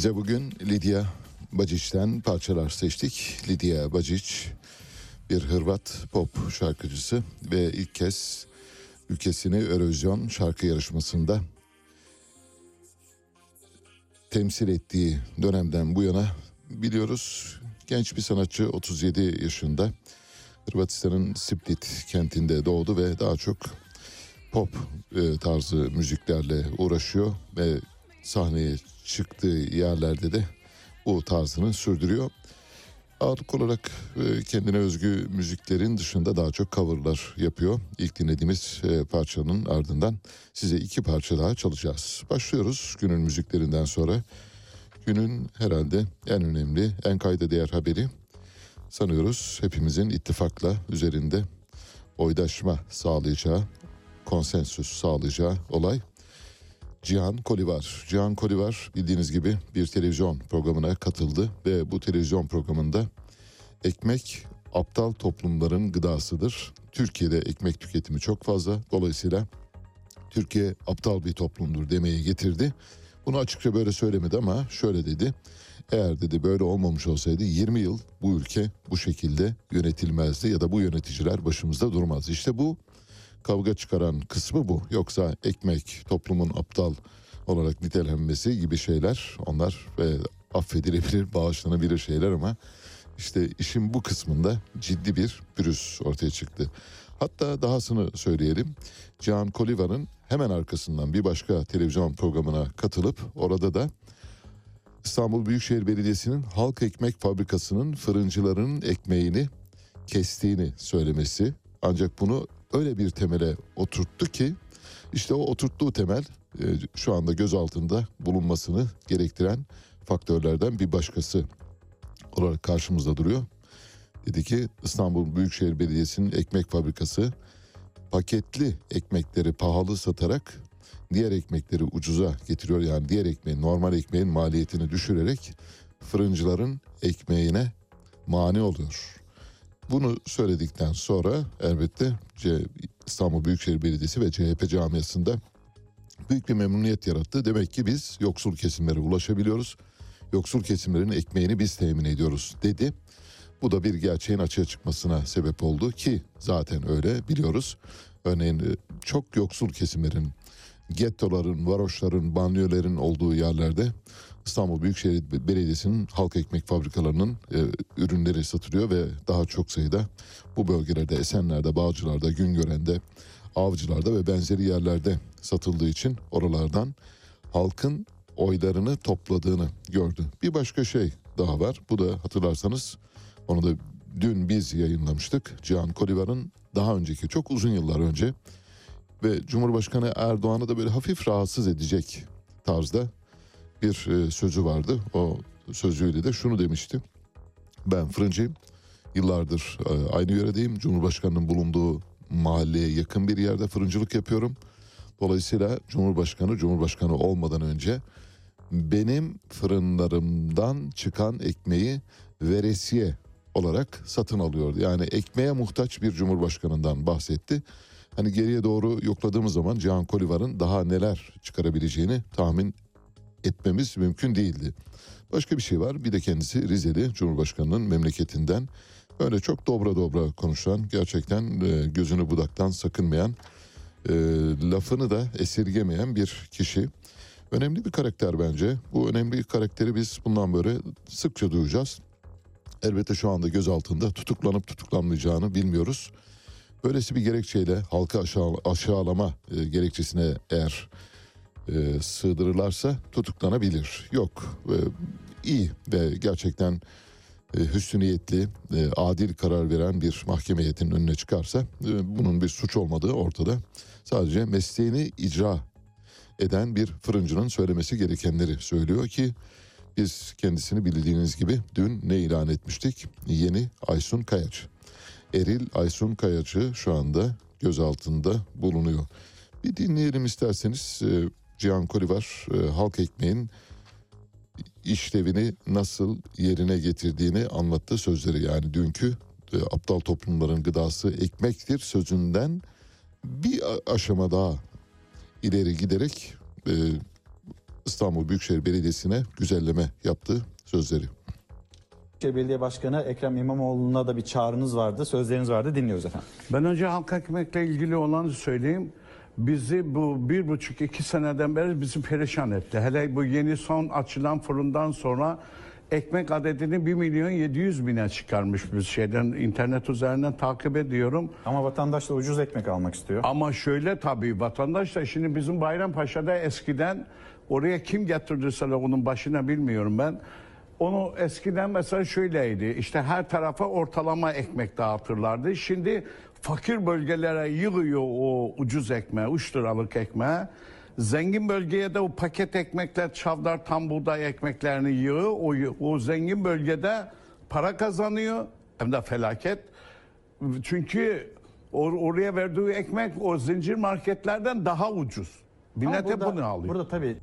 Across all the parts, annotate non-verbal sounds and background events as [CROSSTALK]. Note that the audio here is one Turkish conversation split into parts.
Size bugün Lidya Bacic'ten parçalar seçtik. Lidya Bacic bir Hırvat pop şarkıcısı ve ilk kez ülkesini Eurovision şarkı yarışmasında temsil ettiği dönemden bu yana biliyoruz. Genç bir sanatçı 37 yaşında Hırvatistan'ın Split kentinde doğdu ve daha çok pop e, tarzı müziklerle uğraşıyor ve sahneye çıktığı yerlerde de bu tarzını sürdürüyor. Ağırlık olarak e, kendine özgü müziklerin dışında daha çok coverlar yapıyor. İlk dinlediğimiz e, parçanın ardından size iki parça daha çalacağız. Başlıyoruz günün müziklerinden sonra. Günün herhalde en önemli, en kayda değer haberi sanıyoruz hepimizin ittifakla üzerinde oydaşma sağlayacağı, konsensüs sağlayacağı olay. Cihan Kolivar. Cihan Kolivar bildiğiniz gibi bir televizyon programına katıldı ve bu televizyon programında ekmek aptal toplumların gıdasıdır. Türkiye'de ekmek tüketimi çok fazla. Dolayısıyla Türkiye aptal bir toplumdur demeye getirdi. Bunu açıkça böyle söylemedi ama şöyle dedi. Eğer dedi böyle olmamış olsaydı 20 yıl bu ülke bu şekilde yönetilmezdi ya da bu yöneticiler başımızda durmaz. İşte bu kavga çıkaran kısmı bu. Yoksa ekmek toplumun aptal olarak nitelenmesi gibi şeyler onlar ve affedilebilir, bağışlanabilir şeyler ama işte işin bu kısmında ciddi bir pürüz ortaya çıktı. Hatta dahasını söyleyelim. Can Koliva'nın hemen arkasından bir başka televizyon programına katılıp orada da İstanbul Büyükşehir Belediyesi'nin halk ekmek fabrikasının fırıncıların ekmeğini kestiğini söylemesi. Ancak bunu öyle bir temele oturttu ki işte o oturttuğu temel e, şu anda göz altında bulunmasını gerektiren faktörlerden bir başkası olarak karşımızda duruyor. Dedi ki İstanbul Büyükşehir Belediyesi'nin ekmek fabrikası paketli ekmekleri pahalı satarak diğer ekmekleri ucuza getiriyor. Yani diğer ekmeğin normal ekmeğin maliyetini düşürerek fırıncıların ekmeğine mani oluyor. Bunu söyledikten sonra elbette İstanbul Büyükşehir Belediyesi ve CHP camiasında büyük bir memnuniyet yarattı. Demek ki biz yoksul kesimlere ulaşabiliyoruz. Yoksul kesimlerin ekmeğini biz temin ediyoruz dedi. Bu da bir gerçeğin açığa çıkmasına sebep oldu ki zaten öyle biliyoruz. Örneğin e, çok yoksul kesimlerin, gettoların, varoşların, banliyölerin olduğu yerlerde İstanbul Büyükşehir Belediyesi'nin halk ekmek fabrikalarının e, ürünleri satılıyor ve daha çok sayıda bu bölgelerde Esenler'de, Bağcılar'da, Güngören'de, Avcılar'da ve benzeri yerlerde satıldığı için oralardan halkın oylarını topladığını gördü. Bir başka şey daha var. Bu da hatırlarsanız onu da dün biz yayınlamıştık. Cihan Kolivar'ın daha önceki çok uzun yıllar önce ve Cumhurbaşkanı Erdoğan'ı da böyle hafif rahatsız edecek tarzda bir e, sözü vardı. O sözüyle de şunu demişti. Ben fırıncıyım. Yıllardır e, aynı yöredeyim. Cumhurbaşkanının bulunduğu mahalleye yakın bir yerde fırıncılık yapıyorum. Dolayısıyla Cumhurbaşkanı Cumhurbaşkanı olmadan önce benim fırınlarımdan çıkan ekmeği veresiye olarak satın alıyordu. Yani ekmeğe muhtaç bir cumhurbaşkanından bahsetti. Hani geriye doğru yokladığımız zaman Cihan Kolivar'ın daha neler çıkarabileceğini tahmin etmemiz mümkün değildi. Başka bir şey var. Bir de kendisi Rizeli Cumhurbaşkanı'nın memleketinden öyle çok dobra dobra konuşan, gerçekten e, gözünü budaktan sakınmayan, e, lafını da esirgemeyen bir kişi. Önemli bir karakter bence. Bu önemli karakteri biz bundan böyle sıkça duyacağız. Elbette şu anda göz altında tutuklanıp tutuklanmayacağını bilmiyoruz. Böylesi bir gerekçeyle halka aşağı, aşağılama e, gerekçesine eğer e, sığdırırlarsa tutuklanabilir. Yok e, iyi ve gerçekten e, hüsnü niyetli, e, adil karar veren bir mahkeme heyetinin önüne çıkarsa e, bunun bir suç olmadığı ortada. Sadece mesleğini icra eden bir fırıncının söylemesi gerekenleri söylüyor ki biz kendisini bildiğiniz gibi dün ne ilan etmiştik? Yeni Aysun Kayaç. Eril Aysun Kayaç'ı şu anda gözaltında bulunuyor. Bir dinleyelim isterseniz e, Cihan Kolivar e, halk ekmeğin işlevini nasıl yerine getirdiğini anlattı sözleri. Yani dünkü e, aptal toplumların gıdası ekmektir sözünden bir aşama daha ileri giderek e, İstanbul Büyükşehir Belediyesi'ne güzelleme yaptı sözleri. Büyükşehir Belediye Başkanı Ekrem İmamoğlu'na da bir çağrınız vardı, sözleriniz vardı. Dinliyoruz efendim. Ben önce halk ekmekle ilgili olanı söyleyeyim. Bizi bu bir buçuk iki seneden beri bizi perişan etti. Hele bu yeni son açılan fırından sonra ekmek adedini 1 milyon 700 bine çıkarmış biz şeyden internet üzerinden takip ediyorum. Ama vatandaş da ucuz ekmek almak istiyor. Ama şöyle tabii vatandaş da şimdi bizim Bayrampaşa'da eskiden oraya kim getirdiyse onun başına bilmiyorum ben. Onu eskiden mesela şöyleydi işte her tarafa ortalama ekmek dağıtırlardı. Şimdi fakir bölgelere yığıyor o ucuz ekmeği, 3 liralık ekmeği. Zengin bölgeye de o paket ekmekler, çavdar tam buğday ekmeklerini yığıyor. O, o zengin bölgede para kazanıyor hem de felaket. Çünkü or- oraya verdiği ekmek o zincir marketlerden daha ucuz. Millet hep burada- bunu alıyor. Burada tabii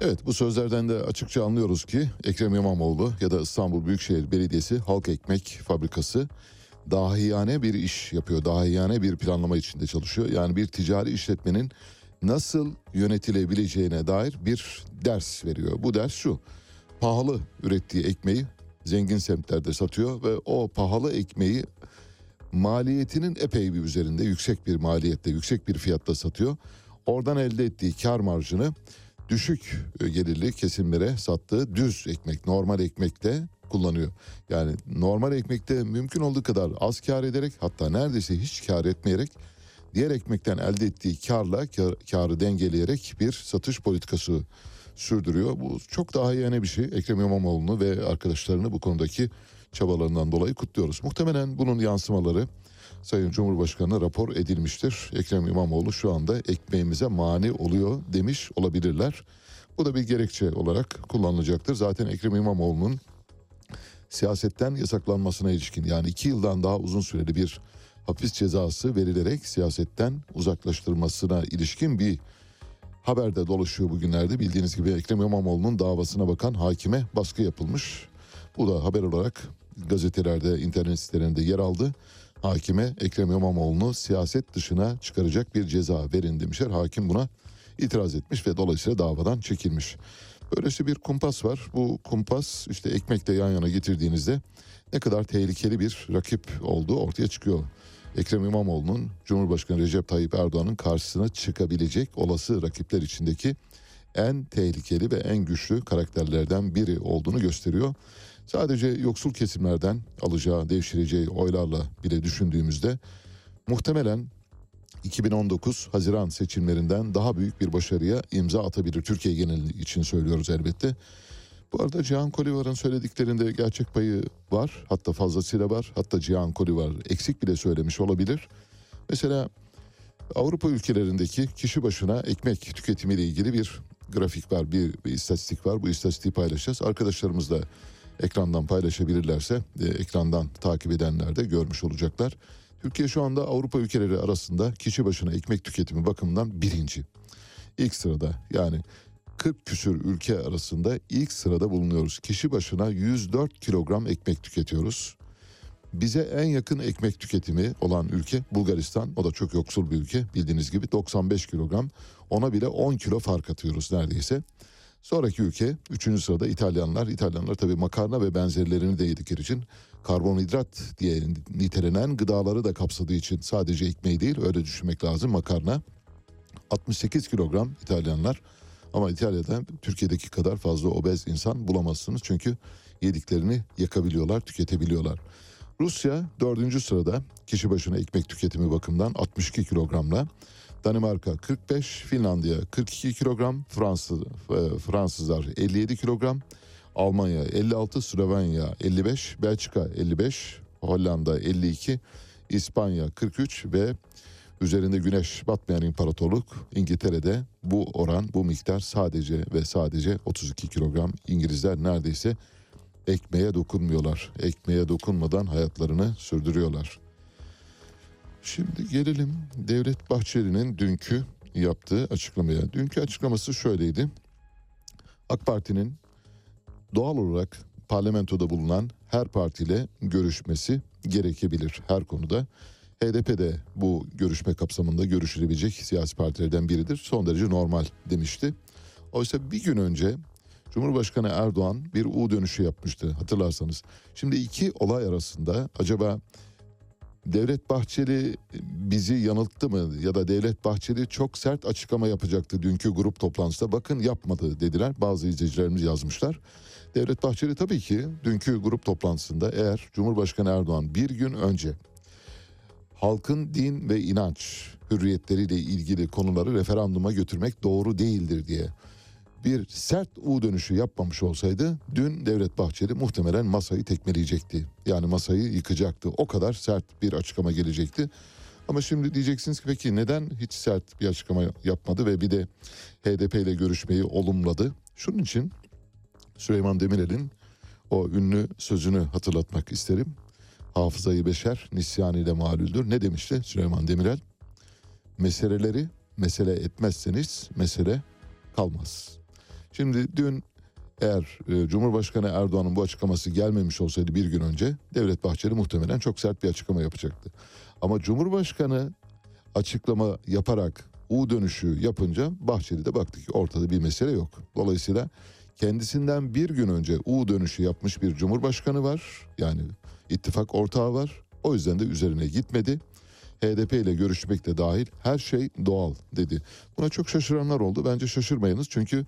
Evet bu sözlerden de açıkça anlıyoruz ki Ekrem İmamoğlu ya da İstanbul Büyükşehir Belediyesi Halk Ekmek Fabrikası dahiyane bir iş yapıyor. Dahiyane bir planlama içinde çalışıyor. Yani bir ticari işletmenin nasıl yönetilebileceğine dair bir ders veriyor. Bu ders şu. Pahalı ürettiği ekmeği zengin semtlerde satıyor ve o pahalı ekmeği maliyetinin epey bir üzerinde yüksek bir maliyette, yüksek bir fiyatta satıyor. Oradan elde ettiği kar marjını düşük gelirli kesimlere sattığı düz ekmek, normal ekmekte kullanıyor. Yani normal ekmekte mümkün olduğu kadar az kar ederek hatta neredeyse hiç kar etmeyerek diğer ekmekten elde ettiği karla kar- karı dengeleyerek bir satış politikası sürdürüyor. Bu çok daha yeni bir şey. Ekrem İmamoğlu'nu ve arkadaşlarını bu konudaki çabalarından dolayı kutluyoruz. Muhtemelen bunun yansımaları Sayın Cumhurbaşkanı'na rapor edilmiştir. Ekrem İmamoğlu şu anda ekmeğimize mani oluyor demiş olabilirler. Bu da bir gerekçe olarak kullanılacaktır. Zaten Ekrem İmamoğlu'nun siyasetten yasaklanmasına ilişkin yani iki yıldan daha uzun süreli bir hapis cezası verilerek siyasetten uzaklaştırılmasına ilişkin bir haber de dolaşıyor bugünlerde. Bildiğiniz gibi Ekrem İmamoğlu'nun davasına bakan hakime baskı yapılmış. Bu da haber olarak gazetelerde, internet sitelerinde yer aldı. Hakime Ekrem İmamoğlu'nu siyaset dışına çıkaracak bir ceza verin demişler. Hakim buna itiraz etmiş ve dolayısıyla davadan çekilmiş. Böylesi bir kumpas var. Bu kumpas işte ekmekle yan yana getirdiğinizde ne kadar tehlikeli bir rakip olduğu ortaya çıkıyor. Ekrem İmamoğlu'nun Cumhurbaşkanı Recep Tayyip Erdoğan'ın karşısına çıkabilecek olası rakipler içindeki en tehlikeli ve en güçlü karakterlerden biri olduğunu gösteriyor. Sadece yoksul kesimlerden alacağı, devşireceği oylarla bile düşündüğümüzde muhtemelen 2019 Haziran seçimlerinden daha büyük bir başarıya imza atabilir. Türkiye geneli için söylüyoruz elbette. Bu arada Cihan Kolivar'ın söylediklerinde gerçek payı var. Hatta fazlasıyla var. Hatta Cihan Kolivar eksik bile söylemiş olabilir. Mesela Avrupa ülkelerindeki kişi başına ekmek tüketimiyle ilgili bir grafik var, bir, bir istatistik var. Bu istatistiği paylaşacağız. Arkadaşlarımız da ekrandan paylaşabilirlerse e, ekrandan takip edenler de görmüş olacaklar. Türkiye şu anda Avrupa ülkeleri arasında kişi başına ekmek tüketimi bakımından birinci. İlk sırada yani 40 küsür ülke arasında ilk sırada bulunuyoruz. Kişi başına 104 kilogram ekmek tüketiyoruz. Bize en yakın ekmek tüketimi olan ülke Bulgaristan. O da çok yoksul bir ülke bildiğiniz gibi 95 kilogram. Ona bile 10 kilo fark atıyoruz neredeyse. Sonraki ülke 3. sırada İtalyanlar. İtalyanlar tabii makarna ve benzerlerini de yedikleri için karbonhidrat diye nitelenen gıdaları da kapsadığı için sadece ekmeği değil öyle düşünmek lazım makarna. 68 kilogram İtalyanlar ama İtalya'da Türkiye'deki kadar fazla obez insan bulamazsınız çünkü yediklerini yakabiliyorlar, tüketebiliyorlar. Rusya dördüncü sırada kişi başına ekmek tüketimi bakımından 62 kilogramla. Danimarka 45, Finlandiya 42 kilogram, Fransız e, Fransızlar 57 kilogram, Almanya 56, Slovenya 55, Belçika 55, Hollanda 52, İspanya 43 ve üzerinde güneş batmayan imparatorluk İngiltere'de bu oran, bu miktar sadece ve sadece 32 kilogram. İngilizler neredeyse ekmeğe dokunmuyorlar. Ekmeğe dokunmadan hayatlarını sürdürüyorlar. Şimdi gelelim Devlet Bahçeli'nin dünkü yaptığı açıklamaya. Dünkü açıklaması şöyleydi. AK Parti'nin doğal olarak parlamentoda bulunan her partiyle görüşmesi gerekebilir her konuda. HDP de bu görüşme kapsamında görüşülebilecek siyasi partilerden biridir. Son derece normal demişti. Oysa bir gün önce Cumhurbaşkanı Erdoğan bir U dönüşü yapmıştı hatırlarsanız. Şimdi iki olay arasında acaba Devlet Bahçeli bizi yanılttı mı ya da Devlet Bahçeli çok sert açıklama yapacaktı dünkü grup toplantısında. Bakın yapmadı dediler. Bazı izleyicilerimiz yazmışlar. Devlet Bahçeli tabii ki dünkü grup toplantısında eğer Cumhurbaşkanı Erdoğan bir gün önce halkın din ve inanç hürriyetleriyle ilgili konuları referanduma götürmek doğru değildir diye bir sert U dönüşü yapmamış olsaydı dün Devlet Bahçeli muhtemelen masayı tekmeleyecekti. Yani masayı yıkacaktı. O kadar sert bir açıklama gelecekti. Ama şimdi diyeceksiniz ki peki neden hiç sert bir açıklama yapmadı ve bir de HDP ile görüşmeyi olumladı? Şunun için Süleyman Demirel'in o ünlü sözünü hatırlatmak isterim. Hafızayı beşer nisyan ile malüldür. Ne demişti Süleyman Demirel? Meseleleri mesele etmezseniz mesele kalmaz. Şimdi dün eğer e, Cumhurbaşkanı Erdoğan'ın bu açıklaması gelmemiş olsaydı bir gün önce Devlet Bahçeli muhtemelen çok sert bir açıklama yapacaktı. Ama Cumhurbaşkanı açıklama yaparak U dönüşü yapınca Bahçeli de baktı ki ortada bir mesele yok. Dolayısıyla kendisinden bir gün önce U dönüşü yapmış bir Cumhurbaşkanı var. Yani ittifak ortağı var. O yüzden de üzerine gitmedi. HDP ile görüşmek de dahil her şey doğal dedi. Buna çok şaşıranlar oldu. Bence şaşırmayınız çünkü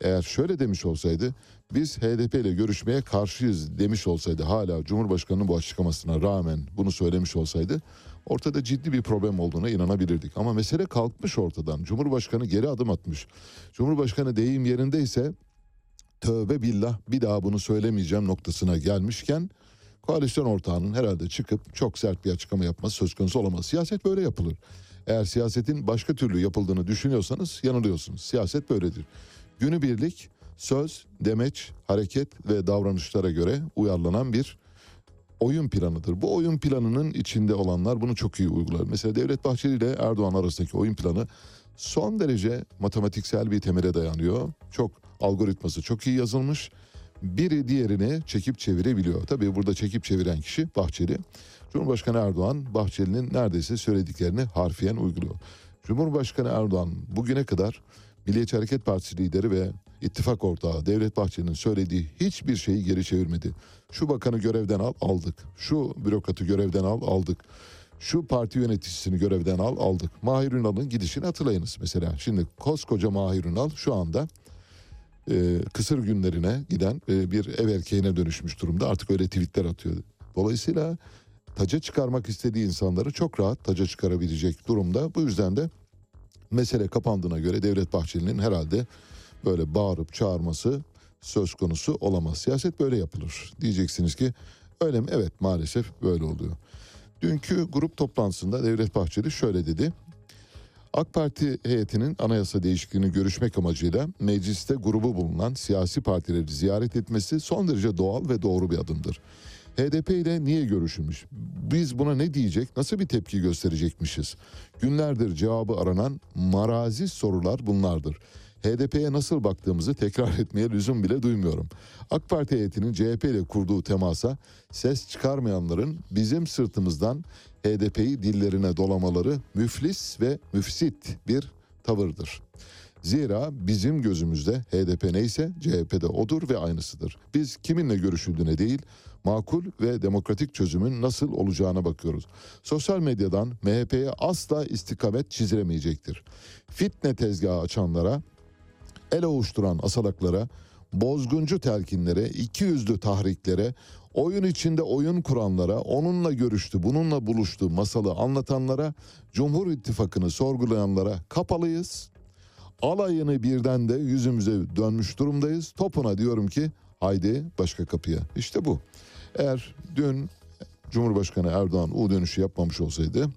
eğer şöyle demiş olsaydı biz HDP ile görüşmeye karşıyız demiş olsaydı hala Cumhurbaşkanı'nın bu açıklamasına rağmen bunu söylemiş olsaydı ortada ciddi bir problem olduğuna inanabilirdik. Ama mesele kalkmış ortadan. Cumhurbaşkanı geri adım atmış. Cumhurbaşkanı deyim yerindeyse tövbe billah bir daha bunu söylemeyeceğim noktasına gelmişken koalisyon ortağının herhalde çıkıp çok sert bir açıklama yapması söz konusu olamaz. Siyaset böyle yapılır. Eğer siyasetin başka türlü yapıldığını düşünüyorsanız yanılıyorsunuz. Siyaset böyledir. Günübirlik söz, demeç, hareket ve davranışlara göre uyarlanan bir oyun planıdır. Bu oyun planının içinde olanlar bunu çok iyi uygular. Mesela Devlet Bahçeli ile Erdoğan arasındaki oyun planı son derece matematiksel bir temele dayanıyor. Çok algoritması çok iyi yazılmış. Biri diğerini çekip çevirebiliyor. Tabii burada çekip çeviren kişi Bahçeli. Cumhurbaşkanı Erdoğan Bahçeli'nin neredeyse söylediklerini harfiyen uyguluyor. Cumhurbaşkanı Erdoğan bugüne kadar Milliyetçi Hareket Partisi lideri ve ittifak ortağı Devlet Bahçeli'nin söylediği hiçbir şeyi geri çevirmedi. Şu bakanı görevden al aldık. Şu bürokratı görevden al aldık. Şu parti yöneticisini görevden al aldık. Mahir Ünal'ın gidişini hatırlayınız mesela. Şimdi koskoca Mahir Ünal şu anda e, kısır günlerine giden e, bir ev erkeğine dönüşmüş durumda. Artık öyle tweetler atıyor. Dolayısıyla taca çıkarmak istediği insanları çok rahat taca çıkarabilecek durumda. Bu yüzden de mesele kapandığına göre Devlet Bahçeli'nin herhalde böyle bağırıp çağırması söz konusu olamaz. Siyaset böyle yapılır. Diyeceksiniz ki öyle mi? Evet maalesef böyle oluyor. Dünkü grup toplantısında Devlet Bahçeli şöyle dedi. AK Parti heyetinin anayasa değişikliğini görüşmek amacıyla mecliste grubu bulunan siyasi partileri ziyaret etmesi son derece doğal ve doğru bir adımdır. HDP ile niye görüşülmüş? Biz buna ne diyecek, nasıl bir tepki gösterecekmişiz? Günlerdir cevabı aranan marazi sorular bunlardır. HDP'ye nasıl baktığımızı tekrar [LAUGHS] etmeye lüzum bile duymuyorum. AK Parti heyetinin CHP ile kurduğu temasa ses çıkarmayanların bizim sırtımızdan HDP'yi dillerine dolamaları müflis ve müfsit bir tavırdır. Zira bizim gözümüzde HDP neyse CHP de odur ve aynısıdır. Biz kiminle görüşüldüğüne değil, makul ve demokratik çözümün nasıl olacağına bakıyoruz. Sosyal medyadan MHP'ye asla istikamet çizilemeyecektir. Fitne tezgahı açanlara, el ovuşturan asalaklara, bozguncu telkinlere, iki yüzlü tahriklere, oyun içinde oyun kuranlara, onunla görüştü, bununla buluştu masalı anlatanlara, Cumhur İttifakı'nı sorgulayanlara kapalıyız. Alayını birden de yüzümüze dönmüş durumdayız. Topuna diyorum ki haydi başka kapıya. İşte bu. Eğer dün Cumhurbaşkanı Erdoğan U dönüşü yapmamış olsaydı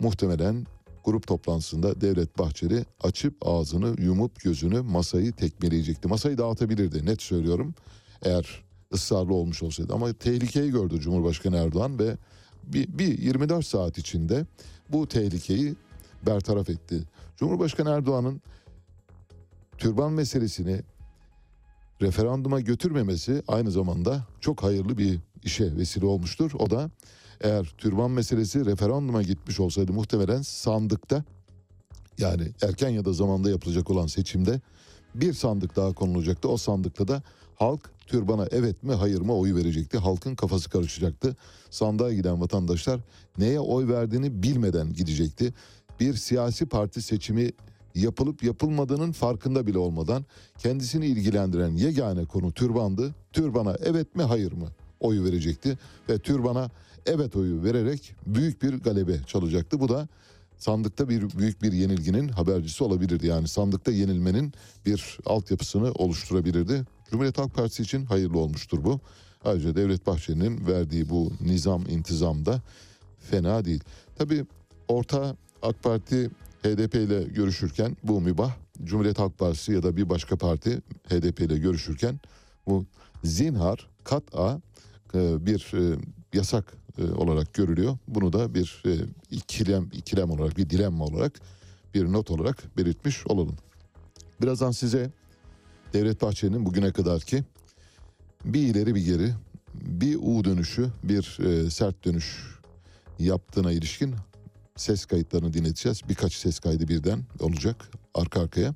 muhtemelen grup toplantısında Devlet Bahçeli açıp ağzını yumup gözünü masayı tekmeleyecekti. Masayı dağıtabilirdi net söylüyorum eğer ısrarlı olmuş olsaydı. Ama tehlikeyi gördü Cumhurbaşkanı Erdoğan ve bir, bir 24 saat içinde bu tehlikeyi bertaraf etti. Cumhurbaşkanı Erdoğan'ın türban meselesini referanduma götürmemesi aynı zamanda çok hayırlı bir işe vesile olmuştur. O da eğer türban meselesi referanduma gitmiş olsaydı muhtemelen sandıkta yani erken ya da zamanda yapılacak olan seçimde bir sandık daha konulacaktı. O sandıkta da halk türbana evet mi hayır mı oyu verecekti. Halkın kafası karışacaktı. Sandığa giden vatandaşlar neye oy verdiğini bilmeden gidecekti. Bir siyasi parti seçimi yapılıp yapılmadığının farkında bile olmadan kendisini ilgilendiren yegane konu türbandı. Türbana evet mi hayır mı oyu verecekti ve türbana evet oyu vererek büyük bir galebe çalacaktı. Bu da sandıkta bir büyük bir yenilginin habercisi olabilirdi. Yani sandıkta yenilmenin bir altyapısını oluşturabilirdi. Cumhuriyet Halk Partisi için hayırlı olmuştur bu. Ayrıca Devlet Bahçeli'nin verdiği bu nizam intizam da fena değil. Tabii orta AK Parti HDP ile görüşürken bu mübah. Cumhuriyet Halk Partisi ya da bir başka parti HDP ile görüşürken bu zinhar kat'a e, bir e, yasak e, olarak görülüyor. Bunu da bir e, ikilem ikilem olarak bir dilemma olarak bir not olarak belirtmiş olalım. Birazdan size Devlet Bahçeli'nin bugüne kadarki bir ileri bir geri bir U dönüşü bir e, sert dönüş yaptığına ilişkin ses kayıtlarını dinleteceğiz. Birkaç ses kaydı birden olacak arka arkaya.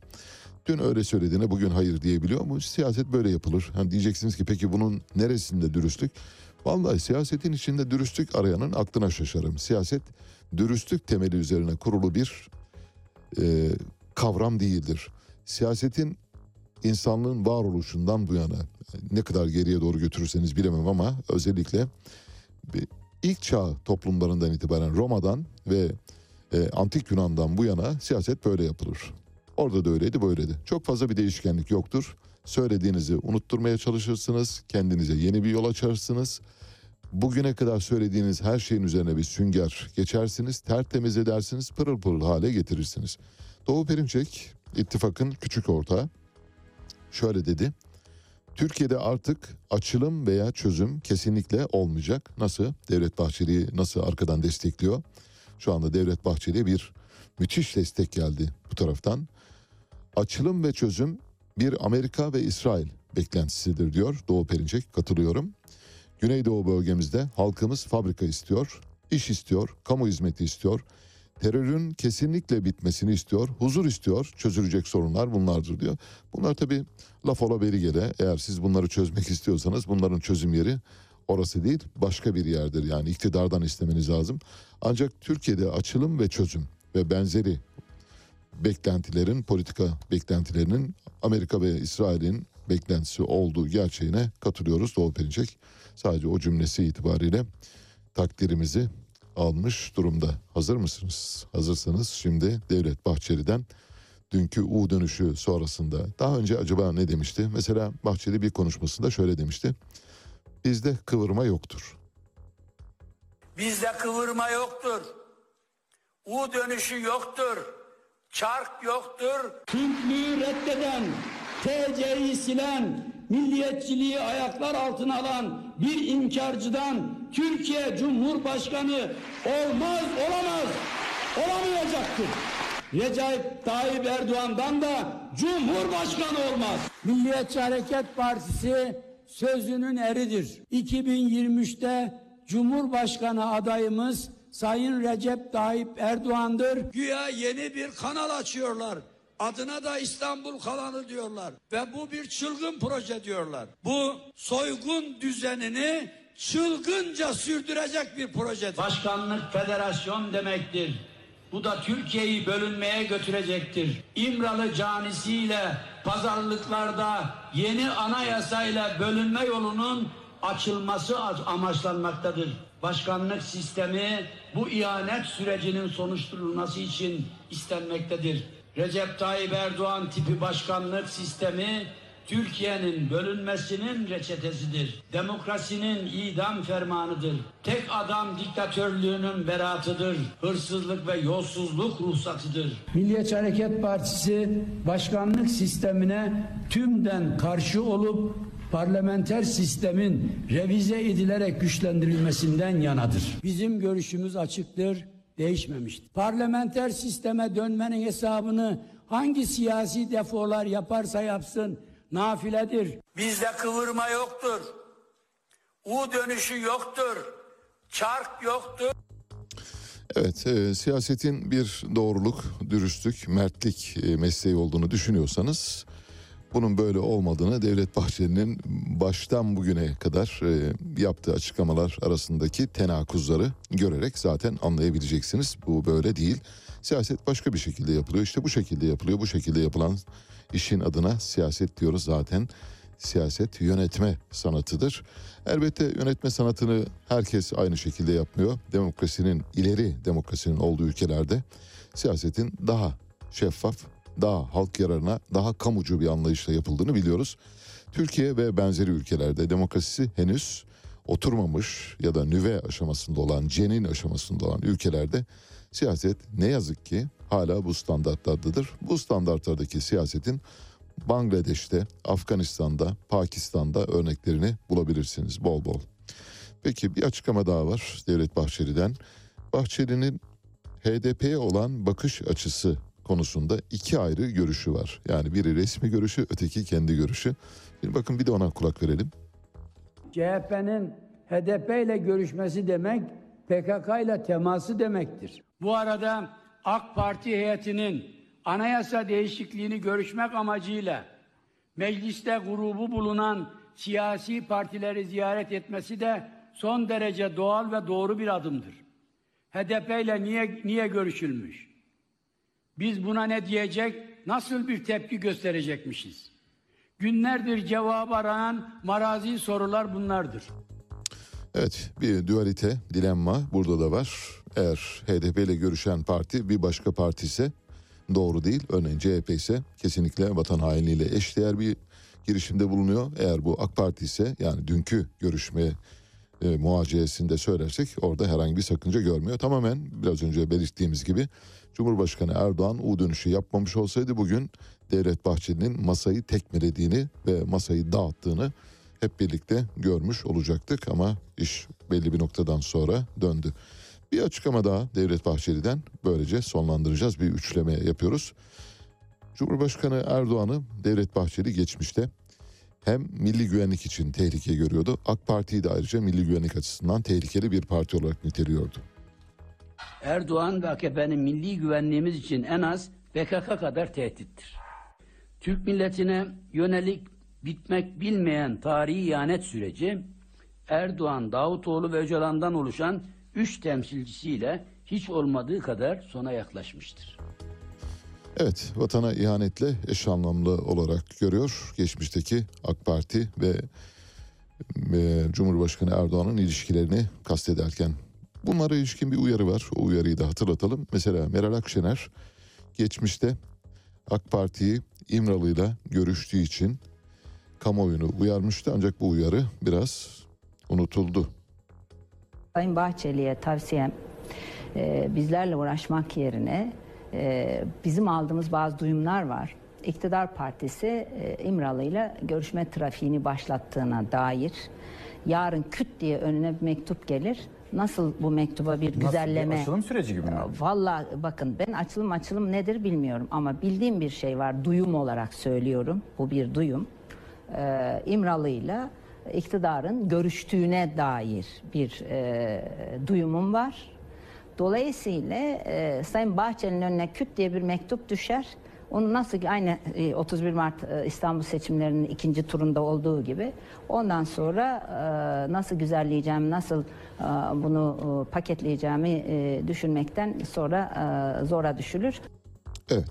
Dün öyle söylediğine bugün hayır diyebiliyor ama siyaset böyle yapılır. Hani diyeceksiniz ki peki bunun neresinde dürüstlük? Vallahi siyasetin içinde dürüstlük arayanın aklına şaşarım. Siyaset dürüstlük temeli üzerine kurulu bir e, kavram değildir. Siyasetin insanlığın varoluşundan bu yana ne kadar geriye doğru götürürseniz bilemem ama özellikle ilk çağ toplumlarından itibaren Roma'dan ve e, antik Yunan'dan bu yana siyaset böyle yapılır. Orada da öyleydi böyleydi. Çok fazla bir değişkenlik yoktur. Söylediğinizi unutturmaya çalışırsınız. Kendinize yeni bir yol açarsınız. Bugüne kadar söylediğiniz her şeyin üzerine bir sünger geçersiniz. Tertemiz edersiniz. Pırıl pırıl hale getirirsiniz. Doğu Perinçek ittifakın küçük ortağı şöyle dedi. Türkiye'de artık açılım veya çözüm kesinlikle olmayacak. Nasıl? Devlet Bahçeli'yi nasıl arkadan destekliyor? Şu anda Devlet Bahçeli'ye bir müthiş destek geldi bu taraftan. Açılım ve çözüm bir Amerika ve İsrail beklentisidir diyor Doğu Perinçek. Katılıyorum. Güneydoğu bölgemizde halkımız fabrika istiyor, iş istiyor, kamu hizmeti istiyor. Terörün kesinlikle bitmesini istiyor, huzur istiyor, çözülecek sorunlar bunlardır diyor. Bunlar tabii laf ola beri gele. Eğer siz bunları çözmek istiyorsanız bunların çözüm yeri orası değil başka bir yerdir. Yani iktidardan istemeniz lazım. Ancak Türkiye'de açılım ve çözüm ve benzeri beklentilerin, politika beklentilerinin Amerika ve İsrail'in beklentisi olduğu gerçeğine katılıyoruz Doğu Perinçek. Sadece o cümlesi itibariyle takdirimizi almış durumda. Hazır mısınız? Hazırsanız şimdi Devlet Bahçeli'den dünkü U dönüşü sonrasında daha önce acaba ne demişti? Mesela Bahçeli bir konuşmasında şöyle demişti. Bizde kıvırma yoktur. Bizde kıvırma yoktur. U dönüşü yoktur. Çark yoktur. Türklüğü reddeden, TC'yi silen, milliyetçiliği ayaklar altına alan bir inkarcıdan Türkiye Cumhurbaşkanı olmaz, olamaz, olamayacaktır. Recep Tayyip Erdoğan'dan da Cumhurbaşkanı olmaz. Milliyetçi Hareket Partisi sözünün eridir. 2023'te Cumhurbaşkanı adayımız Sayın Recep Tayyip Erdoğan'dır. Güya yeni bir kanal açıyorlar. Adına da İstanbul kanalı diyorlar. Ve bu bir çılgın proje diyorlar. Bu soygun düzenini çılgınca sürdürecek bir projedir. Başkanlık federasyon demektir. Bu da Türkiye'yi bölünmeye götürecektir. İmralı canisiyle pazarlıklarda yeni anayasayla bölünme yolunun açılması amaçlanmaktadır. Başkanlık sistemi bu ihanet sürecinin sonuçlanması için istenmektedir. Recep Tayyip Erdoğan tipi başkanlık sistemi Türkiye'nin bölünmesinin reçetesidir. Demokrasinin idam fermanıdır. Tek adam diktatörlüğünün beratıdır. Hırsızlık ve yolsuzluk ruhsatıdır. Milliyetçi Hareket Partisi başkanlık sistemine tümden karşı olup parlamenter sistemin revize edilerek güçlendirilmesinden yanadır. Bizim görüşümüz açıktır, değişmemiştir. Parlamenter sisteme dönmenin hesabını hangi siyasi defolar yaparsa yapsın nafiledir. Bizde kıvırma yoktur. U dönüşü yoktur. Çark yoktur. Evet, e, siyasetin bir doğruluk, dürüstlük, mertlik e, mesleği olduğunu düşünüyorsanız bunun böyle olmadığını Devlet Bahçeli'nin baştan bugüne kadar e, yaptığı açıklamalar arasındaki tenakuzları görerek zaten anlayabileceksiniz. Bu böyle değil. Siyaset başka bir şekilde yapılıyor. İşte bu şekilde yapılıyor. Bu şekilde yapılan işin adına siyaset diyoruz zaten. Siyaset yönetme sanatıdır. Elbette yönetme sanatını herkes aynı şekilde yapmıyor. Demokrasinin ileri demokrasinin olduğu ülkelerde siyasetin daha şeffaf, daha halk yararına, daha kamucu bir anlayışla yapıldığını biliyoruz. Türkiye ve benzeri ülkelerde demokrasisi henüz oturmamış ya da nüve aşamasında olan, cenin aşamasında olan ülkelerde siyaset ne yazık ki hala bu standartlardadır. Bu standartlardaki siyasetin Bangladeş'te, Afganistan'da, Pakistan'da örneklerini bulabilirsiniz bol bol. Peki bir açıklama daha var Devlet Bahçeli'den. Bahçeli'nin HDP'ye olan bakış açısı konusunda iki ayrı görüşü var. Yani biri resmi görüşü, öteki kendi görüşü. Şimdi bakın bir de ona kulak verelim. CHP'nin HDP ile görüşmesi demek PKK ile teması demektir. Bu arada AK Parti heyetinin anayasa değişikliğini görüşmek amacıyla mecliste grubu bulunan siyasi partileri ziyaret etmesi de son derece doğal ve doğru bir adımdır. HDP ile niye niye görüşülmüş? Biz buna ne diyecek, nasıl bir tepki gösterecekmişiz? Günlerdir cevabı arayan marazi sorular bunlardır. Evet bir dualite, dilemma burada da var. Eğer HDP ile görüşen parti bir başka parti ise doğru değil. Örneğin CHP ise kesinlikle vatan hainliğiyle eşdeğer bir girişimde bulunuyor. Eğer bu AK Parti ise yani dünkü görüşme e, muhaciyesinde söylersek orada herhangi bir sakınca görmüyor. Tamamen biraz önce belirttiğimiz gibi Cumhurbaşkanı Erdoğan U dönüşü yapmamış olsaydı bugün Devlet Bahçeli'nin masayı tekmelediğini ve masayı dağıttığını hep birlikte görmüş olacaktık ama iş belli bir noktadan sonra döndü. Bir açıklama daha Devlet Bahçeli'den böylece sonlandıracağız. Bir üçleme yapıyoruz. Cumhurbaşkanı Erdoğan'ı Devlet Bahçeli geçmişte hem milli güvenlik için tehlike görüyordu. AK Parti'yi de ayrıca milli güvenlik açısından tehlikeli bir parti olarak niteliyordu. Erdoğan ve AKP'nin milli güvenliğimiz için en az PKK kadar tehdittir. Türk milletine yönelik bitmek bilmeyen tarihi ihanet süreci Erdoğan, Davutoğlu ve Öcalan'dan oluşan üç temsilcisiyle hiç olmadığı kadar sona yaklaşmıştır. Evet, vatana ihanetle eş anlamlı olarak görüyor. Geçmişteki AK Parti ve Cumhurbaşkanı Erdoğan'ın ilişkilerini kastederken. Bunlara ilişkin bir uyarı var. O uyarıyı da hatırlatalım. Mesela Meral Akşener geçmişte AK Parti'yi İmralı'yla görüştüğü için kamuoyunu uyarmıştı. Ancak bu uyarı biraz unutuldu. Sayın Bahçeli'ye tavsiyem e, bizlerle uğraşmak yerine e, bizim aldığımız bazı duyumlar var. İktidar Partisi e, İmralı ile görüşme trafiğini başlattığına dair yarın küt diye önüne bir mektup gelir. Nasıl bu mektuba bir güzelleme... açılım süreci gibi mi? Valla bakın ben açılım açılım nedir bilmiyorum ama bildiğim bir şey var. Duyum olarak söylüyorum. Bu bir duyum. Ee, İmralı'yla iktidarın görüştüğüne dair bir e, duyumum var. Dolayısıyla e, Sayın Bahçeli'nin önüne küt diye bir mektup düşer. Onu nasıl ki aynı e, 31 Mart e, İstanbul seçimlerinin ikinci turunda olduğu gibi ondan sonra e, nasıl güzelleyeceğim, nasıl e, bunu e, paketleyeceğimi e, düşünmekten sonra e, zora düşülür. Evet.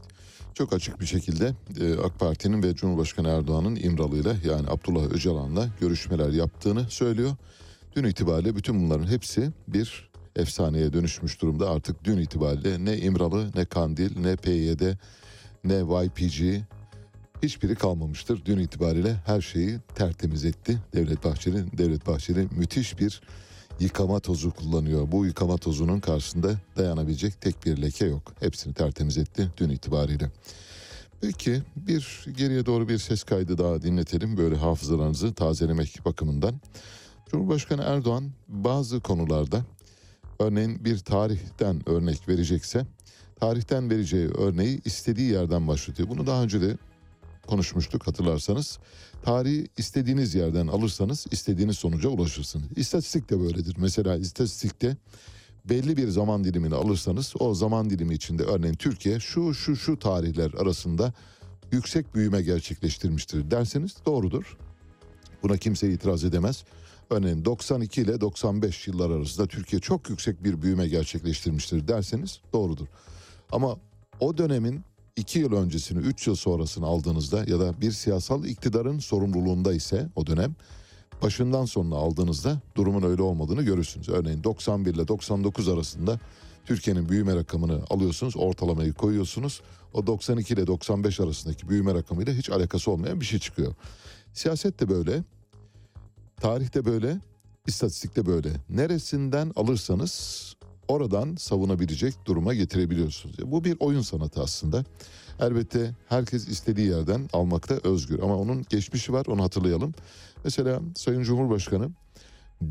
Çok açık bir şekilde e, AK Parti'nin ve Cumhurbaşkanı Erdoğan'ın İmralı'yla yani Abdullah Öcalan'la görüşmeler yaptığını söylüyor. Dün itibariyle bütün bunların hepsi bir efsaneye dönüşmüş durumda. Artık dün itibariyle ne İmralı, ne Kandil, ne PYD, ne YPG hiçbiri kalmamıştır. Dün itibariyle her şeyi tertemiz etti Devlet Bahçeli. Devlet Bahçeli müthiş bir yıkama tozu kullanıyor. Bu yıkama tozunun karşısında dayanabilecek tek bir leke yok. Hepsini tertemiz etti dün itibariyle. Peki bir geriye doğru bir ses kaydı daha dinletelim böyle hafızalarınızı tazelemek bakımından. Cumhurbaşkanı Erdoğan bazı konularda örneğin bir tarihten örnek verecekse tarihten vereceği örneği istediği yerden başlatıyor. Bunu daha önce de konuşmuştuk hatırlarsanız. Tarihi istediğiniz yerden alırsanız istediğiniz sonuca ulaşırsınız. İstatistik de böyledir. Mesela istatistikte belli bir zaman dilimini alırsanız o zaman dilimi içinde örneğin Türkiye şu şu şu tarihler arasında yüksek büyüme gerçekleştirmiştir derseniz doğrudur. Buna kimse itiraz edemez. Örneğin 92 ile 95 yıllar arasında Türkiye çok yüksek bir büyüme gerçekleştirmiştir derseniz doğrudur. Ama o dönemin 2 yıl öncesini 3 yıl sonrasını aldığınızda ya da bir siyasal iktidarın sorumluluğunda ise o dönem başından sonuna aldığınızda durumun öyle olmadığını görürsünüz. Örneğin 91 ile 99 arasında Türkiye'nin büyüme rakamını alıyorsunuz, ortalamayı koyuyorsunuz. O 92 ile 95 arasındaki büyüme rakamıyla hiç alakası olmayan bir şey çıkıyor. Siyaset de böyle, tarih de böyle, istatistik de böyle. Neresinden alırsanız oradan savunabilecek duruma getirebiliyorsunuz. Bu bir oyun sanatı aslında. Elbette herkes istediği yerden almakta özgür ama onun geçmişi var onu hatırlayalım. Mesela Sayın Cumhurbaşkanı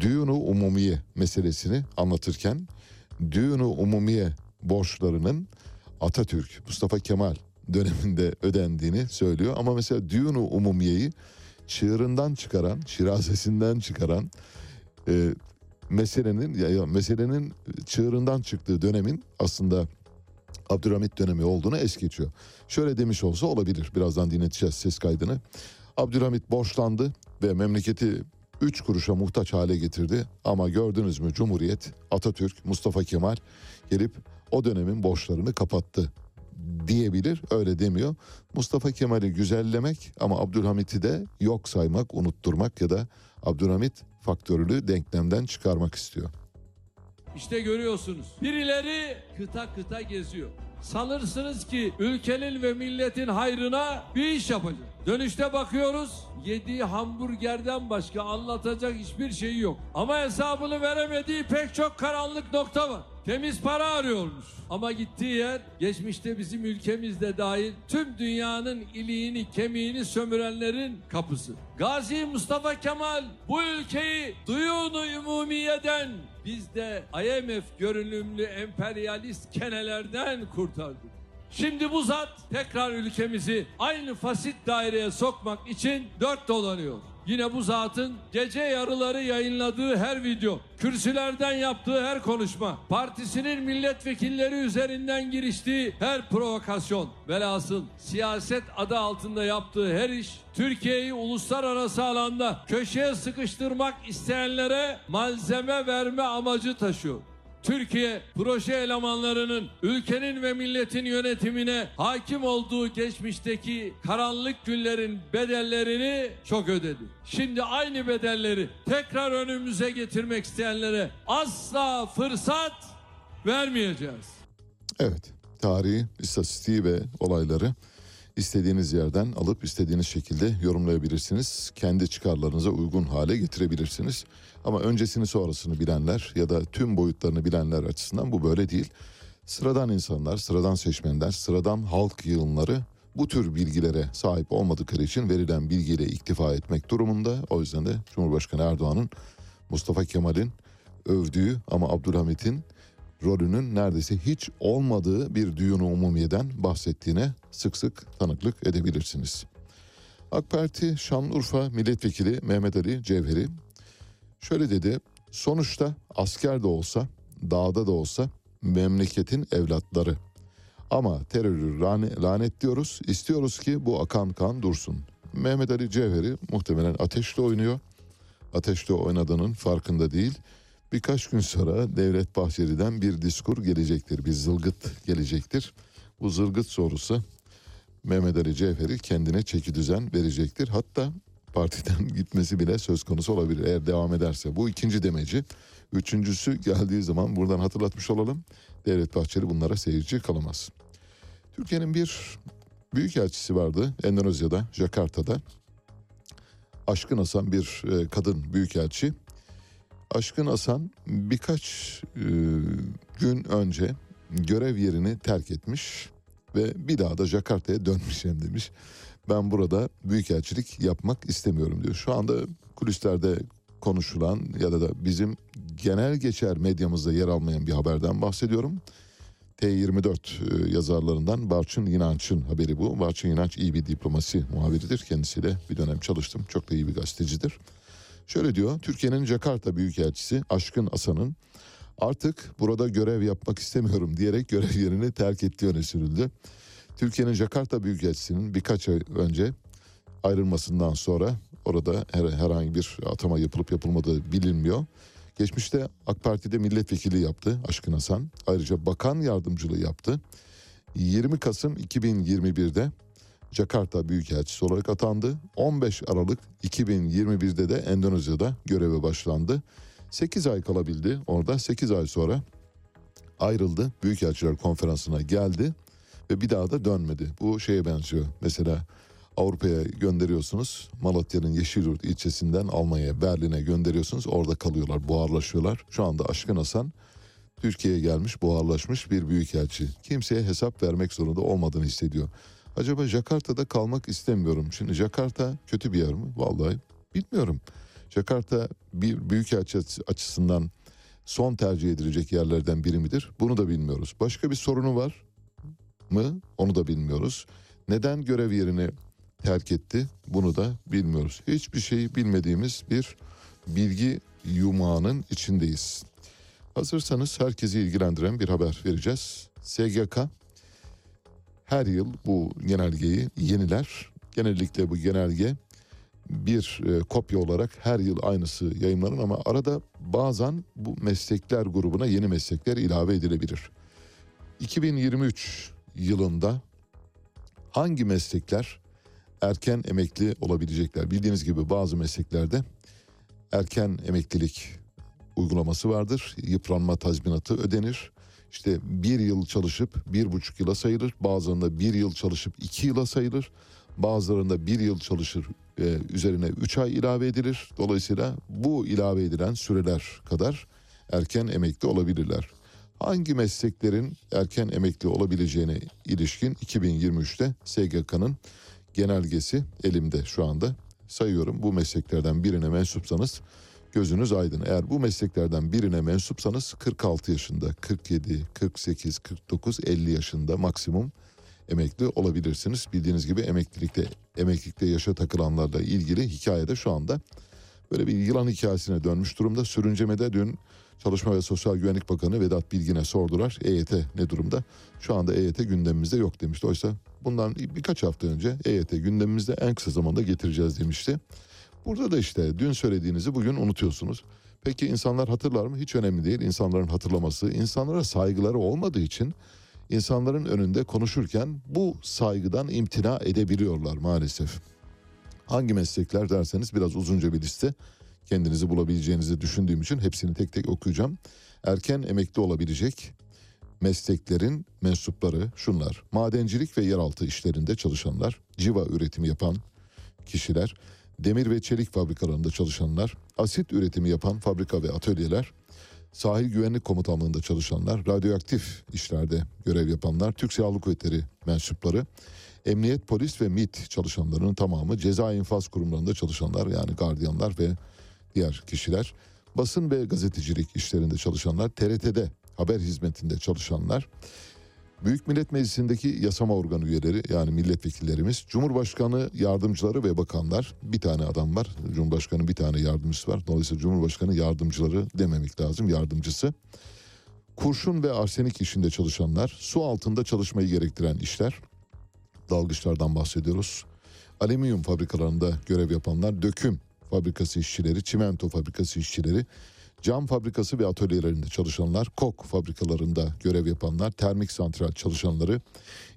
düğünü umumiye meselesini anlatırken düğünü umumiye borçlarının Atatürk, Mustafa Kemal döneminde ödendiğini söylüyor. Ama mesela düğünü umumiyeyi çığırından çıkaran, şirazesinden çıkaran e, meselenin ya, ya meselenin çığırından çıktığı dönemin aslında Abdülhamit dönemi olduğunu es geçiyor. Şöyle demiş olsa olabilir. Birazdan dinleteceğiz ses kaydını. Abdülhamit borçlandı ve memleketi 3 kuruşa muhtaç hale getirdi. Ama gördünüz mü Cumhuriyet, Atatürk, Mustafa Kemal gelip o dönemin borçlarını kapattı diyebilir. Öyle demiyor. Mustafa Kemal'i güzellemek ama Abdülhamit'i de yok saymak, unutturmak ya da Abdülhamit faktörlü denklemden çıkarmak istiyor. İşte görüyorsunuz. Birileri kıta kıta geziyor. Sanırsınız ki ülkenin ve milletin hayrına bir iş yapacak. Dönüşte bakıyoruz yediği hamburgerden başka anlatacak hiçbir şeyi yok. Ama hesabını veremediği pek çok karanlık nokta var. Temiz para arıyormuş. Ama gittiği yer geçmişte bizim ülkemizde dahil tüm dünyanın iliğini kemiğini sömürenlerin kapısı. Gazi Mustafa Kemal bu ülkeyi duyunu umumiyeden biz de IMF görünümlü emperyalist kenelerden kurtardık. Şimdi bu zat tekrar ülkemizi aynı fasit daireye sokmak için dört dolanıyor. Yine bu zatın gece yarıları yayınladığı her video, kürsülerden yaptığı her konuşma, partisinin milletvekilleri üzerinden giriştiği her provokasyon, velhasıl siyaset adı altında yaptığı her iş, Türkiye'yi uluslararası alanda köşeye sıkıştırmak isteyenlere malzeme verme amacı taşıyor. Türkiye proje elemanlarının ülkenin ve milletin yönetimine hakim olduğu geçmişteki karanlık günlerin bedellerini çok ödedi. Şimdi aynı bedelleri tekrar önümüze getirmek isteyenlere asla fırsat vermeyeceğiz. Evet, tarihi, istatistiği ve olayları istediğiniz yerden alıp istediğiniz şekilde yorumlayabilirsiniz. Kendi çıkarlarınıza uygun hale getirebilirsiniz. Ama öncesini sonrasını bilenler ya da tüm boyutlarını bilenler açısından bu böyle değil. Sıradan insanlar, sıradan seçmenler, sıradan halk yığınları bu tür bilgilere sahip olmadıkları için verilen bilgiyle iktifa etmek durumunda. O yüzden de Cumhurbaşkanı Erdoğan'ın Mustafa Kemal'in övdüğü ama Abdülhamit'in rolünün neredeyse hiç olmadığı bir düğünü umumiyeden bahsettiğine sık sık tanıklık edebilirsiniz. AK Parti Şanlıurfa Milletvekili Mehmet Ali Cevheri şöyle dedi. Sonuçta asker de olsa, dağda da olsa memleketin evlatları. Ama terörü lane- lanetliyoruz, istiyoruz ki bu akan kan dursun. Mehmet Ali Cevheri muhtemelen ateşle oynuyor. Ateşle oynadığının farkında değil. Birkaç gün sonra Devlet Bahçeli'den bir diskur gelecektir, bir zılgıt gelecektir. Bu zılgıt sorusu Mehmet Ali Cevheri kendine çeki düzen verecektir. Hatta partiden [LAUGHS] gitmesi bile söz konusu olabilir eğer devam ederse. Bu ikinci demeci. Üçüncüsü geldiği zaman buradan hatırlatmış olalım. Devlet Bahçeli bunlara seyirci kalamaz. Türkiye'nin bir büyükelçisi vardı Endonezya'da, Jakarta'da. Aşkın Hasan bir e, kadın büyükelçi. Aşkın Hasan birkaç e, gün önce görev yerini terk etmiş ve bir daha da Jakarta'ya dönmeyeceğim demiş. Ben burada büyükelçilik yapmak istemiyorum diyor. Şu anda kulislerde konuşulan ya da da bizim genel geçer medyamızda yer almayan bir haberden bahsediyorum. T24 e, yazarlarından Barçın İnanç'ın haberi bu. Barçın İnanç iyi bir diplomasi muhabiridir. Kendisiyle bir dönem çalıştım. Çok da iyi bir gazetecidir. Şöyle diyor, Türkiye'nin Jakarta Büyükelçisi Aşkın Asan'ın artık burada görev yapmak istemiyorum diyerek görev yerini terk ettiği öne sürüldü. Türkiye'nin Jakarta Büyükelçisi'nin birkaç ay önce ayrılmasından sonra orada her, herhangi bir atama yapılıp yapılmadığı bilinmiyor. Geçmişte AK Parti'de milletvekili yaptı Aşkın Hasan. Ayrıca bakan yardımcılığı yaptı. 20 Kasım 2021'de Jakarta Büyükelçisi olarak atandı. 15 Aralık 2021'de de Endonezya'da göreve başlandı. 8 ay kalabildi orada. 8 ay sonra ayrıldı. Büyükelçiler konferansına geldi ve bir daha da dönmedi. Bu şeye benziyor. Mesela Avrupa'ya gönderiyorsunuz. Malatya'nın Yeşilyurt ilçesinden Almanya'ya, Berlin'e gönderiyorsunuz. Orada kalıyorlar, buharlaşıyorlar. Şu anda Aşkın Hasan Türkiye'ye gelmiş, buharlaşmış bir büyükelçi. Kimseye hesap vermek zorunda olmadığını hissediyor. Acaba Jakarta'da kalmak istemiyorum. Şimdi Jakarta kötü bir yer mi? Vallahi bilmiyorum. Jakarta bir büyükelçi açı- açısından son tercih edilecek yerlerden biri midir? Bunu da bilmiyoruz. Başka bir sorunu var mı? Onu da bilmiyoruz. Neden görev yerini terk etti? Bunu da bilmiyoruz. Hiçbir şeyi bilmediğimiz bir bilgi yumağının içindeyiz. Hazırsanız herkesi ilgilendiren bir haber vereceğiz. SGK her yıl bu genelgeyi yeniler. Genellikle bu genelge bir e, kopya olarak her yıl aynısı yayınlanır ama arada bazen bu meslekler grubuna yeni meslekler ilave edilebilir. 2023 yılında hangi meslekler erken emekli olabilecekler? Bildiğiniz gibi bazı mesleklerde erken emeklilik uygulaması vardır. Yıpranma tazminatı ödenir. İşte bir yıl çalışıp bir buçuk yıla sayılır. Bazılarında bir yıl çalışıp iki yıla sayılır. Bazılarında bir yıl çalışır e, üzerine üç ay ilave edilir. Dolayısıyla bu ilave edilen süreler kadar erken emekli olabilirler. Hangi mesleklerin erken emekli olabileceğine ilişkin 2023'te SGK'nın genelgesi elimde şu anda. Sayıyorum bu mesleklerden birine mensupsanız gözünüz aydın. Eğer bu mesleklerden birine mensupsanız 46 yaşında, 47, 48, 49, 50 yaşında maksimum emekli olabilirsiniz. Bildiğiniz gibi emeklilikte emeklilikte yaşa takılanlarla ilgili hikayede şu anda böyle bir yılan hikayesine dönmüş durumda. Sürüncemede dün Çalışma ve Sosyal Güvenlik Bakanı Vedat Bilgin'e sordular. EYT ne durumda? Şu anda EYT gündemimizde yok demişti. Oysa bundan birkaç hafta önce EYT gündemimizde en kısa zamanda getireceğiz demişti. Burada da işte dün söylediğinizi bugün unutuyorsunuz. Peki insanlar hatırlar mı? Hiç önemli değil. İnsanların hatırlaması, insanlara saygıları olmadığı için insanların önünde konuşurken bu saygıdan imtina edebiliyorlar maalesef. Hangi meslekler derseniz biraz uzunca bir liste kendinizi bulabileceğinizi düşündüğüm için hepsini tek tek okuyacağım. Erken emekli olabilecek mesleklerin mensupları şunlar. Madencilik ve yeraltı işlerinde çalışanlar, civa üretimi yapan kişiler, demir ve çelik fabrikalarında çalışanlar, asit üretimi yapan fabrika ve atölyeler, sahil güvenlik komutanlığında çalışanlar, radyoaktif işlerde görev yapanlar, Türk Silahlı Kuvvetleri mensupları, emniyet, polis ve MİT çalışanlarının tamamı, ceza infaz kurumlarında çalışanlar yani gardiyanlar ve diğer kişiler, basın ve gazetecilik işlerinde çalışanlar, TRT'de haber hizmetinde çalışanlar, Büyük Millet Meclisi'ndeki yasama organı üyeleri yani milletvekillerimiz, Cumhurbaşkanı yardımcıları ve bakanlar bir tane adam var. Cumhurbaşkanı bir tane yardımcısı var. Dolayısıyla Cumhurbaşkanı yardımcıları dememek lazım yardımcısı. Kurşun ve arsenik işinde çalışanlar, su altında çalışmayı gerektiren işler, dalgıçlardan bahsediyoruz. Alüminyum fabrikalarında görev yapanlar, döküm fabrikası işçileri, çimento fabrikası işçileri, cam fabrikası ve atölyelerinde çalışanlar, kok fabrikalarında görev yapanlar, termik santral çalışanları,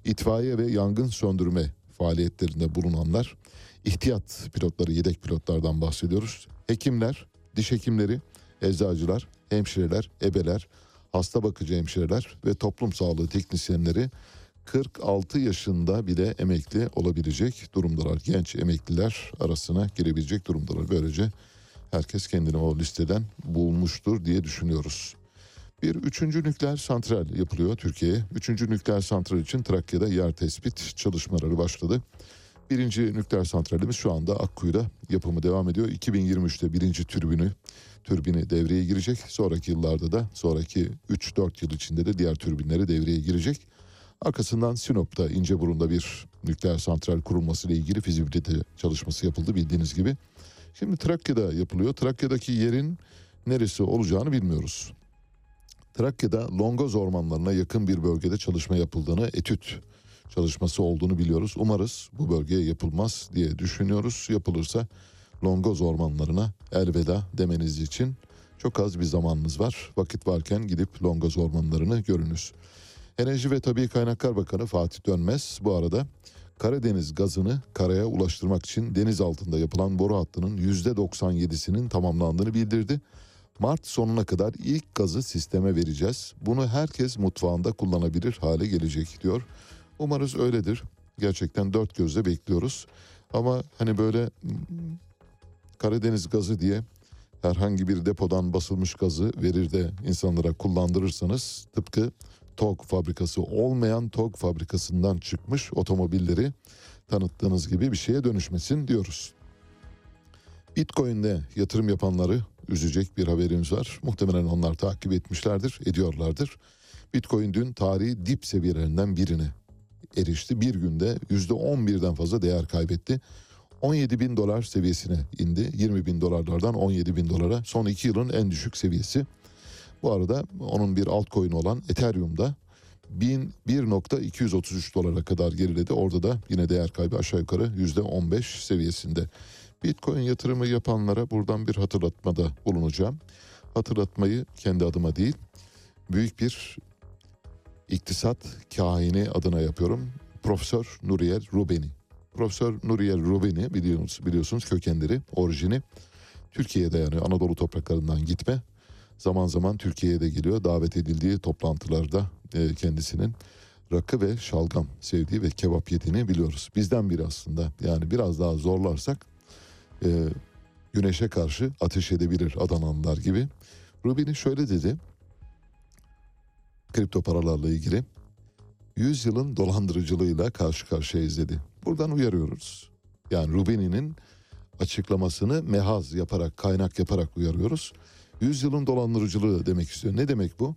itfaiye ve yangın söndürme faaliyetlerinde bulunanlar, ihtiyat pilotları, yedek pilotlardan bahsediyoruz. Hekimler, diş hekimleri, eczacılar, hemşireler, ebeler, hasta bakıcı hemşireler ve toplum sağlığı teknisyenleri 46 yaşında bile emekli olabilecek durumdalar. Genç emekliler arasına girebilecek durumdalar. Böylece herkes kendini o listeden bulmuştur diye düşünüyoruz. Bir üçüncü nükleer santral yapılıyor Türkiye'ye. Üçüncü nükleer santral için Trakya'da yer tespit çalışmaları başladı. Birinci nükleer santralimiz şu anda Akkuyu'da yapımı devam ediyor. 2023'te birinci türbünü türbini devreye girecek. Sonraki yıllarda da sonraki 3-4 yıl içinde de diğer türbinleri devreye girecek. Arkasından Sinop'ta İnceburun'da bir nükleer santral kurulması ile ilgili fizibilite çalışması yapıldı bildiğiniz gibi. Şimdi Trakya'da yapılıyor. Trakya'daki yerin neresi olacağını bilmiyoruz. Trakya'da Longoz ormanlarına yakın bir bölgede çalışma yapıldığını, etüt çalışması olduğunu biliyoruz. Umarız bu bölgeye yapılmaz diye düşünüyoruz. Yapılırsa Longoz ormanlarına elveda demeniz için çok az bir zamanınız var. Vakit varken gidip Longoz ormanlarını görünüz. Enerji ve Tabii Kaynaklar Bakanı Fatih Dönmez bu arada Karadeniz gazını karaya ulaştırmak için deniz altında yapılan boru hattının %97'sinin tamamlandığını bildirdi. Mart sonuna kadar ilk gazı sisteme vereceğiz. Bunu herkes mutfağında kullanabilir hale gelecek diyor. Umarız öyledir. Gerçekten dört gözle bekliyoruz. Ama hani böyle mm, Karadeniz gazı diye herhangi bir depodan basılmış gazı verir de insanlara kullandırırsanız tıpkı TOG fabrikası olmayan TOG fabrikasından çıkmış otomobilleri tanıttığınız gibi bir şeye dönüşmesin diyoruz. Bitcoin'de yatırım yapanları üzecek bir haberimiz var. Muhtemelen onlar takip etmişlerdir, ediyorlardır. Bitcoin dün tarihi dip seviyelerinden birine erişti. Bir günde %11'den fazla değer kaybetti. 17 bin dolar seviyesine indi. 20 bin dolarlardan 17 bin dolara son iki yılın en düşük seviyesi. Bu arada onun bir altcoin olan Ethereum'da 1.233 dolara kadar geriledi. Orada da yine değer kaybı aşağı yukarı %15 seviyesinde. Bitcoin yatırımı yapanlara buradan bir hatırlatmada bulunacağım. Hatırlatmayı kendi adıma değil, büyük bir iktisat kahini adına yapıyorum. Profesör Nuriye Rubeni. Profesör Nuriye Rubeni biliyorsunuz, biliyorsunuz kökenleri, orijini Türkiye'ye dayanıyor. Anadolu topraklarından gitme. Zaman zaman Türkiye'ye de geliyor. Davet edildiği toplantılarda e, kendisinin rakı ve şalgam sevdiği ve kebap yediğini biliyoruz. Bizden biri aslında. Yani biraz daha zorlarsak e, güneşe karşı ateş edebilir Adanalılar gibi. Rubini şöyle dedi. Kripto paralarla ilgili. 100 yılın dolandırıcılığıyla karşı karşıyayız dedi. Buradan uyarıyoruz. Yani Rubini'nin açıklamasını mehaz yaparak, kaynak yaparak uyarıyoruz. 100 yılın dolandırıcılığı demek istiyor. Ne demek bu?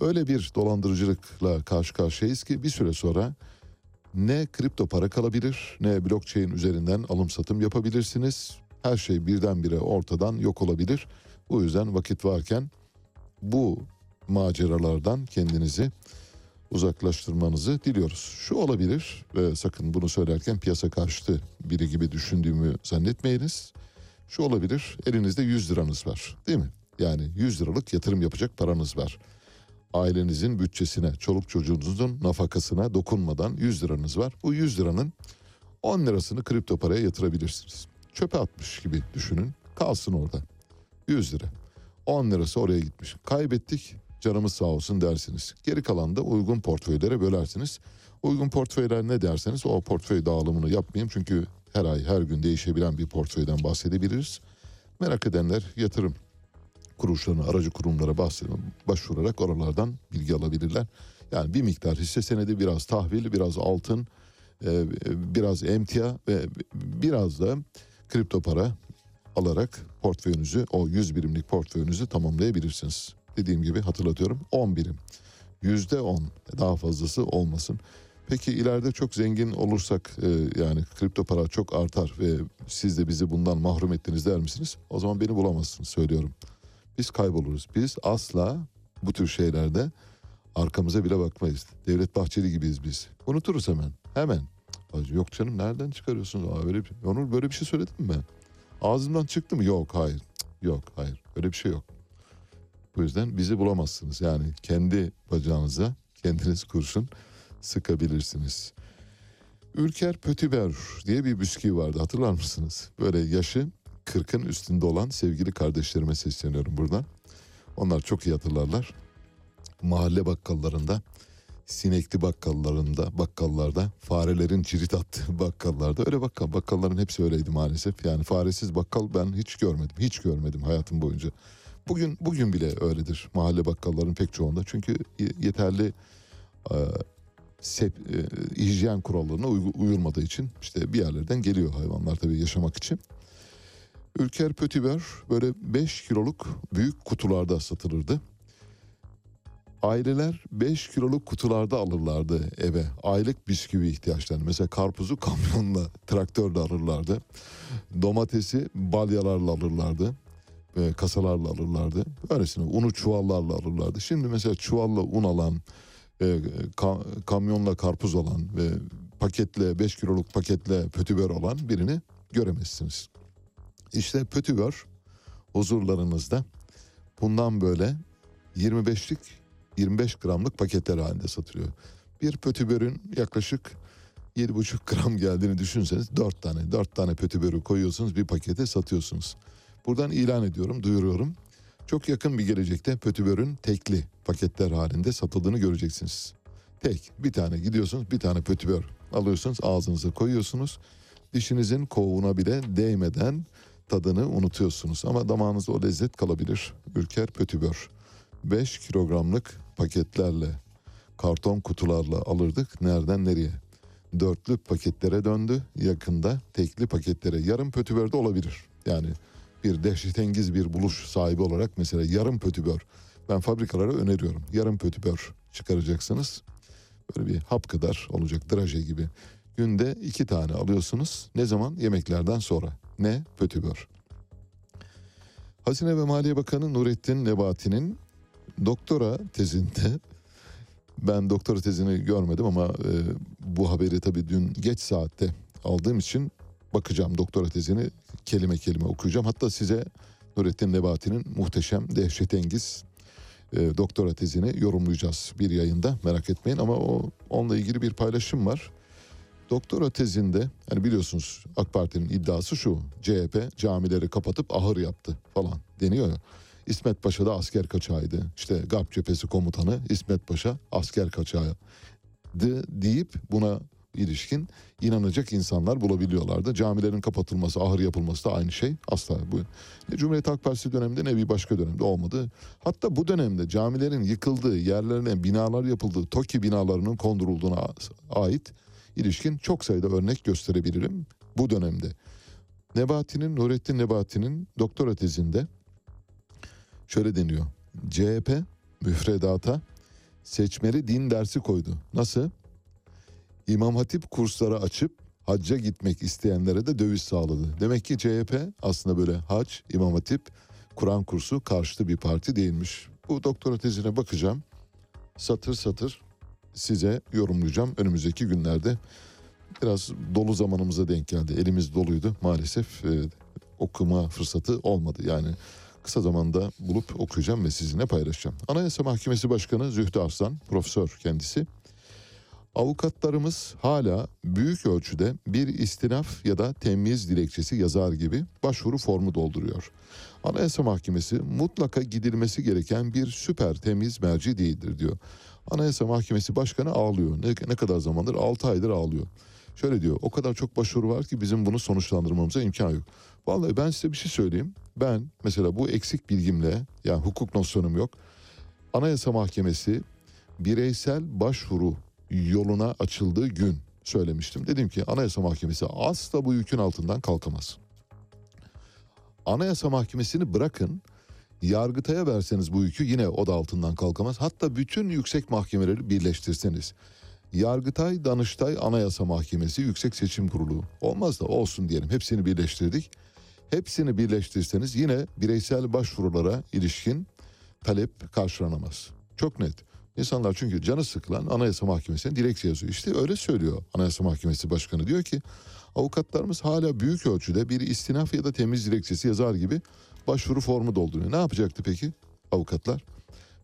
Öyle bir dolandırıcılıkla karşı karşıyayız ki bir süre sonra ne kripto para kalabilir ne blockchain üzerinden alım satım yapabilirsiniz. Her şey birdenbire ortadan yok olabilir. Bu yüzden vakit varken bu maceralardan kendinizi uzaklaştırmanızı diliyoruz. Şu olabilir ve sakın bunu söylerken piyasa karşıtı biri gibi düşündüğümü zannetmeyiniz. Şu olabilir elinizde 100 liranız var değil mi? Yani 100 liralık yatırım yapacak paranız var. Ailenizin bütçesine, çoluk çocuğunuzun nafakasına dokunmadan 100 liranız var. Bu 100 liranın 10 lirasını kripto paraya yatırabilirsiniz. Çöpe atmış gibi düşünün. Kalsın orada. 100 lira. 10 lirası oraya gitmiş. Kaybettik canımız sağ olsun dersiniz. Geri kalan da uygun portföylere bölersiniz. Uygun portföyler ne derseniz o portföy dağılımını yapmayayım. Çünkü her ay her gün değişebilen bir portföyden bahsedebiliriz. Merak edenler yatırım kuruluşlarına, aracı kurumlara başvurarak oralardan bilgi alabilirler. Yani bir miktar hisse senedi, biraz tahvil, biraz altın, e, biraz emtia ve biraz da kripto para alarak portföyünüzü, o 100 birimlik portföyünüzü tamamlayabilirsiniz. Dediğim gibi hatırlatıyorum 10 birim. Yüzde 10 daha fazlası olmasın. Peki ileride çok zengin olursak e, yani kripto para çok artar ve siz de bizi bundan mahrum ettiniz der misiniz? O zaman beni bulamazsınız söylüyorum. Biz kayboluruz. Biz asla bu tür şeylerde arkamıza bile bakmayız. Devlet Bahçeli gibiyiz biz. Unuturuz hemen. Hemen. Yok canım nereden çıkarıyorsunuz? Aa, öyle bir, Onur böyle bir şey söyledim mi ben? Ağzımdan çıktı mı? Yok hayır. Yok hayır. Öyle bir şey yok. Bu yüzden bizi bulamazsınız. Yani kendi bacağınıza kendiniz kurşun sıkabilirsiniz. Ülker Pötüber diye bir bisküvi vardı hatırlar mısınız? Böyle yaşı 40'ın üstünde olan sevgili kardeşlerime sesleniyorum buradan. Onlar çok iyi hatırlarlar. Mahalle bakkallarında, sinekli bakkallarında, bakkallarda, farelerin cirit attığı [LAUGHS] bakkallarda öyle bakkal. Bakkalların hepsi öyleydi maalesef. Yani faresiz bakkal ben hiç görmedim. Hiç görmedim hayatım boyunca. Bugün bugün bile öyledir mahalle bakkalların pek çoğunda. Çünkü yeterli e, sep, e, hijyen kurallarına uygu- uyulmadığı için işte bir yerlerden geliyor hayvanlar tabii yaşamak için. Ülker Pötüber böyle 5 kiloluk büyük kutularda satılırdı. Aileler 5 kiloluk kutularda alırlardı eve. Aylık bisküvi ihtiyaçlarını. Mesela karpuzu [LAUGHS] kamyonla, traktörle alırlardı. Domatesi balyalarla alırlardı. E, kasalarla alırlardı. Öylesine unu çuvallarla alırlardı. Şimdi mesela çuvalla un alan, e, ka- kamyonla karpuz alan ve paketle 5 kiloluk paketle pötüber olan birini göremezsiniz. İşte pötüver huzurlarınızda bundan böyle 25'lik 25 gramlık paketler halinde satılıyor. Bir pötübörün yaklaşık 7,5 gram geldiğini düşünseniz 4 tane 4 tane pötübörü koyuyorsunuz bir pakete satıyorsunuz. Buradan ilan ediyorum duyuruyorum. Çok yakın bir gelecekte pötübörün tekli paketler halinde satıldığını göreceksiniz. Tek bir tane gidiyorsunuz bir tane pötübör alıyorsunuz ağzınıza koyuyorsunuz. Dişinizin kovuğuna bile değmeden tadını unutuyorsunuz. Ama damağınızda o lezzet kalabilir. Ülker pötübör. 5 kilogramlık paketlerle, karton kutularla alırdık. Nereden nereye? Dörtlü paketlere döndü. Yakında tekli paketlere. Yarım pötübör de olabilir. Yani bir dehşetengiz bir buluş sahibi olarak mesela yarım pötübör. Ben fabrikalara öneriyorum. Yarım pötübör çıkaracaksınız. Böyle bir hap kadar olacak draje gibi. Günde iki tane alıyorsunuz. Ne zaman? Yemeklerden sonra. Ne? Pötübör. Hazine ve Maliye Bakanı Nurettin Nebati'nin doktora tezinde ben doktora tezini görmedim ama e, bu haberi tabii dün geç saatte aldığım için bakacağım doktora tezini kelime kelime okuyacağım. Hatta size Nurettin Nebati'nin muhteşem, dehşetengiz e, doktora tezini yorumlayacağız bir yayında merak etmeyin ama o onunla ilgili bir paylaşım var. Doktora tezinde hani biliyorsunuz AK Parti'nin iddiası şu CHP camileri kapatıp ahır yaptı falan deniyor ya. İsmet Paşa da asker kaçağıydı. İşte Garp cephesi komutanı İsmet Paşa asker kaçağıydı deyip buna ilişkin inanacak insanlar bulabiliyorlardı. Camilerin kapatılması, ahır yapılması da aynı şey. Asla bu ne Cumhuriyet Halk Partisi döneminde ne bir başka dönemde olmadı. Hatta bu dönemde camilerin yıkıldığı, yerlerine binalar yapıldığı, TOKİ binalarının kondurulduğuna ait ilişkin çok sayıda örnek gösterebilirim bu dönemde. Nebati'nin, Nurettin Nebati'nin doktora tezinde şöyle deniyor. CHP müfredata seçmeli din dersi koydu. Nasıl? İmam Hatip kursları açıp hacca gitmek isteyenlere de döviz sağladı. Demek ki CHP aslında böyle hac, İmam Hatip, Kur'an kursu karşıtı bir parti değilmiş. Bu doktora tezine bakacağım. Satır satır size yorumlayacağım önümüzdeki günlerde. Biraz dolu zamanımıza denk geldi. Elimiz doluydu maalesef e, okuma fırsatı olmadı. Yani kısa zamanda bulup okuyacağım ve sizinle paylaşacağım. Anayasa Mahkemesi Başkanı Zühtü Arslan, profesör kendisi. Avukatlarımız hala büyük ölçüde bir istinaf ya da temyiz dilekçesi yazar gibi başvuru formu dolduruyor. Anayasa Mahkemesi mutlaka gidilmesi gereken bir süper temiz merci değildir diyor. Anayasa Mahkemesi Başkanı ağlıyor. Ne, ne kadar zamandır? 6 aydır ağlıyor. Şöyle diyor o kadar çok başvuru var ki bizim bunu sonuçlandırmamıza imkan yok. Vallahi ben size bir şey söyleyeyim. Ben mesela bu eksik bilgimle yani hukuk nosyonum yok. Anayasa Mahkemesi bireysel başvuru yoluna açıldığı gün söylemiştim. Dedim ki Anayasa Mahkemesi asla bu yükün altından kalkamaz. Anayasa Mahkemesi'ni bırakın Yargıtay'a verseniz bu yükü yine o da altından kalkamaz. Hatta bütün yüksek mahkemeleri birleştirseniz. Yargıtay, Danıştay, Anayasa Mahkemesi, Yüksek Seçim Kurulu olmaz da olsun diyelim. Hepsini birleştirdik. Hepsini birleştirseniz yine bireysel başvurulara ilişkin talep karşılanamaz. Çok net. İnsanlar çünkü canı sıkılan Anayasa Mahkemesi'ne dilekçe yazıyor. İşte öyle söylüyor Anayasa Mahkemesi Başkanı. Diyor ki avukatlarımız hala büyük ölçüde bir istinaf ya da temiz dilekçesi yazar gibi başvuru formu dolduruyor. Ne yapacaktı peki avukatlar?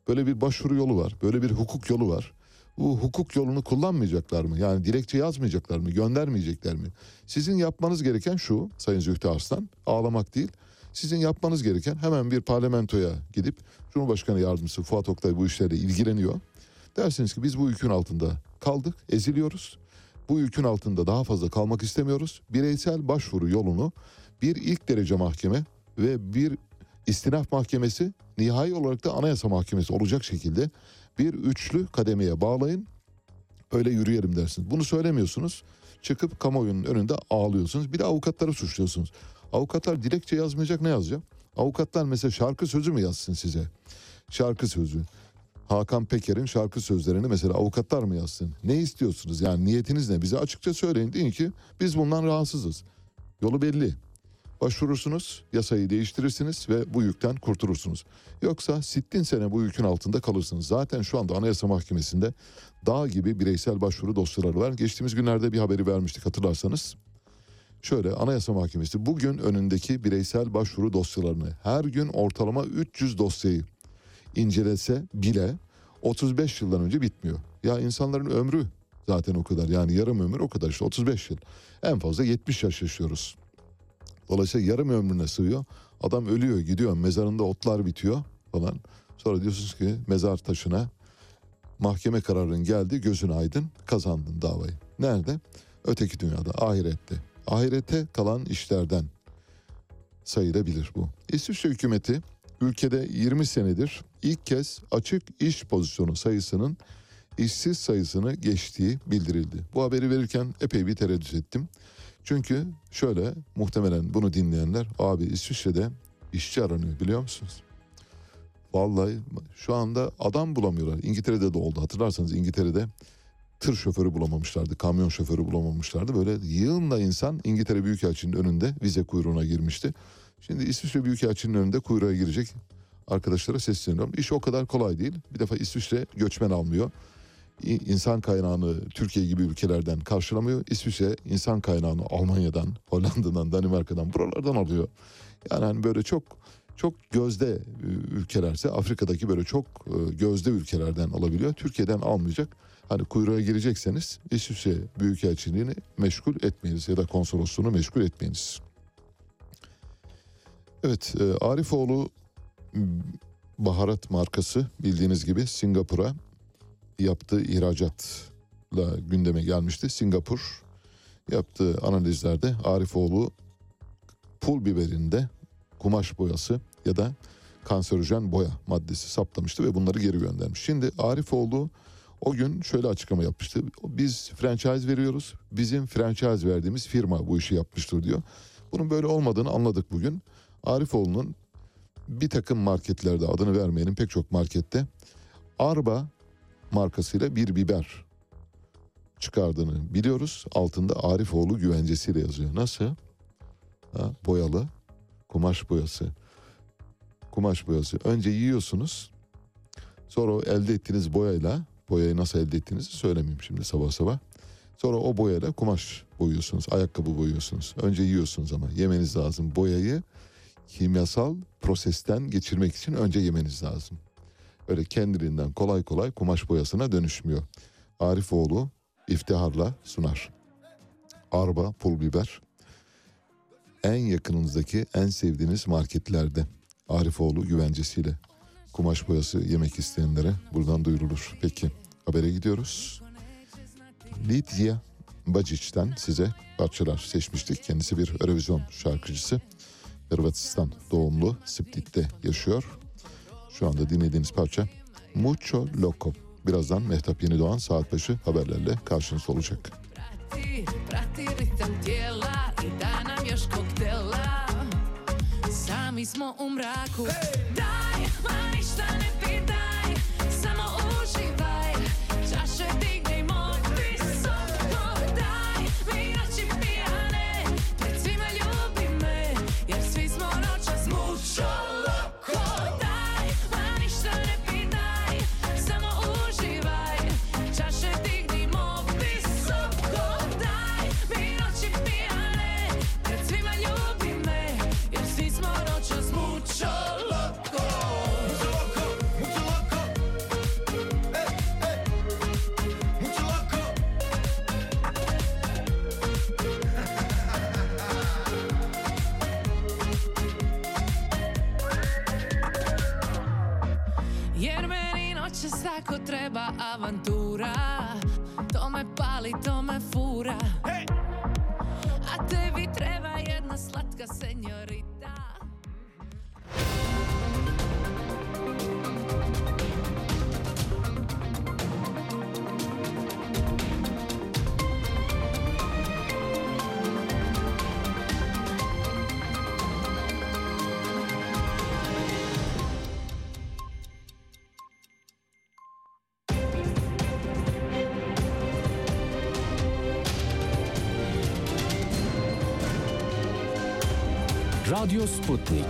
Böyle bir başvuru yolu var. Böyle bir hukuk yolu var. Bu hukuk yolunu kullanmayacaklar mı? Yani dilekçe yazmayacaklar mı? Göndermeyecekler mi? Sizin yapmanız gereken şu Sayın Zühtü Arslan ağlamak değil. Sizin yapmanız gereken hemen bir parlamentoya gidip Cumhurbaşkanı Yardımcısı Fuat Oktay bu işlerle ilgileniyor. Dersiniz ki biz bu yükün altında kaldık, eziliyoruz. Bu yükün altında daha fazla kalmak istemiyoruz. Bireysel başvuru yolunu bir ilk derece mahkeme ve bir istinaf mahkemesi nihai olarak da anayasa mahkemesi olacak şekilde bir üçlü kademeye bağlayın. Öyle yürüyelim dersiniz. Bunu söylemiyorsunuz. Çıkıp kamuoyunun önünde ağlıyorsunuz. Bir de avukatları suçluyorsunuz. Avukatlar dilekçe yazmayacak ne yazacak? Avukatlar mesela şarkı sözü mü yazsın size? Şarkı sözü. Hakan Peker'in şarkı sözlerini mesela avukatlar mı yazsın? Ne istiyorsunuz? Yani niyetiniz ne? Bize açıkça söyleyin. Deyin ki biz bundan rahatsızız. Yolu belli. Başvurursunuz, yasayı değiştirirsiniz ve bu yükten kurtulursunuz. Yoksa sittin sene bu yükün altında kalırsınız. Zaten şu anda Anayasa Mahkemesi'nde dağ gibi bireysel başvuru dosyaları var. Geçtiğimiz günlerde bir haberi vermiştik hatırlarsanız. Şöyle Anayasa Mahkemesi bugün önündeki bireysel başvuru dosyalarını her gün ortalama 300 dosyayı incelese bile 35 yıldan önce bitmiyor. Ya insanların ömrü zaten o kadar yani yarım ömür o kadar işte 35 yıl. En fazla 70 yaş yaşıyoruz. Dolayısıyla yarım ömrüne sığıyor. Adam ölüyor gidiyor mezarında otlar bitiyor falan. Sonra diyorsunuz ki mezar taşına mahkeme kararın geldi gözün aydın kazandın davayı. Nerede? Öteki dünyada ahirette. Ahirete kalan işlerden sayılabilir bu. İsviçre hükümeti ülkede 20 senedir ilk kez açık iş pozisyonu sayısının işsiz sayısını geçtiği bildirildi. Bu haberi verirken epey bir tereddüt ettim. Çünkü şöyle muhtemelen bunu dinleyenler abi İsviçre'de işçi aranıyor biliyor musunuz? Vallahi şu anda adam bulamıyorlar. İngiltere'de de oldu hatırlarsanız İngiltere'de tır şoförü bulamamışlardı, kamyon şoförü bulamamışlardı. Böyle yığınla insan İngiltere Büyükelçinin önünde vize kuyruğuna girmişti. Şimdi İsviçre Büyükelçinin önünde kuyruğa girecek arkadaşlara sesleniyorum. İş o kadar kolay değil. Bir defa İsviçre göçmen almıyor. İnsan kaynağını Türkiye gibi ülkelerden karşılamıyor. İsviçre insan kaynağını Almanya'dan, Hollanda'dan, Danimarka'dan buralardan alıyor. Yani hani böyle çok çok gözde ülkelerse Afrika'daki böyle çok gözde ülkelerden alabiliyor. Türkiye'den almayacak. Hani kuyruğa girecekseniz İsviçre Büyükelçiliğini meşgul etmeyiniz ya da konsolosluğunu meşgul etmeyiniz. Evet e, Arifoğlu m, baharat markası bildiğiniz gibi Singapur'a yaptığı ihracatla gündeme gelmişti. Singapur yaptığı analizlerde Arifoğlu pul biberinde kumaş boyası ya da kanserojen boya maddesi saptamıştı ve bunları geri göndermiş. Şimdi Arifoğlu o gün şöyle açıklama yapmıştı. Biz franchise veriyoruz. Bizim franchise verdiğimiz firma bu işi yapmıştır diyor. Bunun böyle olmadığını anladık bugün. Arifoğlu'nun bir takım marketlerde adını vermeyenin pek çok markette Arba markasıyla bir biber çıkardığını biliyoruz. Altında Arifoğlu güvencesiyle yazıyor. Nasıl? Ha, boyalı kumaş boyası. Kumaş boyası. Önce yiyorsunuz. Sonra o elde ettiğiniz boyayla boyayı nasıl elde ettiğinizi söylemeyeyim şimdi sabah sabah. Sonra o boyayla kumaş boyuyorsunuz. Ayakkabı boyuyorsunuz. Önce yiyorsunuz ama yemeniz lazım. Boyayı kimyasal prosesten geçirmek için önce yemeniz lazım. Öyle kendiliğinden kolay kolay kumaş boyasına dönüşmüyor. Arifoğlu iftiharla sunar. Arba, pul biber, en yakınınızdaki en sevdiğiniz marketlerde Arifoğlu güvencesiyle kumaş boyası yemek isteyenlere buradan duyurulur. Peki habere gidiyoruz. Lidya Bacic'ten size parçalar seçmiştik. Kendisi bir Eurovision şarkıcısı. Hırvatistan doğumlu Split'te yaşıyor. Şu anda dinlediğiniz parça Mucho Loco. Birazdan Mehtap Yenidoğan saat başı haberlerle karşınızda olacak. Sami smo u mraku Daj, ma ništa ne potreba avantura. Radyo Sputnik.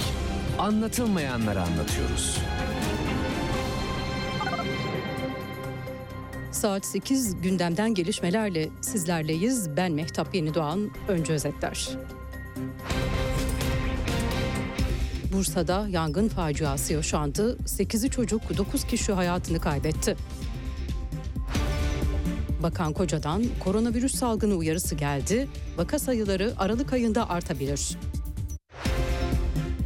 Anlatılmayanları anlatıyoruz. Saat 8 gündemden gelişmelerle sizlerleyiz. Ben Mehtap Yenidoğan. Önce özetler. Bursa'da yangın faciası yaşandı. 8'i çocuk, 9 kişi hayatını kaybetti. Bakan Koca'dan koronavirüs salgını uyarısı geldi. Vaka sayıları Aralık ayında artabilir.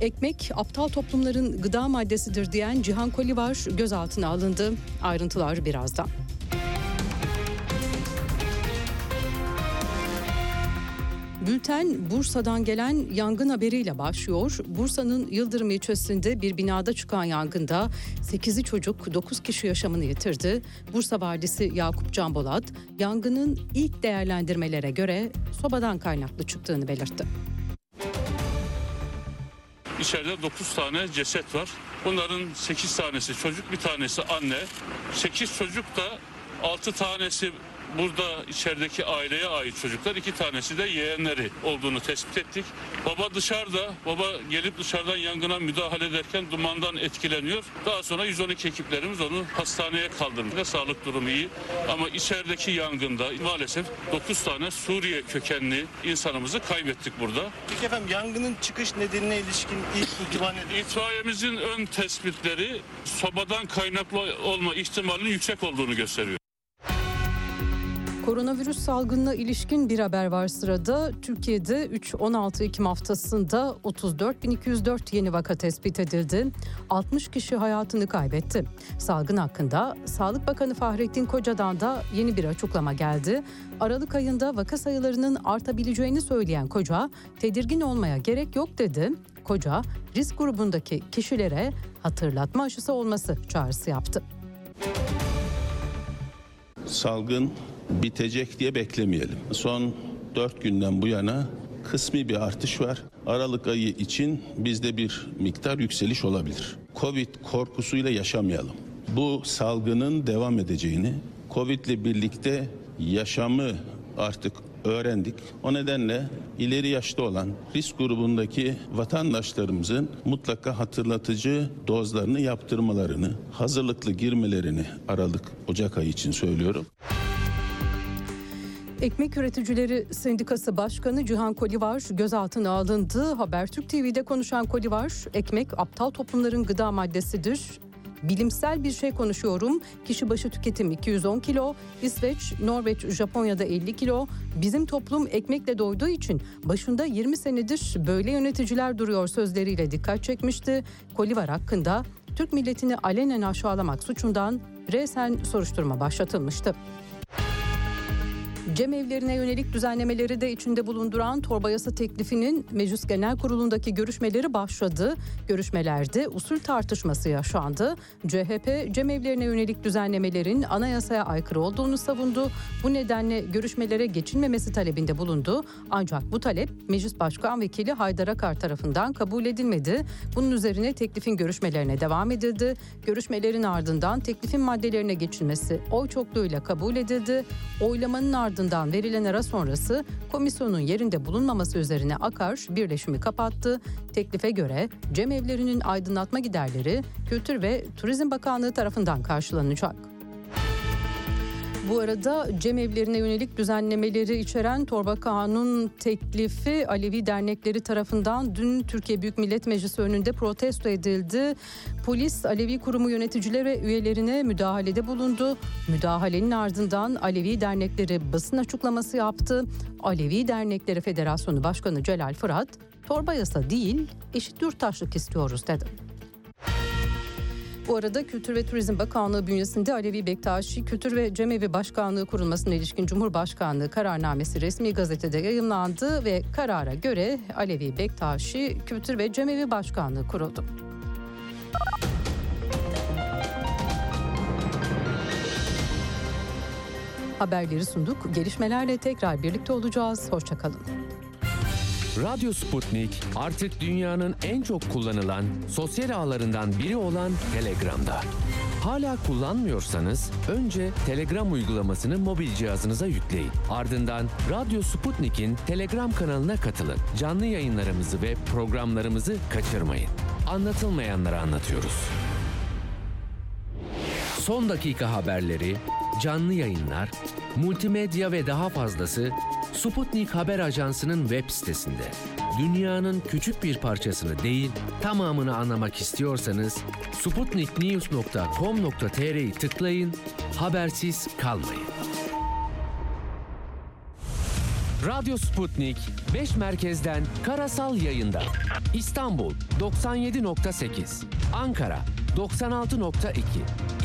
Ekmek aptal toplumların gıda maddesidir diyen Cihan Kolivar gözaltına alındı. Ayrıntılar birazdan. Bülten Bursa'dan gelen yangın haberiyle başlıyor. Bursa'nın Yıldırım ilçesinde bir binada çıkan yangında 8'i çocuk 9 kişi yaşamını yitirdi. Bursa Valisi Yakup Canbolat yangının ilk değerlendirmelere göre sobadan kaynaklı çıktığını belirtti. İçeride 9 tane ceset var. Bunların 8 tanesi çocuk, bir tanesi anne. 8 çocuk da 6 tanesi burada içerideki aileye ait çocuklar iki tanesi de yeğenleri olduğunu tespit ettik. Baba dışarıda, baba gelip dışarıdan yangına müdahale ederken dumandan etkileniyor. Daha sonra 112 ekiplerimiz onu hastaneye kaldırdı. Sağlık durumu iyi ama içerideki yangında maalesef 9 tane Suriye kökenli insanımızı kaybettik burada. Peki efendim yangının çıkış nedenine ilişkin ilk itibar nedir? İtfaiyemizin ön tespitleri sobadan kaynaklı olma ihtimalinin yüksek olduğunu gösteriyor. Koronavirüs salgınına ilişkin bir haber var sırada. Türkiye'de 3-16 Ekim haftasında 34.204 yeni vaka tespit edildi. 60 kişi hayatını kaybetti. Salgın hakkında Sağlık Bakanı Fahrettin Koca'dan da yeni bir açıklama geldi. Aralık ayında vaka sayılarının artabileceğini söyleyen Koca, tedirgin olmaya gerek yok dedi. Koca, risk grubundaki kişilere hatırlatma aşısı olması çağrısı yaptı. salgın bitecek diye beklemeyelim. Son 4 günden bu yana kısmi bir artış var. Aralık ayı için bizde bir miktar yükseliş olabilir. Covid korkusuyla yaşamayalım. Bu salgının devam edeceğini, Covid ile birlikte yaşamı artık öğrendik. O nedenle ileri yaşta olan risk grubundaki vatandaşlarımızın mutlaka hatırlatıcı dozlarını yaptırmalarını, hazırlıklı girmelerini Aralık Ocak ayı için söylüyorum. Ekmek Üreticileri Sendikası Başkanı Cihan Kolivar gözaltına alındı. Habertürk TV'de konuşan Kolivar, ekmek aptal toplumların gıda maddesidir. Bilimsel bir şey konuşuyorum. Kişi başı tüketim 210 kilo. İsveç, Norveç, Japonya'da 50 kilo. Bizim toplum ekmekle doyduğu için başında 20 senedir böyle yöneticiler duruyor sözleriyle dikkat çekmişti. Kolivar hakkında Türk milletini alenen aşağılamak suçundan resen soruşturma başlatılmıştı. Cemevlerine yönelik düzenlemeleri de içinde bulunduran torba yasa teklifinin Meclis Genel Kurulu'ndaki görüşmeleri başladı. Görüşmelerde usul tartışması yaşandı. CHP cemevlerine yönelik düzenlemelerin anayasaya aykırı olduğunu savundu. Bu nedenle görüşmelere geçilmemesi talebinde bulundu. Ancak bu talep Meclis Başkan Vekili Haydar Akar tarafından kabul edilmedi. Bunun üzerine teklifin görüşmelerine devam edildi. Görüşmelerin ardından teklifin maddelerine geçilmesi oy çokluğuyla kabul edildi. Oylamanın ardından verilen ara sonrası komisyonun yerinde bulunmaması üzerine Akar birleşimi kapattı. Teklife göre cemevlerinin aydınlatma giderleri Kültür ve Turizm Bakanlığı tarafından karşılanacak. Bu arada cemevlerine yönelik düzenlemeleri içeren torba kanun teklifi Alevi dernekleri tarafından dün Türkiye Büyük Millet Meclisi önünde protesto edildi. Polis Alevi kurumu yöneticileri ve üyelerine müdahalede bulundu. Müdahalenin ardından Alevi dernekleri basın açıklaması yaptı. Alevi Dernekleri Federasyonu Başkanı Celal Fırat, torba yasa değil eşit yurttaşlık istiyoruz dedi. Bu arada Kültür ve Turizm Bakanlığı bünyesinde Alevi Bektaşi Kültür ve Cemevi Başkanlığı kurulmasına ilişkin Cumhurbaşkanlığı kararnamesi resmi gazetede yayınlandı ve karara göre Alevi Bektaşi Kültür ve Cemevi Başkanlığı kuruldu. Haberleri sunduk. Gelişmelerle tekrar birlikte olacağız. Hoşçakalın. Radyo Sputnik artık dünyanın en çok kullanılan sosyal ağlarından biri olan Telegram'da. Hala kullanmıyorsanız önce Telegram uygulamasını mobil cihazınıza yükleyin. Ardından Radyo Sputnik'in Telegram kanalına katılın. Canlı yayınlarımızı ve programlarımızı kaçırmayın. Anlatılmayanları anlatıyoruz. Son dakika haberleri, canlı yayınlar, multimedya ve daha fazlası Sputnik Haber Ajansı'nın web sitesinde. Dünyanın küçük bir parçasını değil, tamamını anlamak istiyorsanız sputniknews.com.tr'yi tıklayın, habersiz kalmayın. Radyo Sputnik 5 merkezden karasal yayında. İstanbul 97.8, Ankara 96.2,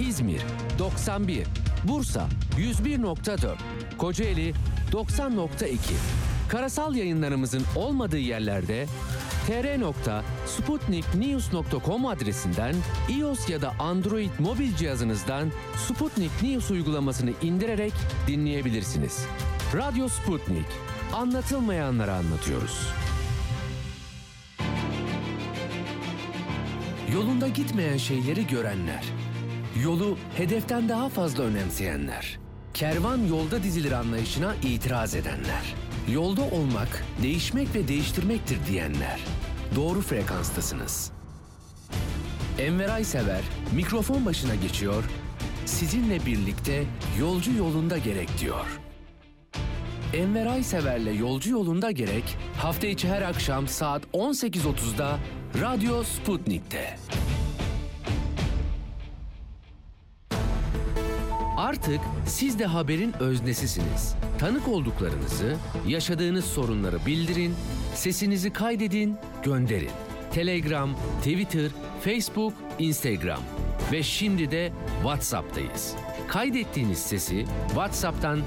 İzmir 91, Bursa 101.4, Kocaeli 90.2. Karasal yayınlarımızın olmadığı yerlerde tr.sputniknews.com adresinden iOS ya da Android mobil cihazınızdan Sputnik News uygulamasını indirerek dinleyebilirsiniz. Radyo Sputnik. Anlatılmayanları anlatıyoruz. Yolunda gitmeyen şeyleri görenler. Yolu hedeften daha fazla önemseyenler. Kervan yolda dizilir anlayışına itiraz edenler. Yolda olmak, değişmek ve değiştirmektir diyenler. Doğru frekanstasınız. Enver Aysever mikrofon başına geçiyor, sizinle birlikte yolcu yolunda gerek diyor. Enver Aysever'le Yolcu Yolunda Gerek hafta içi her akşam saat 18.30'da Radyo Sputnik'te. Artık siz de haberin öznesisiniz. Tanık olduklarınızı, yaşadığınız sorunları bildirin, sesinizi kaydedin, gönderin. Telegram, Twitter, Facebook, Instagram ve şimdi de WhatsApp'tayız. Kaydettiğiniz sesi WhatsApp'tan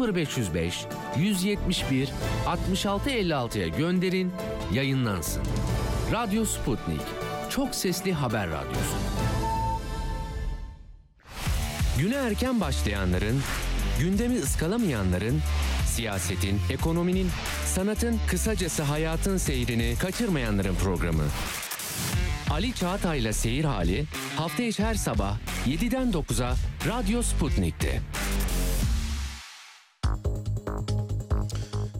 0505 171 66 56'ya gönderin, yayınlansın. Radyo Sputnik. Çok sesli haber radyosu. Güne erken başlayanların, gündemi ıskalamayanların, siyasetin, ekonominin, sanatın, kısacası hayatın seyrini kaçırmayanların programı. Ali Çağatay'la Seyir Hali hafta içi her sabah 7'den 9'a Radyo Sputnik'te.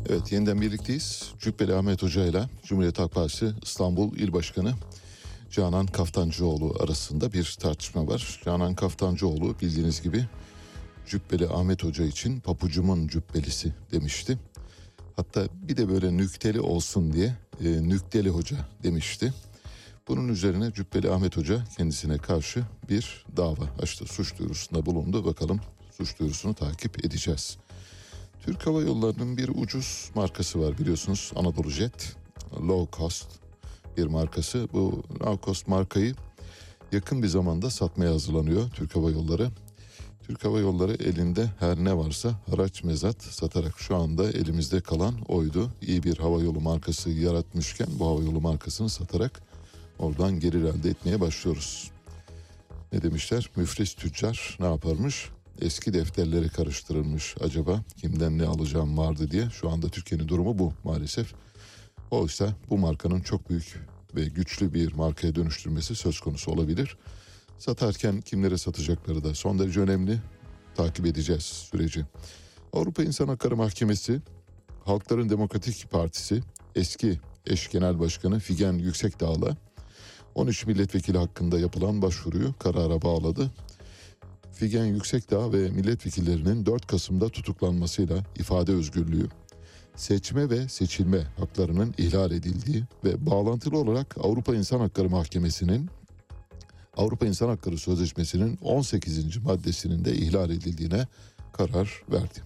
Evet yeniden birlikteyiz. Cübbeli Ahmet Hoca ile Cumhuriyet Halk Partisi İstanbul İl Başkanı Canan Kaftancıoğlu arasında bir tartışma var. Canan Kaftancıoğlu bildiğiniz gibi Cübbeli Ahmet Hoca için papucumun cübbelisi demişti. Hatta bir de böyle nükteli olsun diye e, nükteli hoca demişti. Bunun üzerine Cübbeli Ahmet Hoca kendisine karşı bir dava açtı. Suç duyurusunda bulundu. Bakalım suç duyurusunu takip edeceğiz. Türk Hava Yolları'nın bir ucuz markası var biliyorsunuz Anadolu Jet. Low cost bir markası. Bu cost markayı yakın bir zamanda satmaya hazırlanıyor Türk Hava Yolları. Türk Hava Yolları elinde her ne varsa haraç mezat satarak şu anda elimizde kalan oydu. İyi bir hava yolu markası yaratmışken bu hava yolu markasını satarak oradan gelir elde etmeye başlıyoruz. Ne demişler? Müflis tüccar ne yaparmış? Eski defterleri karıştırılmış acaba kimden ne alacağım vardı diye. Şu anda Türkiye'nin durumu bu maalesef. Oysa bu markanın çok büyük ve güçlü bir markaya dönüştürmesi söz konusu olabilir. Satarken kimlere satacakları da son derece önemli. Takip edeceğiz süreci. Avrupa İnsan Hakları Mahkemesi, Halkların Demokratik Partisi eski eş genel başkanı Figen Yüksekdağ'la 13 milletvekili hakkında yapılan başvuruyu karara bağladı. Figen Yüksekdağ ve milletvekillerinin 4 Kasım'da tutuklanmasıyla ifade özgürlüğü, seçme ve seçilme haklarının ihlal edildiği ve bağlantılı olarak Avrupa İnsan Hakları Mahkemesi'nin Avrupa İnsan Hakları Sözleşmesi'nin 18. maddesinin de ihlal edildiğine karar verdi.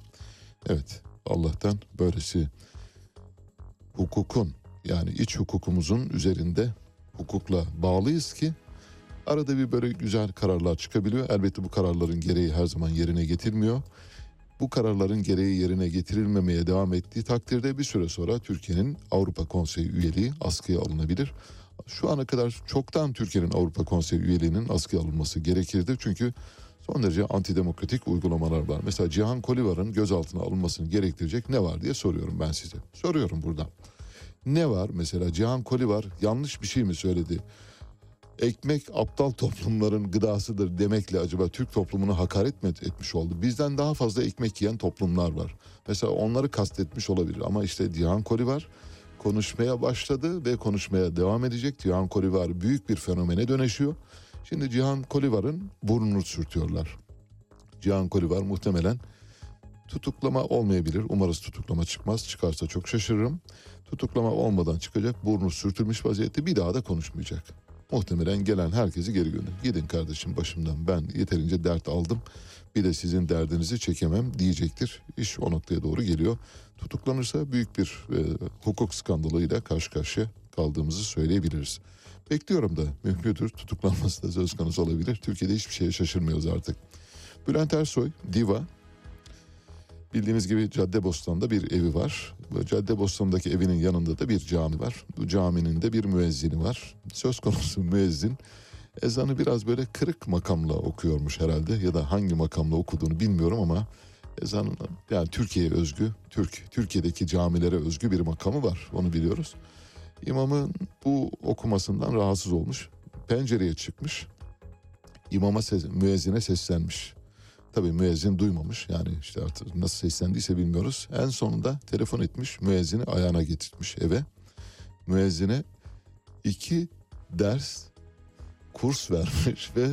Evet Allah'tan böylesi hukukun yani iç hukukumuzun üzerinde hukukla bağlıyız ki arada bir böyle güzel kararlar çıkabiliyor. Elbette bu kararların gereği her zaman yerine getirmiyor. Bu kararların gereği yerine getirilmemeye devam ettiği takdirde bir süre sonra Türkiye'nin Avrupa Konseyi üyeliği askıya alınabilir. Şu ana kadar çoktan Türkiye'nin Avrupa Konseyi üyeliğinin askıya alınması gerekirdi. Çünkü son derece antidemokratik uygulamalar var. Mesela Cihan Kolivar'ın gözaltına alınmasını gerektirecek ne var diye soruyorum ben size. Soruyorum buradan. Ne var mesela Cihan Kolivar yanlış bir şey mi söyledi? Ekmek aptal toplumların gıdasıdır demekle acaba Türk toplumunu hakaret mi etmiş oldu? Bizden daha fazla ekmek yiyen toplumlar var. Mesela onları kastetmiş olabilir ama işte Cihan Kolivar konuşmaya başladı ve konuşmaya devam edecek. Cihan Kolivar büyük bir fenomene dönüşüyor. Şimdi Cihan Kolivar'ın burnunu sürtüyorlar. Cihan Kolivar muhtemelen tutuklama olmayabilir. Umarız tutuklama çıkmaz. Çıkarsa çok şaşırırım. Tutuklama olmadan çıkacak. Burnu sürtülmüş vaziyette bir daha da konuşmayacak. Muhtemelen gelen herkesi geri gönder. Gidin kardeşim başımdan ben yeterince dert aldım. Bir de sizin derdinizi çekemem diyecektir. İş o noktaya doğru geliyor. Tutuklanırsa büyük bir e, hukuk skandalıyla karşı karşıya kaldığımızı söyleyebiliriz. Bekliyorum da mümkündür tutuklanması da söz konusu olabilir. Türkiye'de hiçbir şeye şaşırmıyoruz artık. Bülent Ersoy, Diva. Bildiğiniz gibi Caddebostan'da bir evi var. Caddebostan'daki evinin yanında da bir cami var. Bu caminin de bir müezzini var. Söz konusu müezzin ezanı biraz böyle kırık makamla okuyormuş herhalde ya da hangi makamla okuduğunu bilmiyorum ama ezanın yani Türkiye'ye özgü, Türk Türkiye'deki camilere özgü bir makamı var. Onu biliyoruz. İmamın bu okumasından rahatsız olmuş. Pencereye çıkmış. İmama ses, müezzine seslenmiş. Tabii müezzin duymamış yani işte artık nasıl seslendiyse bilmiyoruz. En sonunda telefon etmiş müezzini ayağına getirtmiş eve. Müezzine iki ders kurs [LAUGHS] vermiş ve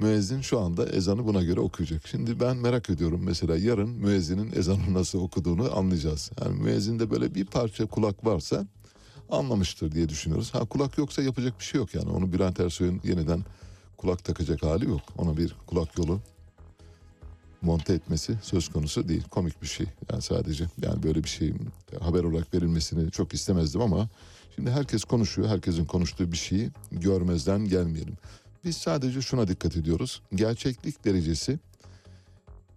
müezzin şu anda ezanı buna göre okuyacak. Şimdi ben merak ediyorum mesela yarın müezzinin ezanı nasıl okuduğunu anlayacağız. Yani müezzinde böyle bir parça kulak varsa anlamıştır diye düşünüyoruz. Ha kulak yoksa yapacak bir şey yok yani. Onu Bülent Ersoy'un yeniden kulak takacak hali yok. Ona bir kulak yolu monte etmesi söz konusu değil. Komik bir şey yani sadece. Yani böyle bir şey haber olarak verilmesini çok istemezdim ama şimdi herkes konuşuyor. Herkesin konuştuğu bir şeyi görmezden gelmeyelim. Biz sadece şuna dikkat ediyoruz. Gerçeklik derecesi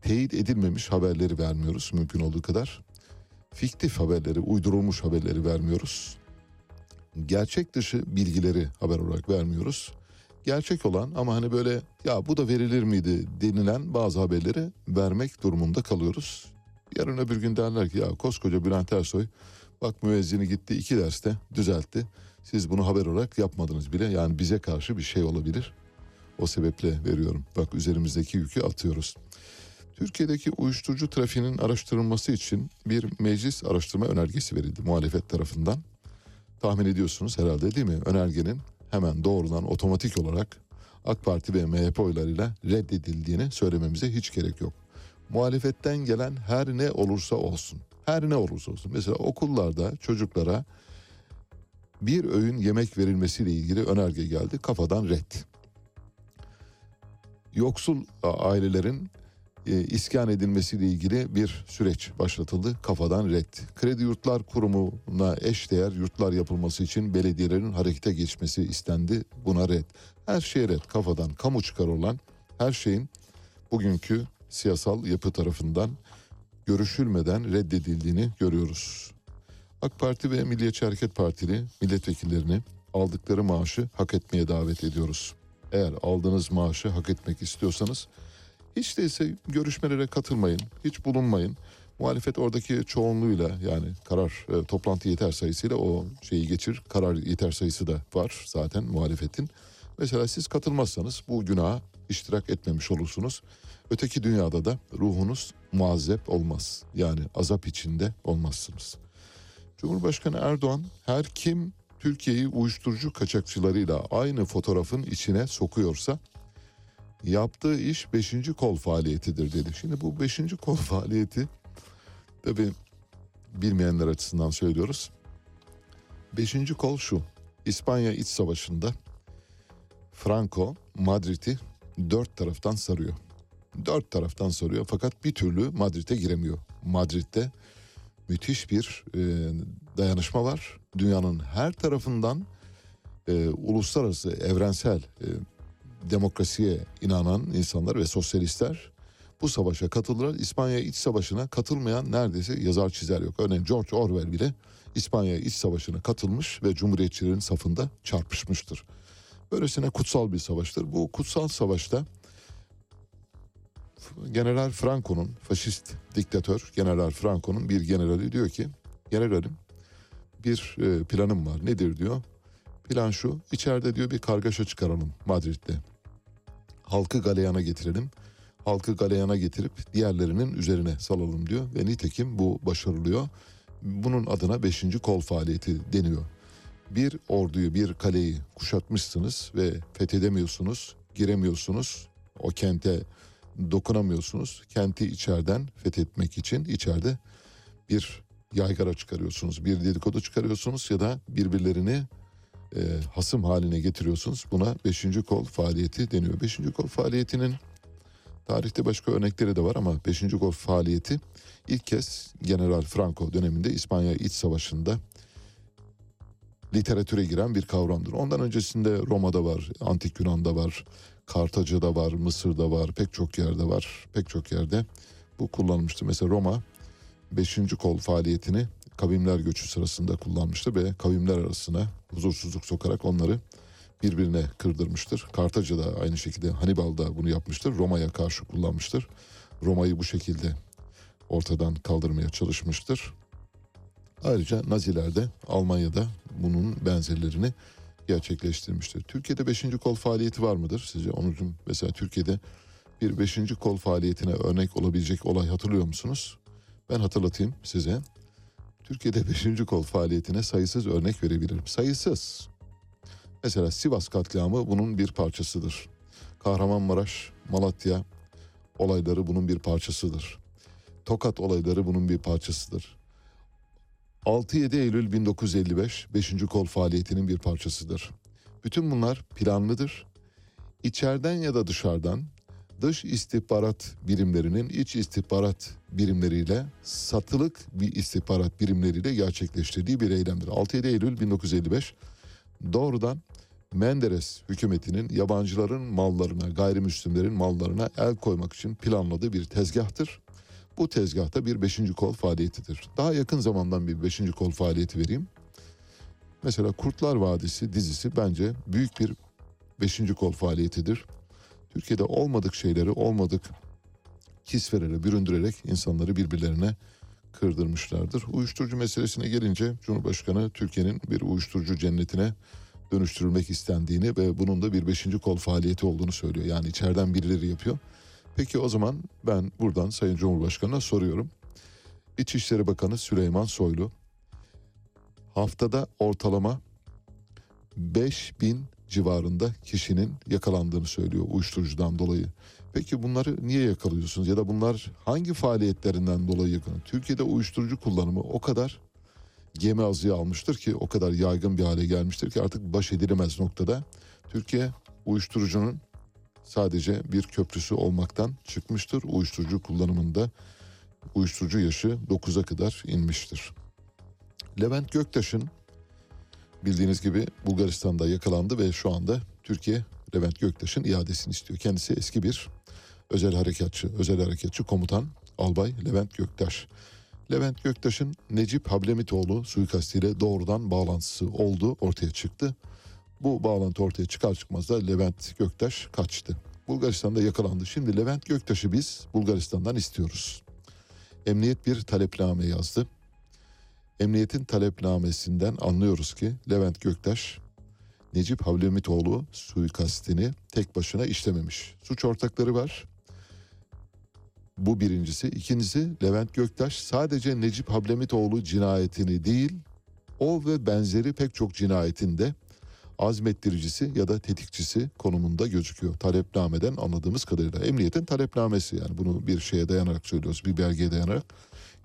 teyit edilmemiş haberleri vermiyoruz mümkün olduğu kadar. Fiktif haberleri, uydurulmuş haberleri vermiyoruz. Gerçek dışı bilgileri haber olarak vermiyoruz. Gerçek olan ama hani böyle ya bu da verilir miydi denilen bazı haberleri vermek durumunda kalıyoruz. Yarın öbür gün derler ki ya koskoca Bülent Ersoy bak müezzini gitti iki derste düzeltti. Siz bunu haber olarak yapmadınız bile yani bize karşı bir şey olabilir. O sebeple veriyorum. Bak üzerimizdeki yükü atıyoruz. Türkiye'deki uyuşturucu trafiğinin araştırılması için bir meclis araştırma önergesi verildi muhalefet tarafından. Tahmin ediyorsunuz herhalde değil mi? Önergenin hemen doğrudan otomatik olarak AK Parti ve MHP oylarıyla reddedildiğini söylememize hiç gerek yok. Muhalefetten gelen her ne olursa olsun, her ne olursa olsun. Mesela okullarda çocuklara bir öğün yemek verilmesiyle ilgili önerge geldi. Kafadan red. Yoksul ailelerin e, iskan edilmesiyle ilgili bir süreç başlatıldı. Kafadan red. Kredi Yurtlar Kurumu'na eşdeğer yurtlar yapılması için belediyelerin harekete geçmesi istendi. Buna red. Her şeye red. Kafadan kamu çıkarı olan her şeyin bugünkü siyasal yapı tarafından görüşülmeden reddedildiğini görüyoruz. AK Parti ve Milliyetçi Hareket Partili milletvekillerini aldıkları maaşı hak etmeye davet ediyoruz. Eğer aldığınız maaşı hak etmek istiyorsanız hiç değilse görüşmelere katılmayın, hiç bulunmayın. Muhalefet oradaki çoğunluğuyla yani karar e, toplantı yeter sayısıyla o şeyi geçir. Karar yeter sayısı da var zaten muhalefetin. Mesela siz katılmazsanız bu günaha iştirak etmemiş olursunuz. Öteki dünyada da ruhunuz muazzep olmaz. Yani azap içinde olmazsınız. Cumhurbaşkanı Erdoğan her kim Türkiye'yi uyuşturucu kaçakçılarıyla aynı fotoğrafın içine sokuyorsa yaptığı iş 5. kol faaliyetidir dedi. Şimdi bu 5. kol [LAUGHS] faaliyeti tabi bilmeyenler açısından söylüyoruz. 5. kol şu. İspanya İç Savaşı'nda Franco Madrid'i dört taraftan sarıyor. Dört taraftan sarıyor fakat bir türlü Madrid'e giremiyor. Madrid'de müthiş bir e, dayanışma var. Dünyanın her tarafından e, uluslararası, evrensel e, demokrasiye inanan insanlar ve sosyalistler bu savaşa katıldılar. İspanya İç Savaşı'na katılmayan neredeyse yazar çizer yok. Örneğin George Orwell bile İspanya İç Savaşı'na katılmış ve Cumhuriyetçilerin safında çarpışmıştır. Böylesine kutsal bir savaştır. Bu kutsal savaşta General Franco'nun, faşist diktatör General Franco'nun bir generali diyor ki, generalim bir e, planım var. Nedir diyor. Plan şu, içeride diyor bir kargaşa çıkaralım Madrid'de. Halkı galeyana getirelim. Halkı galeyana getirip diğerlerinin üzerine salalım diyor. Ve nitekim bu başarılıyor. Bunun adına 5. kol faaliyeti deniyor. Bir orduyu, bir kaleyi kuşatmışsınız ve fethedemiyorsunuz, giremiyorsunuz. O kente dokunamıyorsunuz. Kenti içeriden fethetmek için içeride bir yaygara çıkarıyorsunuz, bir dedikodu çıkarıyorsunuz ya da birbirlerini e, hasım haline getiriyorsunuz. Buna 5. kol faaliyeti deniyor. 5. kol faaliyetinin tarihte başka örnekleri de var ama 5. kol faaliyeti ilk kez General Franco döneminde İspanya İç Savaşı'nda literatüre giren bir kavramdır. Ondan öncesinde Roma'da var, Antik Yunan'da var, Kartaca'da var, Mısır'da var, pek çok yerde var. Pek çok yerde bu kullanılmıştı. Mesela Roma 5. kol faaliyetini kavimler göçü sırasında kullanmıştı ve kavimler arasına huzursuzluk sokarak onları birbirine kırdırmıştır. Kartaca da aynı şekilde Hannibal da bunu yapmıştır. Roma'ya karşı kullanmıştır. Roma'yı bu şekilde ortadan kaldırmaya çalışmıştır. Ayrıca Naziler de Almanya'da bunun benzerlerini gerçekleştirmiştir. Türkiye'de 5. kol faaliyeti var mıdır sizce? Onun mesela Türkiye'de bir beşinci kol faaliyetine örnek olabilecek olay hatırlıyor musunuz? Ben hatırlatayım size. Türkiye'de [LAUGHS] beşinci kol faaliyetine sayısız örnek verebilirim. Sayısız. Mesela Sivas katliamı bunun bir parçasıdır. Kahramanmaraş, Malatya olayları bunun bir parçasıdır. Tokat olayları bunun bir parçasıdır. 6-7 Eylül 1955 5. kol faaliyetinin bir parçasıdır. Bütün bunlar planlıdır. İçeriden ya da dışarıdan dış istihbarat birimlerinin iç istihbarat birimleriyle satılık bir istihbarat birimleriyle gerçekleştirdiği bir eylemdir. 6-7 Eylül 1955 doğrudan Menderes hükümetinin yabancıların mallarına, gayrimüslimlerin mallarına el koymak için planladığı bir tezgahtır. Bu tezgahta bir beşinci kol faaliyetidir. Daha yakın zamandan bir beşinci kol faaliyeti vereyim. Mesela Kurtlar Vadisi dizisi bence büyük bir beşinci kol faaliyetidir. Türkiye'de olmadık şeyleri olmadık kisvelere büründürerek insanları birbirlerine kırdırmışlardır. Uyuşturucu meselesine gelince Cumhurbaşkanı Türkiye'nin bir uyuşturucu cennetine dönüştürülmek istendiğini ve bunun da bir beşinci kol faaliyeti olduğunu söylüyor. Yani içeriden birileri yapıyor. Peki o zaman ben buradan Sayın Cumhurbaşkanı'na soruyorum. İçişleri Bakanı Süleyman Soylu haftada ortalama 5000 civarında kişinin yakalandığını söylüyor uyuşturucudan dolayı. Peki bunları niye yakalıyorsunuz ya da bunlar hangi faaliyetlerinden dolayı yakalanıyor? Türkiye'de uyuşturucu kullanımı o kadar gemi azıya almıştır ki o kadar yaygın bir hale gelmiştir ki artık baş edilemez noktada. Türkiye uyuşturucunun sadece bir köprüsü olmaktan çıkmıştır. Uyuşturucu kullanımında uyuşturucu yaşı 9'a kadar inmiştir. Levent Göktaş'ın bildiğiniz gibi Bulgaristan'da yakalandı ve şu anda Türkiye Levent Göktaş'ın iadesini istiyor. Kendisi eski bir özel harekatçı, özel harekatçı komutan Albay Levent Göktaş. Levent Göktaş'ın Necip Hablemitoğlu suikastiyle doğrudan bağlantısı olduğu ortaya çıktı. Bu bağlantı ortaya çıkar çıkmaz da Levent Göktaş kaçtı. Bulgaristan'da yakalandı. Şimdi Levent Göktaş'ı biz Bulgaristan'dan istiyoruz. Emniyet bir talepname yazdı. Emniyetin talepnamesinden anlıyoruz ki Levent Göktaş Necip Havlemitoğlu suikastini tek başına işlememiş. Suç ortakları var. Bu birincisi. İkincisi Levent Göktaş sadece Necip Hablemitoğlu cinayetini değil o ve benzeri pek çok cinayetinde azmettiricisi ya da tetikçisi konumunda gözüküyor. Talepnameden anladığımız kadarıyla. Emniyetin talepnamesi yani bunu bir şeye dayanarak söylüyoruz. Bir belgeye dayanarak.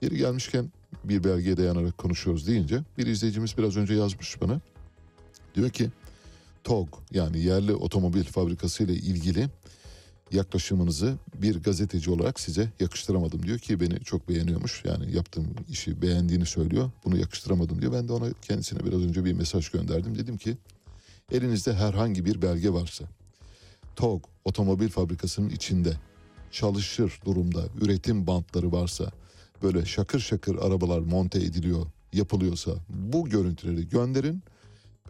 Yeri gelmişken bir belgeye dayanarak konuşuyoruz deyince bir izleyicimiz biraz önce yazmış bana. Diyor ki TOG yani yerli otomobil fabrikası ile ilgili yaklaşımınızı bir gazeteci olarak size yakıştıramadım diyor ki beni çok beğeniyormuş. Yani yaptığım işi beğendiğini söylüyor. Bunu yakıştıramadım diyor. Ben de ona kendisine biraz önce bir mesaj gönderdim. Dedim ki elinizde herhangi bir belge varsa TOG otomobil fabrikasının içinde çalışır durumda üretim bantları varsa böyle şakır şakır arabalar monte ediliyor yapılıyorsa bu görüntüleri gönderin.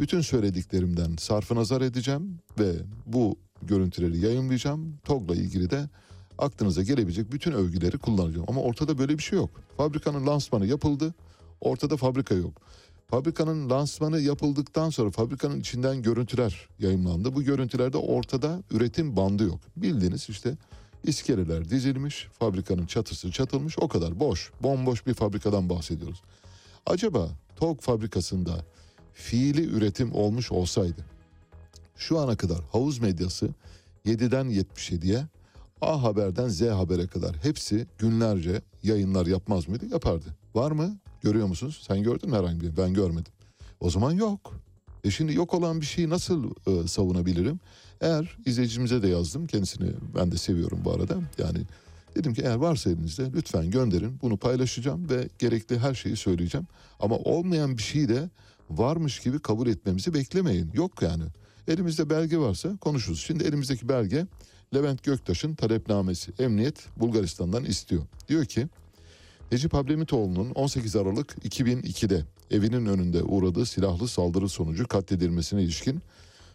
Bütün söylediklerimden sarfı nazar edeceğim ve bu görüntüleri yayınlayacağım. TOG'la ilgili de aklınıza gelebilecek bütün övgüleri kullanacağım. Ama ortada böyle bir şey yok. Fabrikanın lansmanı yapıldı. Ortada fabrika yok. Fabrikanın lansmanı yapıldıktan sonra fabrikanın içinden görüntüler yayınlandı. Bu görüntülerde ortada üretim bandı yok. Bildiğiniz işte iskeleler dizilmiş, fabrikanın çatısı çatılmış o kadar boş, bomboş bir fabrikadan bahsediyoruz. Acaba TOG fabrikasında fiili üretim olmuş olsaydı şu ana kadar havuz medyası 7'den 77'ye A Haber'den Z Haber'e kadar hepsi günlerce yayınlar yapmaz mıydı? Yapardı. Var mı? Görüyor musunuz? Sen gördün mü herhangi bir? Ben görmedim. O zaman yok. E şimdi yok olan bir şeyi nasıl e, savunabilirim? Eğer izleyicimize de yazdım. Kendisini ben de seviyorum bu arada. Yani dedim ki eğer varsa elinizde lütfen gönderin. Bunu paylaşacağım ve gerekli her şeyi söyleyeceğim. Ama olmayan bir şeyi de varmış gibi kabul etmemizi beklemeyin. Yok yani. Elimizde belge varsa konuşuruz. Şimdi elimizdeki belge Levent Göktaş'ın talepnamesi. Emniyet Bulgaristan'dan istiyor. Diyor ki Necip Hablemitoğlu'nun 18 Aralık 2002'de evinin önünde uğradığı silahlı saldırı sonucu katledilmesine ilişkin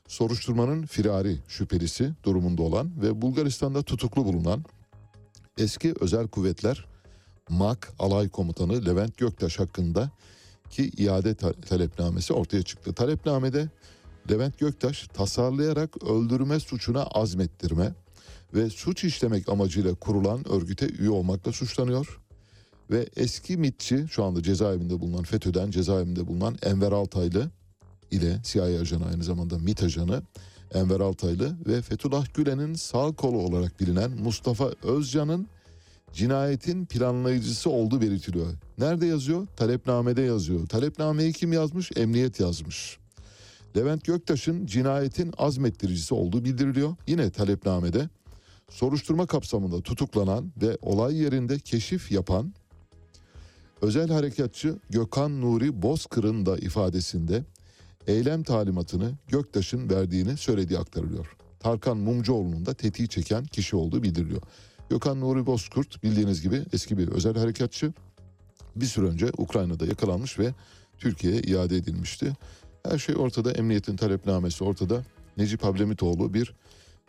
soruşturmanın firari şüphelisi durumunda olan ve Bulgaristan'da tutuklu bulunan eski özel kuvvetler MAK alay komutanı Levent Göktaş hakkında ki iade ta- talepnamesi ortaya çıktı. Talepnamede Levent Göktaş tasarlayarak öldürme suçuna azmettirme ve suç işlemek amacıyla kurulan örgüte üye olmakla suçlanıyor. Ve eski MİT'çi şu anda cezaevinde bulunan FETÖ'den cezaevinde bulunan Enver Altaylı ile CIA ajanı aynı zamanda MİT ajanı Enver Altaylı ve Fethullah Gülen'in sağ kolu olarak bilinen Mustafa Özcan'ın cinayetin planlayıcısı olduğu belirtiliyor. Nerede yazıyor? Talepnamede yazıyor. Talepnameyi kim yazmış? Emniyet yazmış. Levent Göktaş'ın cinayetin azmettiricisi olduğu bildiriliyor. Yine talepnamede soruşturma kapsamında tutuklanan ve olay yerinde keşif yapan özel harekatçı Gökhan Nuri Bozkır'ın da ifadesinde eylem talimatını Göktaş'ın verdiğini söylediği aktarılıyor. Tarkan Mumcuoğlu'nun da tetiği çeken kişi olduğu bildiriliyor. Gökhan Nuri Bozkurt bildiğiniz gibi eski bir özel harekatçı. Bir süre önce Ukrayna'da yakalanmış ve Türkiye'ye iade edilmişti. Her şey ortada, emniyetin talepnamesi ortada. Necip Hablemitoğlu bir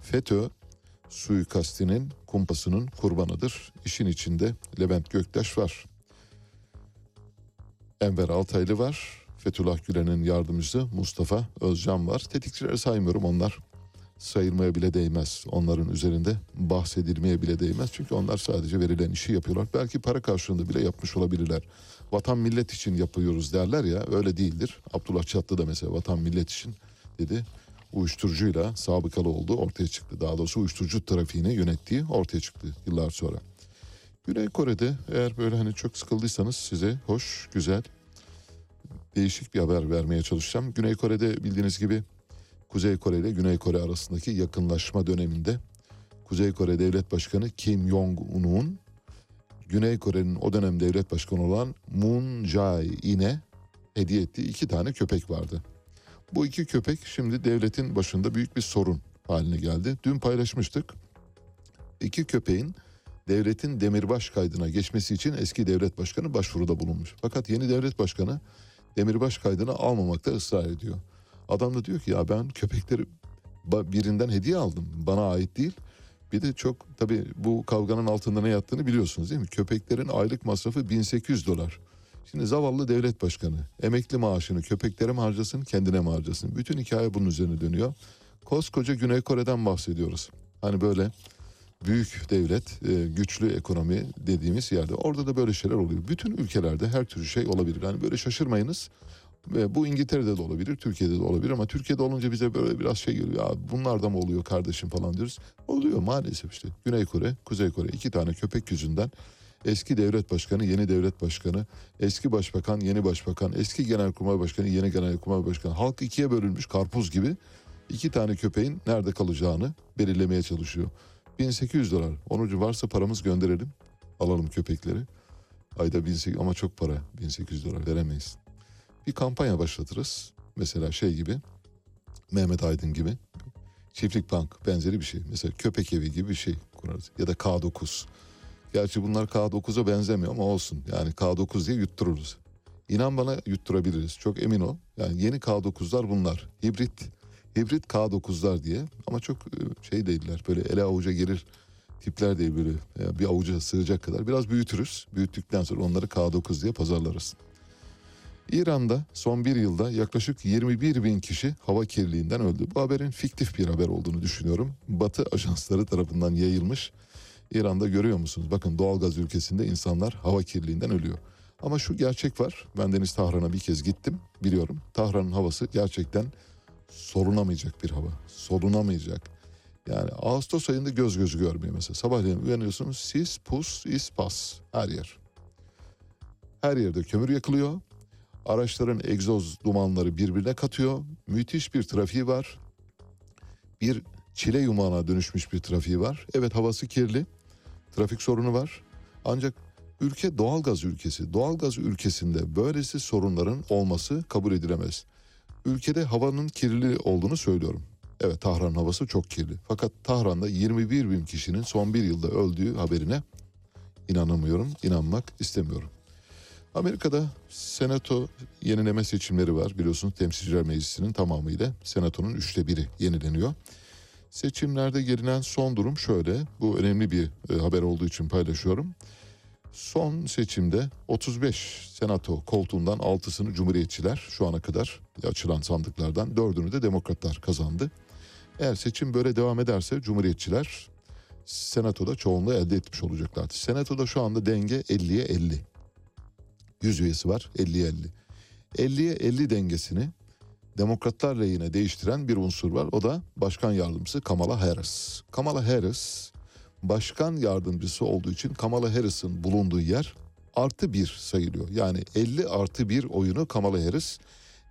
FETÖ suikastinin kumpasının kurbanıdır. İşin içinde Levent Göktaş var. Enver Altaylı var. Fethullah Gülen'in yardımcısı Mustafa Özcan var. Tetikçileri saymıyorum onlar sayılmaya bile değmez. Onların üzerinde bahsedilmeye bile değmez. Çünkü onlar sadece verilen işi yapıyorlar. Belki para karşılığında bile yapmış olabilirler. Vatan millet için yapıyoruz derler ya öyle değildir. Abdullah Çatlı da mesela vatan millet için dedi. Uyuşturucuyla sabıkalı olduğu ortaya çıktı. Daha doğrusu uyuşturucu trafiğini yönettiği ortaya çıktı yıllar sonra. Güney Kore'de eğer böyle hani çok sıkıldıysanız size hoş, güzel, değişik bir haber vermeye çalışacağım. Güney Kore'de bildiğiniz gibi Kuzey Kore ile Güney Kore arasındaki yakınlaşma döneminde Kuzey Kore Devlet Başkanı Kim Jong-un'un Güney Kore'nin o dönem devlet başkanı olan Moon Jae-in'e hediye ettiği iki tane köpek vardı. Bu iki köpek şimdi devletin başında büyük bir sorun haline geldi. Dün paylaşmıştık. İki köpeğin devletin demirbaş kaydına geçmesi için eski devlet başkanı başvuruda bulunmuş. Fakat yeni devlet başkanı demirbaş kaydını almamakta ısrar ediyor. Adam da diyor ki ya ben köpekleri birinden hediye aldım. Bana ait değil. Bir de çok tabii bu kavganın altında ne yattığını biliyorsunuz değil mi? Köpeklerin aylık masrafı 1800 dolar. Şimdi zavallı devlet başkanı emekli maaşını köpeklere mi harcasın kendine mi harcasın? Bütün hikaye bunun üzerine dönüyor. Koskoca Güney Kore'den bahsediyoruz. Hani böyle büyük devlet, e, güçlü ekonomi dediğimiz yerde orada da böyle şeyler oluyor. Bütün ülkelerde her türlü şey olabilir. Yani böyle şaşırmayınız. Ve bu İngiltere'de de olabilir, Türkiye'de de olabilir ama Türkiye'de olunca bize böyle biraz şey geliyor. Ya bunlar da mı oluyor kardeşim falan diyoruz. Oluyor maalesef işte. Güney Kore, Kuzey Kore iki tane köpek yüzünden eski devlet başkanı, yeni devlet başkanı, eski başbakan, yeni başbakan, eski genelkurmay başkanı, yeni genelkurmay başkanı. Halk ikiye bölünmüş karpuz gibi iki tane köpeğin nerede kalacağını belirlemeye çalışıyor. 1800 dolar. Onucu varsa paramız gönderelim. Alalım köpekleri. Ayda 1800 ama çok para. 1800 dolar veremeyiz bir kampanya başlatırız. Mesela şey gibi Mehmet Aydın gibi çiftlik bank benzeri bir şey. Mesela köpek evi gibi bir şey kurarız. Ya da K9. Gerçi bunlar K9'a benzemiyor ama olsun. Yani K9 diye yuttururuz. İnan bana yutturabiliriz. Çok emin ol. Yani yeni K9'lar bunlar. Hibrit hibrit K9'lar diye ama çok şey değiller. Böyle ele avuca gelir tipler değil böyle bir avuca sığacak kadar. Biraz büyütürüz. Büyüttükten sonra onları K9 diye pazarlarız. İran'da son bir yılda yaklaşık 21 bin kişi hava kirliliğinden öldü. Bu haberin fiktif bir haber olduğunu düşünüyorum. Batı ajansları tarafından yayılmış. İran'da görüyor musunuz? Bakın doğalgaz ülkesinde insanlar hava kirliliğinden ölüyor. Ama şu gerçek var. Ben Deniz Tahran'a bir kez gittim. Biliyorum. Tahran'ın havası gerçekten solunamayacak bir hava. Solunamayacak. Yani Ağustos ayında göz gözü görmüyor mesela. Sabahleyin uyanıyorsunuz sis, pus, ispas her yer. Her yerde kömür yakılıyor. Araçların egzoz dumanları birbirine katıyor. Müthiş bir trafiği var. Bir çile yumağına dönüşmüş bir trafiği var. Evet havası kirli. Trafik sorunu var. Ancak ülke doğalgaz ülkesi. Doğalgaz ülkesinde böylesi sorunların olması kabul edilemez. Ülkede havanın kirli olduğunu söylüyorum. Evet Tahran havası çok kirli. Fakat Tahran'da 21 bin kişinin son bir yılda öldüğü haberine inanamıyorum, inanmak istemiyorum. Amerika'da senato yenileme seçimleri var. Biliyorsunuz temsilciler meclisinin tamamıyla senatonun üçte biri yenileniyor. Seçimlerde gelinen son durum şöyle. Bu önemli bir e, haber olduğu için paylaşıyorum. Son seçimde 35 senato koltuğundan 6'sını cumhuriyetçiler şu ana kadar açılan sandıklardan 4'ünü de demokratlar kazandı. Eğer seçim böyle devam ederse cumhuriyetçiler senatoda çoğunluğu elde etmiş olacaklardı. Senatoda şu anda denge 50'ye 50. 100 üyesi var 50'ye 50. 50'ye 50 dengesini demokratlar lehine değiştiren bir unsur var. O da başkan yardımcısı Kamala Harris. Kamala Harris başkan yardımcısı olduğu için Kamala Harris'in bulunduğu yer artı bir sayılıyor. Yani 50 artı bir oyunu Kamala Harris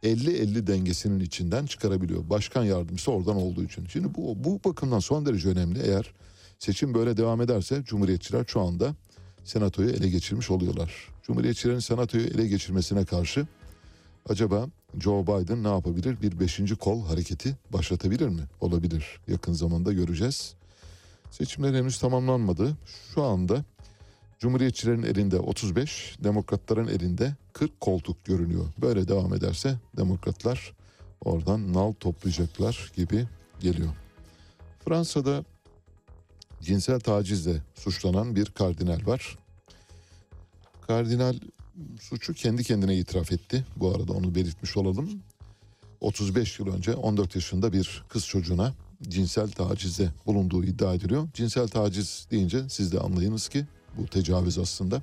50-50 dengesinin içinden çıkarabiliyor. Başkan yardımcısı oradan olduğu için. Şimdi bu, bu bakımdan son derece önemli. Eğer seçim böyle devam ederse Cumhuriyetçiler şu anda senatoyu ele geçirmiş oluyorlar. Cumhuriyetçilerin senatoyu ele geçirmesine karşı acaba Joe Biden ne yapabilir? Bir beşinci kol hareketi başlatabilir mi? Olabilir. Yakın zamanda göreceğiz. Seçimler henüz tamamlanmadı. Şu anda Cumhuriyetçilerin elinde 35, demokratların elinde 40 koltuk görünüyor. Böyle devam ederse demokratlar oradan nal toplayacaklar gibi geliyor. Fransa'da cinsel tacizle suçlanan bir kardinal var. Kardinal suçu kendi kendine itiraf etti. Bu arada onu belirtmiş olalım. 35 yıl önce 14 yaşında bir kız çocuğuna cinsel tacizde bulunduğu iddia ediliyor. Cinsel taciz deyince siz de anlayınız ki bu tecavüz aslında.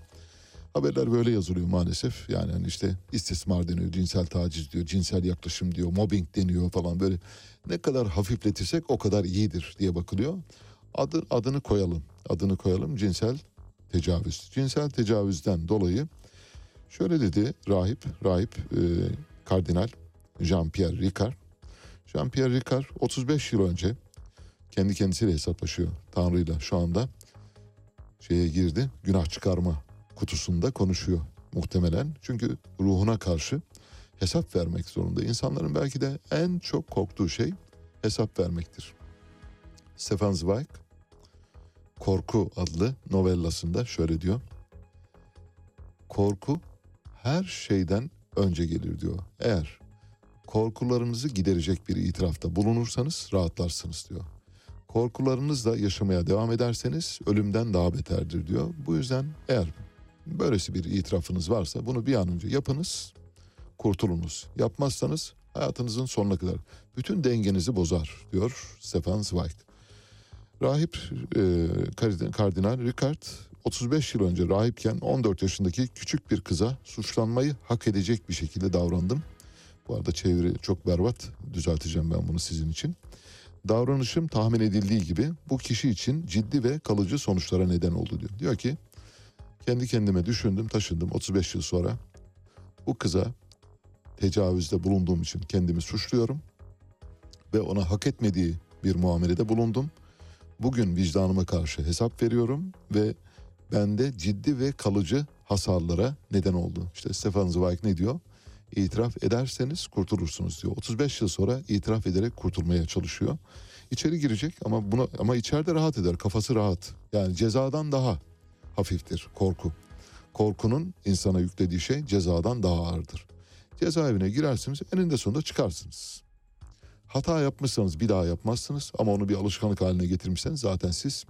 Haberler böyle yazılıyor maalesef. Yani hani işte istismar deniyor, cinsel taciz diyor, cinsel yaklaşım diyor, mobbing deniyor falan böyle. Ne kadar hafifletirsek o kadar iyidir diye bakılıyor. Adı, adını koyalım, adını koyalım cinsel tecavüz. Cinsel tecavüzden dolayı şöyle dedi rahip, rahip e, kardinal Jean-Pierre Ricard. Jean-Pierre Ricard 35 yıl önce kendi kendisiyle hesaplaşıyor Tanrı'yla şu anda şeye girdi günah çıkarma kutusunda konuşuyor muhtemelen. Çünkü ruhuna karşı hesap vermek zorunda. İnsanların belki de en çok korktuğu şey hesap vermektir. Stefan Zweig Korku adlı novellasında şöyle diyor. Korku her şeyden önce gelir diyor. Eğer korkularınızı giderecek bir itirafta bulunursanız rahatlarsınız diyor. Korkularınızla yaşamaya devam ederseniz ölümden daha beterdir diyor. Bu yüzden eğer böylesi bir itirafınız varsa bunu bir an önce yapınız, kurtulunuz. Yapmazsanız hayatınızın sonuna kadar bütün dengenizi bozar diyor Stefan Zweig. Rahip e, Kardinal Ricard 35 yıl önce rahipken 14 yaşındaki küçük bir kıza suçlanmayı hak edecek bir şekilde davrandım. Bu arada çeviri çok berbat. Düzelteceğim ben bunu sizin için. Davranışım tahmin edildiği gibi bu kişi için ciddi ve kalıcı sonuçlara neden oldu diyor. Diyor ki kendi kendime düşündüm taşındım 35 yıl sonra bu kıza tecavüzde bulunduğum için kendimi suçluyorum ve ona hak etmediği bir muamelede bulundum. Bugün vicdanıma karşı hesap veriyorum ve bende ciddi ve kalıcı hasarlara neden oldu. İşte Stefan Zweig ne diyor? İtiraf ederseniz kurtulursunuz diyor. 35 yıl sonra itiraf ederek kurtulmaya çalışıyor. İçeri girecek ama buna ama içeride rahat eder. Kafası rahat. Yani cezadan daha hafiftir korku. Korkunun insana yüklediği şey cezadan daha ağırdır. Cezaevine girersiniz eninde sonunda çıkarsınız. Hata yapmışsanız bir daha yapmazsınız ama onu bir alışkanlık haline getirmişseniz zaten siz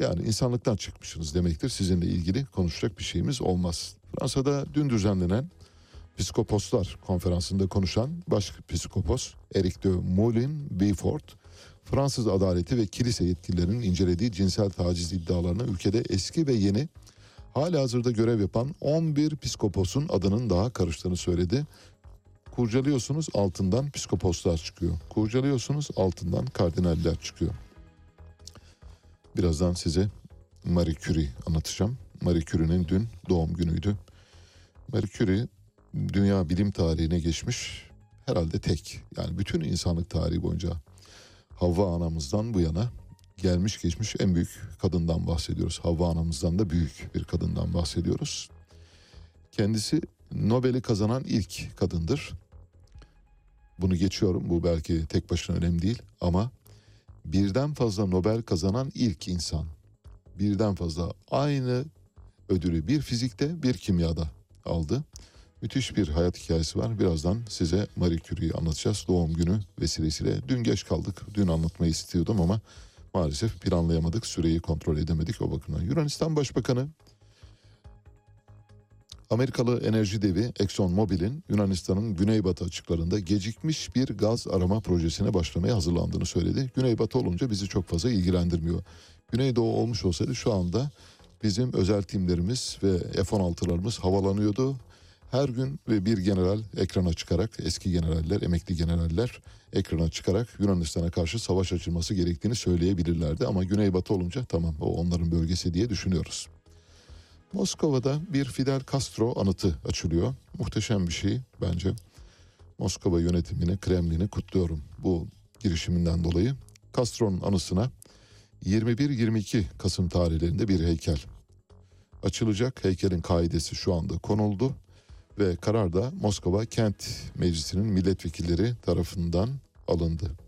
yani insanlıktan çıkmışsınız demektir. Sizinle ilgili konuşacak bir şeyimiz olmaz. Fransa'da dün düzenlenen Psikoposlar konferansında konuşan baş psikopos Eric de Moulin Beaufort, Fransız adaleti ve kilise yetkililerinin incelediği cinsel taciz iddialarını ülkede eski ve yeni hala hazırda görev yapan 11 psikoposun adının daha karıştığını söyledi. Kurcalıyorsunuz altından psikoposlar çıkıyor. Kurcalıyorsunuz altından kardinaller çıkıyor. Birazdan size Marie Curie anlatacağım. Marie Curie'nin dün doğum günüydü. Marie Curie dünya bilim tarihine geçmiş herhalde tek. Yani bütün insanlık tarihi boyunca Havva anamızdan bu yana gelmiş geçmiş en büyük kadından bahsediyoruz. Havva anamızdan da büyük bir kadından bahsediyoruz. Kendisi Nobel'i kazanan ilk kadındır. Bunu geçiyorum. Bu belki tek başına önemli değil ama birden fazla Nobel kazanan ilk insan. Birden fazla aynı ödülü bir fizikte bir kimyada aldı. Müthiş bir hayat hikayesi var. Birazdan size Marie Curie'yi anlatacağız. Doğum günü vesilesiyle. Dün geç kaldık. Dün anlatmayı istiyordum ama maalesef planlayamadık. Süreyi kontrol edemedik o bakımdan. Yunanistan Başbakanı Amerikalı enerji devi Exxon Mobil'in Yunanistan'ın güneybatı açıklarında gecikmiş bir gaz arama projesine başlamaya hazırlandığını söyledi. Güneybatı olunca bizi çok fazla ilgilendirmiyor. Güneydoğu olmuş olsaydı şu anda bizim özel timlerimiz ve F-16'larımız havalanıyordu. Her gün bir general ekrana çıkarak eski generaller, emekli generaller ekrana çıkarak Yunanistan'a karşı savaş açılması gerektiğini söyleyebilirlerdi. Ama Güneybatı olunca tamam o onların bölgesi diye düşünüyoruz. Moskova'da bir Fidel Castro anıtı açılıyor. Muhteşem bir şey bence. Moskova yönetimini, Kremlin'i kutluyorum bu girişiminden dolayı. Castro'nun anısına 21-22 Kasım tarihlerinde bir heykel açılacak. Heykelin kaidesi şu anda konuldu ve karar da Moskova Kent Meclisi'nin milletvekilleri tarafından alındı.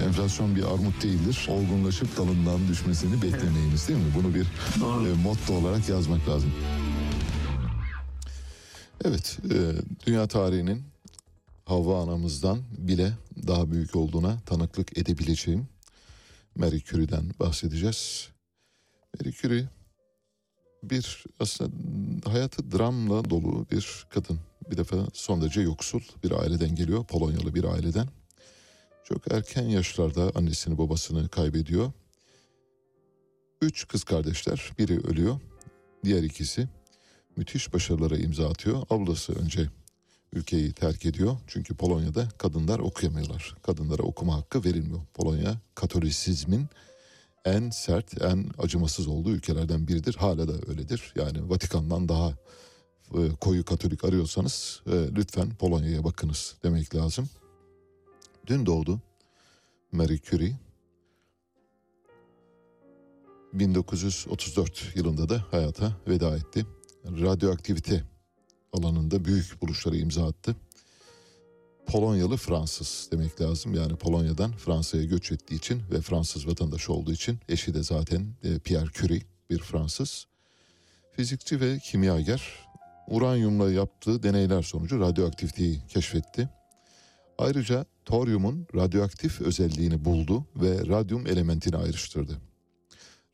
Enflasyon bir armut değildir. Olgunlaşıp dalından düşmesini beklemeyiniz değil mi? Bunu bir e, motto olarak yazmak lazım. Evet, e, dünya tarihinin Havva anamızdan bile daha büyük olduğuna tanıklık edebileceğim Marie Curie'den bahsedeceğiz. Marie Curie bir aslında hayatı dramla dolu bir kadın. Bir defa son derece yoksul bir aileden geliyor, Polonyalı bir aileden. Çok erken yaşlarda annesini babasını kaybediyor. Üç kız kardeşler, biri ölüyor, diğer ikisi müthiş başarılara imza atıyor. Ablası önce ülkeyi terk ediyor. Çünkü Polonya'da kadınlar okuyamıyorlar. Kadınlara okuma hakkı verilmiyor. Polonya Katolisizmin en sert, en acımasız olduğu ülkelerden biridir. Hala da öyledir. Yani Vatikan'dan daha e, koyu Katolik arıyorsanız e, lütfen Polonya'ya bakınız demek lazım. Dün doğdu Marie Curie. 1934 yılında da hayata veda etti. Radyoaktivite alanında büyük buluşları imza attı. Polonyalı Fransız demek lazım. Yani Polonya'dan Fransa'ya göç ettiği için ve Fransız vatandaşı olduğu için eşi de zaten e, Pierre Curie bir Fransız. Fizikçi ve kimyager uranyumla yaptığı deneyler sonucu radyoaktiviteyi keşfetti. Ayrıca toryumun radyoaktif özelliğini buldu ve radyum elementini ayrıştırdı.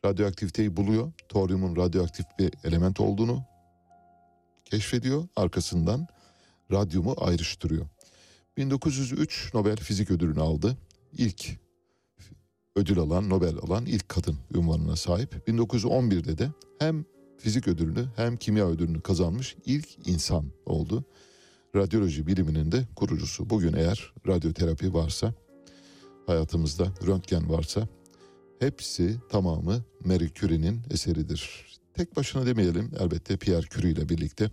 Radyoaktiviteyi buluyor, toryumun radyoaktif bir element olduğunu keşfediyor, arkasından radyumu ayrıştırıyor. 1903 Nobel Fizik Ödülünü aldı. İlk ödül alan, Nobel alan ilk kadın ünvanına sahip. 1911'de de hem fizik ödülünü hem kimya ödülünü kazanmış ilk insan oldu radyoloji biliminin de kurucusu. Bugün eğer radyoterapi varsa, hayatımızda röntgen varsa hepsi tamamı Marie Curie'nin eseridir. Tek başına demeyelim elbette Pierre Curie ile birlikte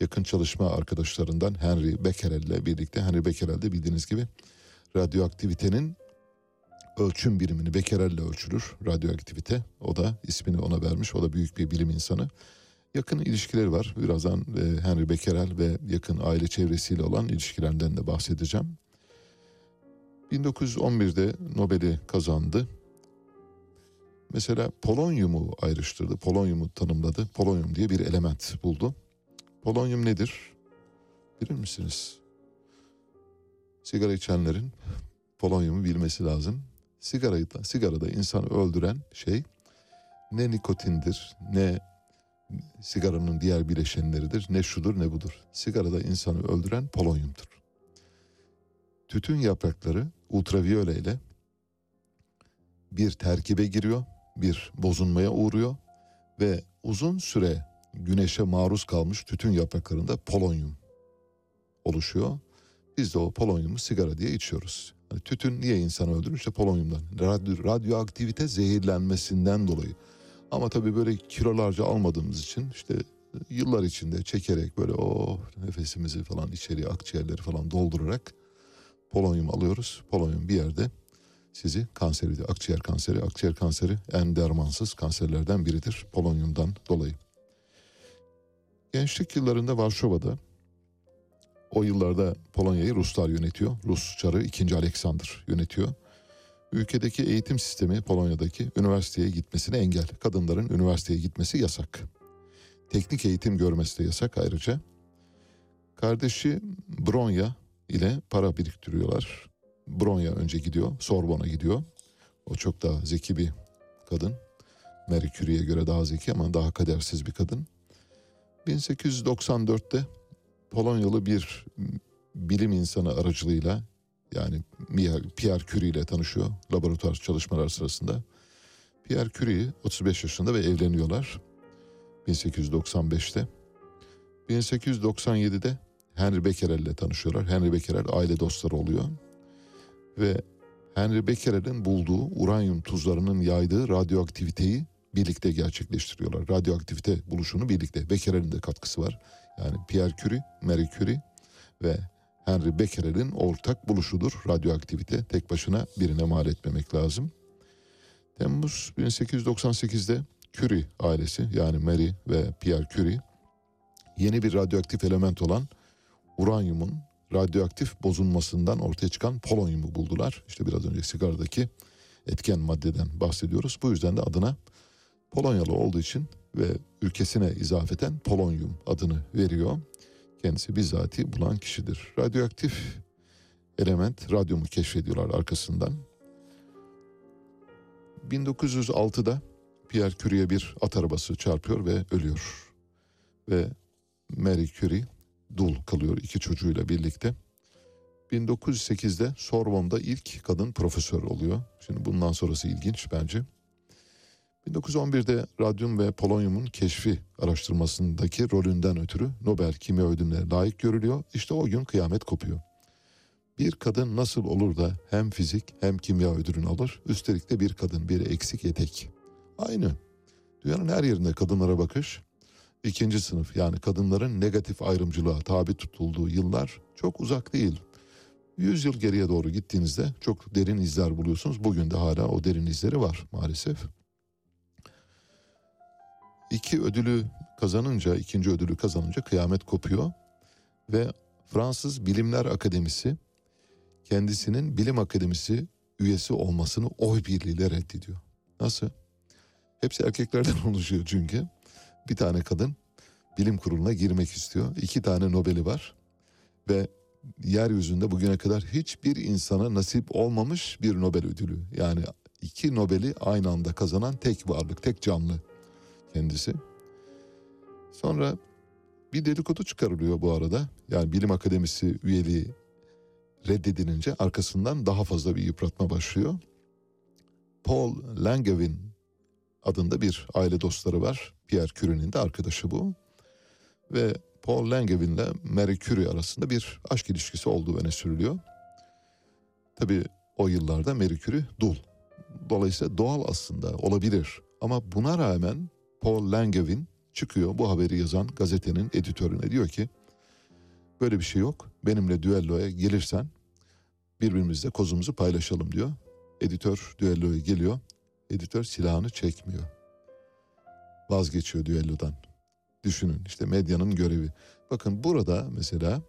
yakın çalışma arkadaşlarından Henry Becquerel ile birlikte Henry Becquerel de bildiğiniz gibi radyoaktivitenin ölçüm birimini Becquerel ile ölçülür radyoaktivite. O da ismini ona vermiş. O da büyük bir bilim insanı yakın ilişkileri var. Birazdan e, Henry Becquerel ve yakın aile çevresiyle olan ilişkilerinden de bahsedeceğim. 1911'de Nobel'i kazandı. Mesela polonyumu ayrıştırdı, polonyumu tanımladı. Polonyum diye bir element buldu. Polonyum nedir? Bilir misiniz? Sigara içenlerin polonyumu bilmesi lazım. Sigarayı da, sigarada insanı öldüren şey ne nikotindir, ne sigaranın diğer bileşenleridir. Ne şudur ne budur. Sigarada insanı öldüren polonyumdur. Tütün yaprakları ultraviyole ile bir terkibe giriyor, bir bozulmaya uğruyor ve uzun süre güneşe maruz kalmış tütün yapraklarında polonyum oluşuyor. Biz de o polonyumu sigara diye içiyoruz. Yani tütün niye insanı öldürür? İşte polonyumdan. Radyo, radyoaktivite zehirlenmesinden dolayı. Ama tabii böyle kilolarca almadığımız için işte yıllar içinde çekerek böyle o nefesimizi falan içeriye akciğerleri falan doldurarak polonyum alıyoruz. Polonyum bir yerde sizi kanser ediyor. Akciğer kanseri, akciğer kanseri en dermansız kanserlerden biridir polonyumdan dolayı. Gençlik yıllarında Varşova'da o yıllarda Polonya'yı Ruslar yönetiyor. Rus çarı 2. Alexander yönetiyor. Ülkedeki eğitim sistemi Polonya'daki üniversiteye gitmesine engel. Kadınların üniversiteye gitmesi yasak. Teknik eğitim görmesi de yasak ayrıca. Kardeşi Bronya ile para biriktiriyorlar. Bronya önce gidiyor, Sorbon'a gidiyor. O çok daha zeki bir kadın. Marie göre daha zeki ama daha kadersiz bir kadın. 1894'te Polonyalı bir bilim insanı aracılığıyla yani Pierre Curie ile tanışıyor laboratuvar çalışmalar sırasında. Pierre Curie 35 yaşında ve evleniyorlar 1895'te. 1897'de Henry Becquerel ile tanışıyorlar. Henry Becquerel aile dostları oluyor. Ve Henry Becquerel'in bulduğu uranyum tuzlarının yaydığı radyoaktiviteyi birlikte gerçekleştiriyorlar. Radyoaktivite buluşunu birlikte. Becquerel'in de katkısı var. Yani Pierre Curie, Marie Curie ve Henry Becquerel'in ortak buluşudur radyoaktivite. Tek başına birine mal etmemek lazım. Temmuz 1898'de Curie ailesi yani Marie ve Pierre Curie yeni bir radyoaktif element olan uranyumun radyoaktif bozulmasından ortaya çıkan polonyumu buldular. İşte biraz önce sigaradaki etken maddeden bahsediyoruz. Bu yüzden de adına Polonyalı olduğu için ve ülkesine izafeten polonyum adını veriyor. Kendisi bizzati bulan kişidir. Radyoaktif element radyumu keşfediyorlar arkasından. 1906'da Pierre Curie'ye bir at arabası çarpıyor ve ölüyor. Ve Marie Curie dul kalıyor iki çocuğuyla birlikte. 1908'de Sorbonne'da ilk kadın profesör oluyor. Şimdi bundan sonrası ilginç bence. 1911'de radyum ve polonyumun keşfi araştırmasındaki rolünden ötürü Nobel Kimya Ödülü'ne layık görülüyor. İşte o gün kıyamet kopuyor. Bir kadın nasıl olur da hem fizik hem kimya ödülünü alır? Üstelik de bir kadın, bir eksik yetek. Aynı. Dünyanın her yerinde kadınlara bakış ikinci sınıf yani kadınların negatif ayrımcılığa tabi tutulduğu yıllar çok uzak değil. Yüz yıl geriye doğru gittiğinizde çok derin izler buluyorsunuz. Bugün de hala o derin izleri var maalesef. İki ödülü kazanınca, ikinci ödülü kazanınca kıyamet kopuyor. Ve Fransız Bilimler Akademisi kendisinin bilim akademisi üyesi olmasını oy birliğiyle reddediyor. Nasıl? Hepsi erkeklerden [LAUGHS] oluşuyor çünkü. Bir tane kadın bilim kuruluna girmek istiyor. İki tane Nobel'i var. Ve yeryüzünde bugüne kadar hiçbir insana nasip olmamış bir Nobel ödülü. Yani iki Nobel'i aynı anda kazanan tek varlık, tek canlı kendisi. Sonra bir dedikodu çıkarılıyor bu arada. Yani bilim akademisi üyeliği reddedilince arkasından daha fazla bir yıpratma başlıyor. Paul Langevin adında bir aile dostları var. Pierre Curie'nin de arkadaşı bu. Ve Paul Langevin ile Marie Curie arasında bir aşk ilişkisi olduğu öne sürülüyor. Tabii o yıllarda Marie Curie dul. Dolayısıyla doğal aslında olabilir. Ama buna rağmen Paul Langevin çıkıyor bu haberi yazan gazetenin editörüne diyor ki böyle bir şey yok. Benimle düelloya gelirsen birbirimizle kozumuzu paylaşalım diyor. Editör düelloya geliyor. Editör silahını çekmiyor. Vazgeçiyor düellodan. Düşünün işte medyanın görevi. Bakın burada mesela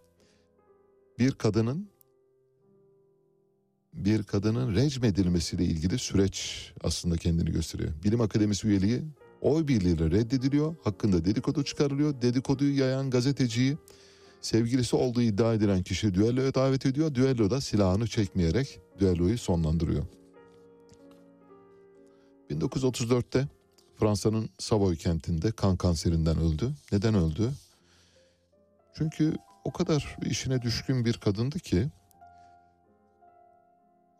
bir kadının bir kadının recmedilmesiyle ilgili süreç aslında kendini gösteriyor. Bilim Akademisi üyeliği oy birliğiyle reddediliyor. Hakkında dedikodu çıkarılıyor. Dedikoduyu yayan gazeteciyi sevgilisi olduğu iddia edilen kişi düelloya davet ediyor. Düelloda silahını çekmeyerek düelloyu sonlandırıyor. 1934'te Fransa'nın Savoy kentinde kan kanserinden öldü. Neden öldü? Çünkü o kadar işine düşkün bir kadındı ki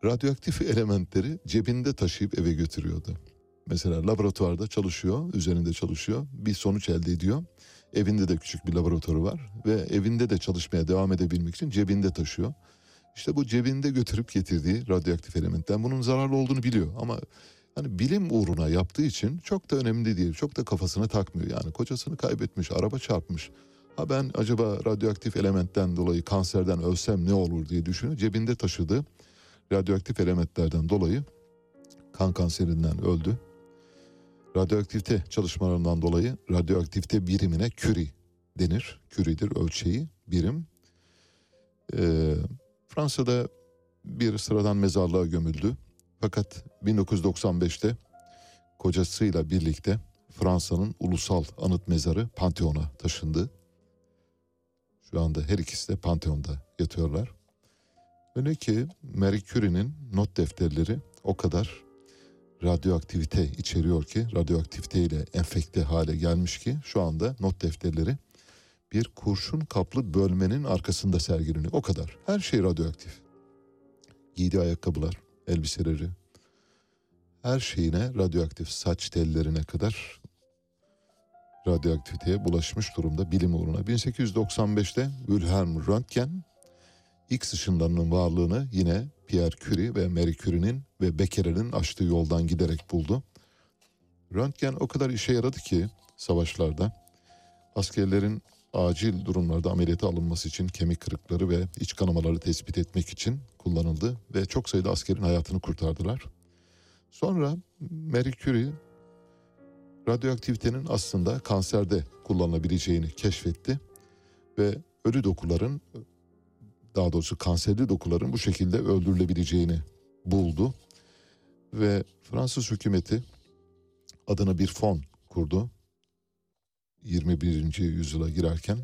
radyoaktif [LAUGHS] elementleri cebinde taşıyıp eve götürüyordu. Mesela laboratuvarda çalışıyor, üzerinde çalışıyor, bir sonuç elde ediyor. Evinde de küçük bir laboratuvarı var ve evinde de çalışmaya devam edebilmek için cebinde taşıyor. İşte bu cebinde götürüp getirdiği radyoaktif elementten bunun zararlı olduğunu biliyor ama hani bilim uğruna yaptığı için çok da önemli değil. Çok da kafasına takmıyor. Yani kocasını kaybetmiş, araba çarpmış. Ha ben acaba radyoaktif elementten dolayı kanserden ölsem ne olur diye düşünüyor. Cebinde taşıdığı radyoaktif elementlerden dolayı kan kanserinden öldü. Radyoaktivite çalışmalarından dolayı radyoaktivite birimine Curie denir. Curie'dir ölçeği, birim. Ee, Fransa'da bir sıradan mezarlığa gömüldü. Fakat 1995'te kocasıyla birlikte Fransa'nın ulusal anıt mezarı Pantheon'a taşındı. Şu anda her ikisi de Pantheon'da yatıyorlar. Öyle ki Marie Curie'nin not defterleri o kadar radyoaktivite içeriyor ki, radyoaktiviteyle enfekte hale gelmiş ki şu anda not defterleri bir kurşun kaplı bölmenin arkasında sergileniyor. O kadar. Her şey radyoaktif. Giydiği ayakkabılar, elbiseleri, her şeyine radyoaktif saç tellerine kadar radyoaktiviteye bulaşmış durumda bilim uğruna. 1895'te Wilhelm Röntgen X ışınlarının varlığını yine Pierre Curie ve Marie Curie'nin ve Becquerel'in açtığı yoldan giderek buldu. Röntgen o kadar işe yaradı ki savaşlarda askerlerin acil durumlarda ameliyata alınması için kemik kırıkları ve iç kanamaları tespit etmek için kullanıldı ve çok sayıda askerin hayatını kurtardılar. Sonra Marie Curie radyoaktivitenin aslında kanserde kullanılabileceğini keşfetti ve ölü dokuların daha doğrusu kanserli dokuların bu şekilde öldürülebileceğini buldu ve Fransız hükümeti adına bir fon kurdu. 21. yüzyıla girerken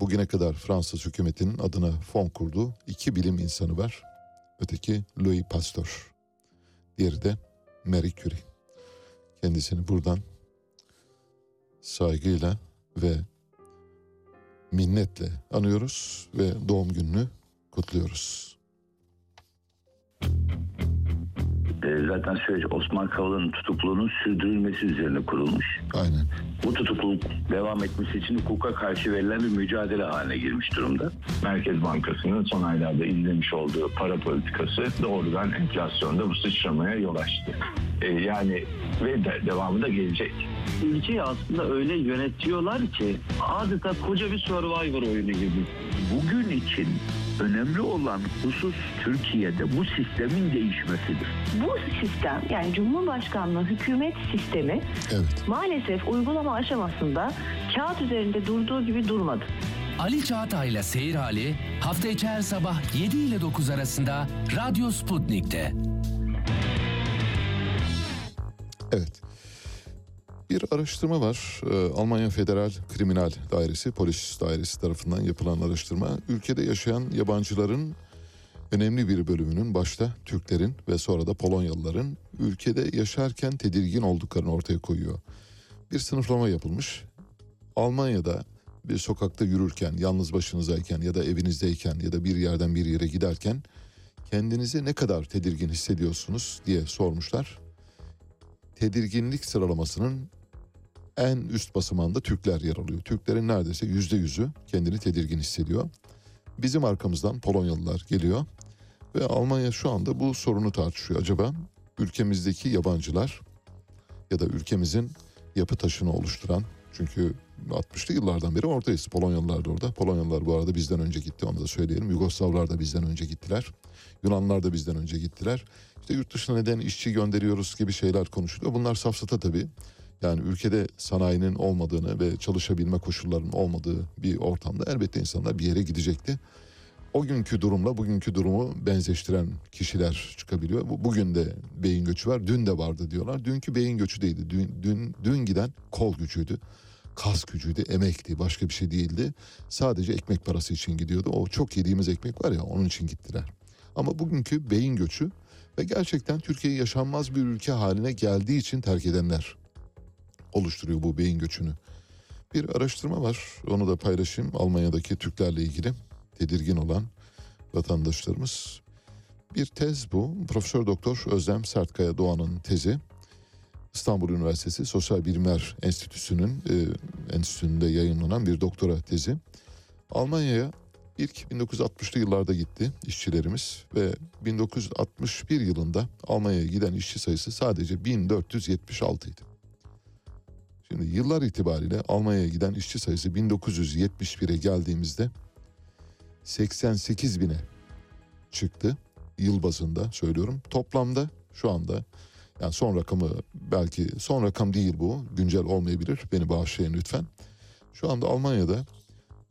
bugüne kadar Fransız hükümetinin adına fon kurduğu iki bilim insanı var. Öteki Louis Pasteur. Diğeri de Marie Curie. Kendisini buradan saygıyla ve minnetle anıyoruz ve doğum gününü kutluyoruz. E, zaten süreç Osman Kavala'nın tutukluluğunun sürdürülmesi üzerine kurulmuş. Aynen. Bu tutukluluk devam etmesi için hukuka karşı verilen bir mücadele haline girmiş durumda. Merkez Bankası'nın son aylarda izlemiş olduğu para politikası doğrudan enflasyonda bu sıçramaya yol açtı. E, yani ve de, devamı da gelecek. Ülkeyi aslında öyle yönetiyorlar ki adeta koca bir survivor oyunu gibi. Bugün için önemli olan husus Türkiye'de bu sistemin değişmesidir. Bu sistem yani Cumhurbaşkanlığı hükümet sistemi maalesef uygulama aşamasında kağıt üzerinde durduğu gibi durmadı. Ali Çağatay'la Seyir Hali hafta içi her sabah 7 ile 9 arasında Radyo Sputnik'te. Evet. Bir araştırma var. Ee, Almanya Federal Kriminal Dairesi, Polis Dairesi tarafından yapılan araştırma. Ülkede yaşayan yabancıların önemli bir bölümünün başta Türklerin ve sonra da Polonyalıların ülkede yaşarken tedirgin olduklarını ortaya koyuyor. Bir sınıflama yapılmış. Almanya'da bir sokakta yürürken, yalnız başınızayken ya da evinizdeyken ya da bir yerden bir yere giderken kendinizi ne kadar tedirgin hissediyorsunuz diye sormuşlar. Tedirginlik sıralamasının en üst basamağında Türkler yer alıyor. Türklerin neredeyse yüzde yüzü kendini tedirgin hissediyor. Bizim arkamızdan Polonyalılar geliyor ve Almanya şu anda bu sorunu tartışıyor. Acaba ülkemizdeki yabancılar ya da ülkemizin yapı taşını oluşturan çünkü 60'lı yıllardan beri oradayız. Polonyalılar da orada. Polonyalılar bu arada bizden önce gitti onu da söyleyelim. Yugoslavlar da bizden önce gittiler. Yunanlar da bizden önce gittiler. İşte yurt dışına neden işçi gönderiyoruz gibi şeyler konuşuluyor. Bunlar safsata tabii. Yani ülkede sanayinin olmadığını ve çalışabilme koşullarının olmadığı bir ortamda elbette insanlar bir yere gidecekti. O günkü durumla bugünkü durumu benzeştiren kişiler çıkabiliyor. Bu, bugün de beyin göçü var, dün de vardı diyorlar. Dünkü beyin göçü değildi. Dün, dün, dün giden kol gücüydü, kas gücüydü, emekti, başka bir şey değildi. Sadece ekmek parası için gidiyordu. O çok yediğimiz ekmek var ya onun için gittiler. Ama bugünkü beyin göçü ve gerçekten Türkiye'yi yaşanmaz bir ülke haline geldiği için terk edenler oluşturuyor bu beyin göçünü. Bir araştırma var onu da paylaşayım Almanya'daki Türklerle ilgili tedirgin olan vatandaşlarımız. Bir tez bu. Profesör Doktor Özlem Sertkaya Doğan'ın tezi. İstanbul Üniversitesi Sosyal Bilimler Enstitüsü'nün e, enstitüsünde yayınlanan bir doktora tezi. Almanya'ya ilk 1960'lı yıllarda gitti işçilerimiz ve 1961 yılında Almanya'ya giden işçi sayısı sadece 1476 idi. Şimdi yıllar itibariyle Almanya'ya giden işçi sayısı 1971'e geldiğimizde 88 bine çıktı. Yıl bazında söylüyorum. Toplamda şu anda yani son rakamı belki son rakam değil bu güncel olmayabilir beni bağışlayın lütfen. Şu anda Almanya'da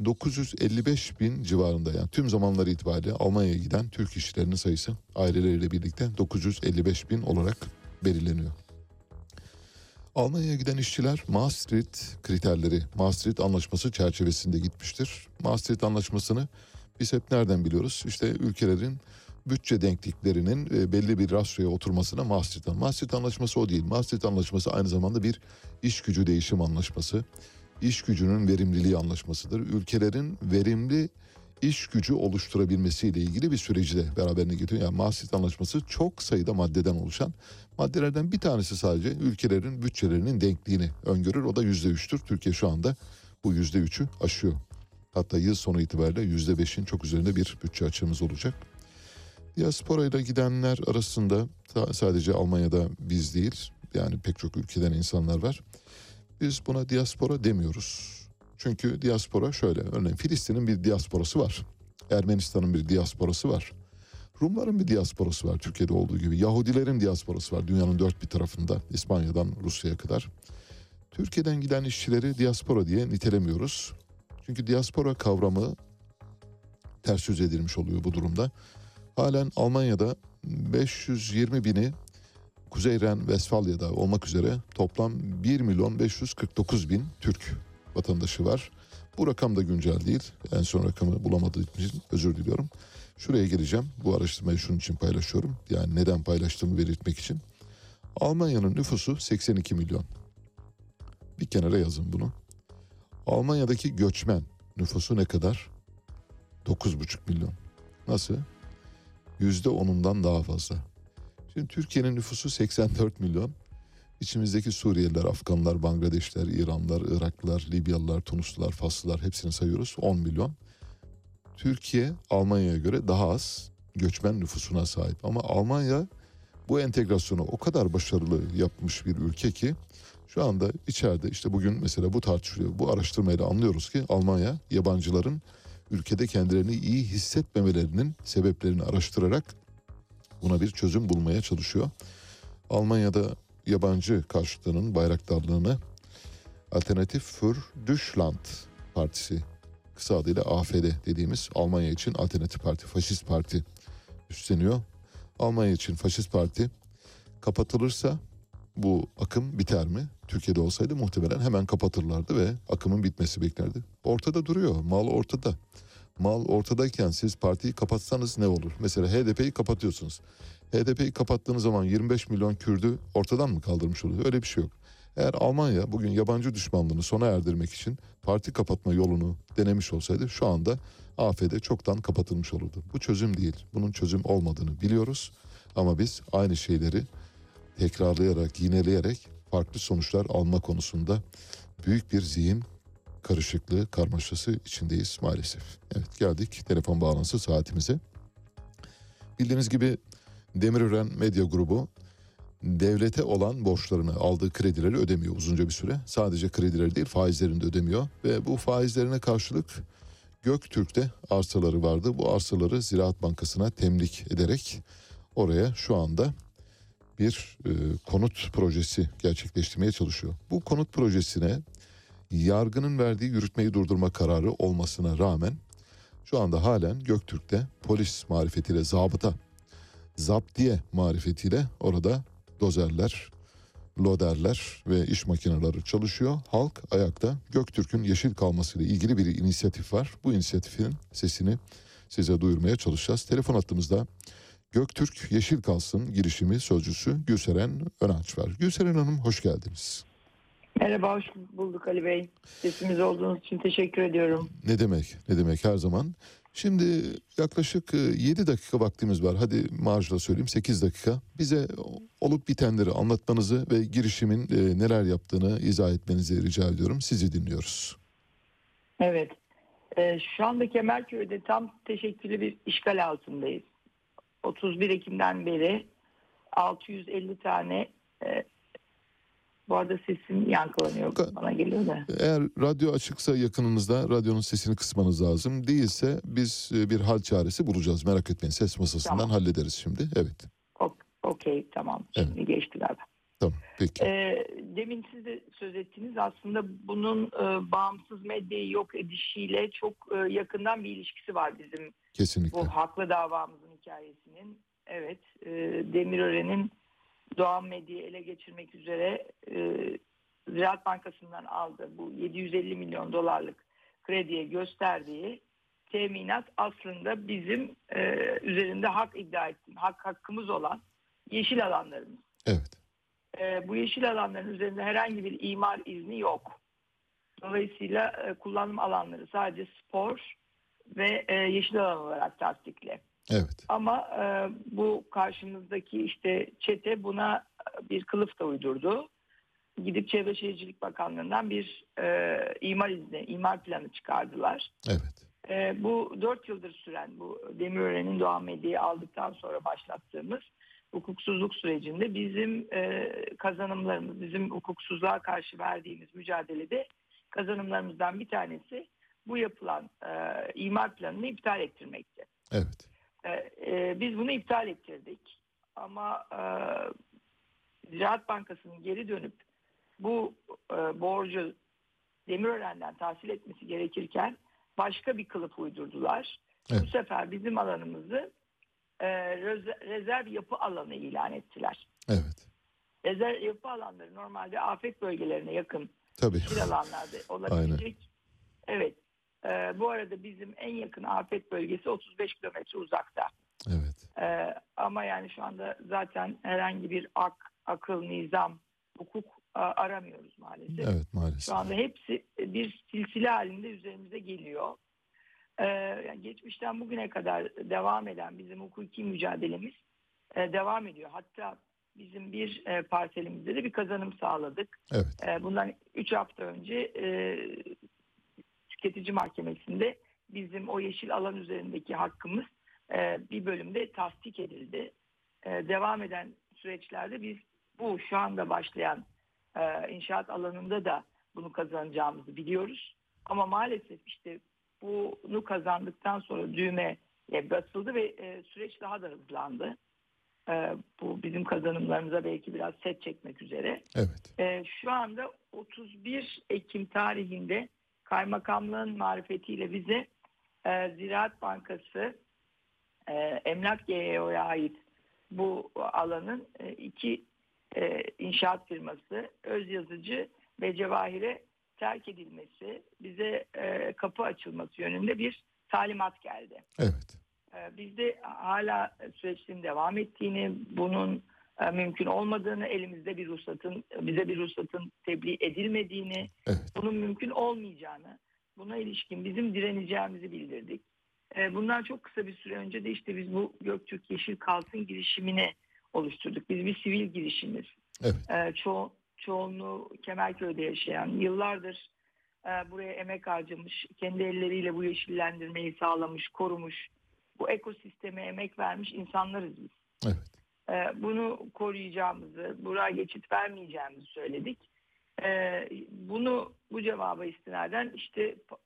955 bin civarında yani tüm zamanlar itibariyle Almanya'ya giden Türk işçilerinin sayısı aileleriyle birlikte 955 bin olarak belirleniyor. Almanya'ya giden işçiler Maastricht kriterleri, Maastricht anlaşması çerçevesinde gitmiştir. Maastricht anlaşmasını biz hep nereden biliyoruz? İşte ülkelerin bütçe denkliklerinin e, belli bir rasyoya oturmasına Maastricht, Maastricht anlaşması o değil. Maastricht anlaşması aynı zamanda bir iş gücü değişim anlaşması. İş gücünün verimliliği anlaşmasıdır. Ülkelerin verimli iş gücü oluşturabilmesiyle ilgili bir süreci de beraberine getiriyor. Yani Maastricht Anlaşması çok sayıda maddeden oluşan maddelerden bir tanesi sadece ülkelerin bütçelerinin denkliğini öngörür. O da yüzde üçtür. Türkiye şu anda bu yüzde üçü aşıyor. Hatta yıl sonu itibariyle yüzde beşin çok üzerinde bir bütçe açığımız olacak. Diaspora ile gidenler arasında sadece Almanya'da biz değil yani pek çok ülkeden insanlar var. Biz buna diaspora demiyoruz. Çünkü diaspora şöyle örneğin Filistin'in bir diasporası var. Ermenistan'ın bir diasporası var. Rumların bir diasporası var Türkiye'de olduğu gibi. Yahudilerin diasporası var dünyanın dört bir tarafında İspanya'dan Rusya'ya kadar. Türkiye'den giden işçileri diaspora diye nitelemiyoruz. Çünkü diaspora kavramı ters yüz edilmiş oluyor bu durumda. Halen Almanya'da 520 bini Kuzey Ren Vesfalya'da olmak üzere toplam 1 milyon 549 bin Türk vatandaşı var. Bu rakam da güncel değil. En son rakamı bulamadığım için özür diliyorum. Şuraya geleceğim. Bu araştırmayı şunun için paylaşıyorum. Yani neden paylaştığımı belirtmek için. Almanya'nın nüfusu 82 milyon. Bir kenara yazın bunu. Almanya'daki göçmen nüfusu ne kadar? 9,5 milyon. Nasıl? Yüzde onundan daha fazla. Şimdi Türkiye'nin nüfusu 84 milyon. İçimizdeki Suriyeliler, Afganlar, Bangladeşler, İranlılar, Iraklılar, Libyalılar, Tunuslular, Faslılar hepsini sayıyoruz 10 milyon. Türkiye Almanya'ya göre daha az göçmen nüfusuna sahip. Ama Almanya bu entegrasyonu o kadar başarılı yapmış bir ülke ki şu anda içeride işte bugün mesela bu tartışılıyor. Bu araştırmayla anlıyoruz ki Almanya yabancıların ülkede kendilerini iyi hissetmemelerinin sebeplerini araştırarak buna bir çözüm bulmaya çalışıyor. Almanya'da yabancı karşıtlığının bayraktarlığını Alternatif für Deutschland Partisi kısa adıyla AFD dediğimiz Almanya için Alternatif Parti, Faşist Parti üstleniyor. Almanya için Faşist Parti kapatılırsa bu akım biter mi? Türkiye'de olsaydı muhtemelen hemen kapatırlardı ve akımın bitmesi beklerdi. Ortada duruyor, mal ortada. Mal ortadayken siz partiyi kapatsanız ne olur? Mesela HDP'yi kapatıyorsunuz. HDP'yi kapattığınız zaman 25 milyon Kürdü ortadan mı kaldırmış oluyor? Öyle bir şey yok. Eğer Almanya bugün yabancı düşmanlığını sona erdirmek için parti kapatma yolunu denemiş olsaydı şu anda AFD çoktan kapatılmış olurdu. Bu çözüm değil. Bunun çözüm olmadığını biliyoruz. Ama biz aynı şeyleri tekrarlayarak, yineleyerek farklı sonuçlar alma konusunda büyük bir zihin karışıklığı, karmaşası içindeyiz maalesef. Evet geldik telefon bağlantısı saatimize. Bildiğiniz gibi Demirören Medya Grubu devlete olan borçlarını aldığı kredileri ödemiyor uzunca bir süre. Sadece kredileri değil faizlerini de ödemiyor ve bu faizlerine karşılık Göktürk'te arsaları vardı. Bu arsaları Ziraat Bankası'na temlik ederek oraya şu anda bir e, konut projesi gerçekleştirmeye çalışıyor. Bu konut projesine yargının verdiği yürütmeyi durdurma kararı olmasına rağmen şu anda halen Göktürk'te polis marifetiyle zabıta, zaptiye marifetiyle orada dozerler, loderler ve iş makineleri çalışıyor. Halk ayakta Göktürk'ün yeşil kalmasıyla ilgili bir inisiyatif var. Bu inisiyatifin sesini size duyurmaya çalışacağız. Telefon hattımızda Göktürk Yeşil Kalsın girişimi sözcüsü Gülseren Önanç var. Gülseren Hanım hoş geldiniz. Merhaba, hoş bulduk Ali Bey. Sesimiz olduğunuz için teşekkür ediyorum. Ne demek, ne demek her zaman. Şimdi yaklaşık 7 dakika vaktimiz var. Hadi marjla söyleyeyim 8 dakika. Bize olup bitenleri anlatmanızı ve girişimin neler yaptığını izah etmenizi rica ediyorum. Sizi dinliyoruz. Evet. Şu anda Kemerköy'de tam teşekküllü bir işgal altındayız. 31 Ekim'den beri 650 tane bu arada sesim yankılanıyor bana geliyor da. Eğer radyo açıksa yakınınızda radyonun sesini kısmanız lazım. Değilse biz bir hal çaresi bulacağız. Merak etmeyin ses masasından tamam. hallederiz şimdi. Evet. Okey tamam. Şimdi evet. geçti galiba. Tamam peki. Ee, demin siz de söz ettiniz aslında bunun e, bağımsız medyayı yok edişiyle çok e, yakından bir ilişkisi var bizim Kesinlikle. bu haklı davamızın hikayesinin. Evet, e, Demirören'in Doğan Medya'yı ele geçirmek üzere e, Ziraat Bankası'ndan aldı bu 750 milyon dolarlık krediye gösterdiği teminat aslında bizim e, üzerinde hak iddia ettiğim, hak hakkımız olan yeşil alanlarımız. Evet. E, bu yeşil alanların üzerinde herhangi bir imar izni yok. Dolayısıyla e, kullanım alanları sadece spor ve e, yeşil alan olarak tasdikli. Evet. Ama e, bu karşımızdaki işte çete buna bir kılıf da uydurdu. Gidip Çevre Şehircilik Bakanlığı'ndan bir e, imar izni, imar planı çıkardılar. Evet. E, bu dört yıldır süren bu Demirören'in Doğan Medya'yı aldıktan sonra başlattığımız hukuksuzluk sürecinde bizim e, kazanımlarımız, bizim hukuksuzluğa karşı verdiğimiz mücadelede kazanımlarımızdan bir tanesi bu yapılan e, imar planını iptal ettirmekti. Evet. E, e, biz bunu iptal ettirdik ama e, Ziraat Bankası'nın geri dönüp bu e, borcu Demirören'den tahsil etmesi gerekirken başka bir kılıf uydurdular. Bu sefer bizim alanımızı e, reze- rezerv yapı alanı ilan ettiler. Evet. Rezerv yapı alanları normalde afet bölgelerine yakın Tabii. alanlarda olabilecek. Evet. E, bu arada bizim en yakın afet bölgesi 35 kilometre uzakta. Evet. E, ama yani şu anda zaten herhangi bir ak, akıl, nizam, hukuk a, aramıyoruz maalesef. Evet maalesef. Şu anda hepsi bir silsile halinde üzerimize geliyor. Ee, yani geçmişten bugüne kadar devam eden bizim hukuki mücadelemiz e, devam ediyor. Hatta bizim bir e, parselimizde de bir kazanım sağladık. Evet. E, bundan 3 hafta önce e, tüketici mahkemesinde bizim o yeşil alan üzerindeki hakkımız e, bir bölümde tasdik edildi. E, devam eden süreçlerde biz bu şu anda başlayan e, inşaat alanında da bunu kazanacağımızı biliyoruz. Ama maalesef işte bunu kazandıktan sonra düğme basıldı ve e, süreç daha da hızlandı. E, bu bizim kazanımlarımıza belki biraz set çekmek üzere. Evet. E, şu anda 31 Ekim tarihinde kaymakamlığın marifetiyle bize e, Ziraat Bankası e, Emlak GEO'ya ait bu alanın e, iki e, inşaat firması öz yazıcı ve cevahire terk edilmesi bize e, kapı açılması yönünde bir talimat geldi. Evet. E, biz de hala süreçlerin devam ettiğini, bunun mümkün olmadığını, elimizde bir ruhsatın, bize bir ruhsatın tebliğ edilmediğini, bunun mümkün olmayacağını, buna ilişkin bizim direneceğimizi bildirdik. E, bundan çok kısa bir süre önce de işte biz bu Göktürk Yeşil Kalsın girişimini oluşturduk. Biz bir sivil girişimiz. E, ço çoğunluğu Kemerköy'de yaşayan, yıllardır e, buraya emek harcamış, kendi elleriyle bu yeşillendirmeyi sağlamış, korumuş, bu ekosisteme emek vermiş insanlarız biz. E, bunu koruyacağımızı, buraya geçit vermeyeceğimizi söyledik. E, bunu bu cevaba istinaden işte pa-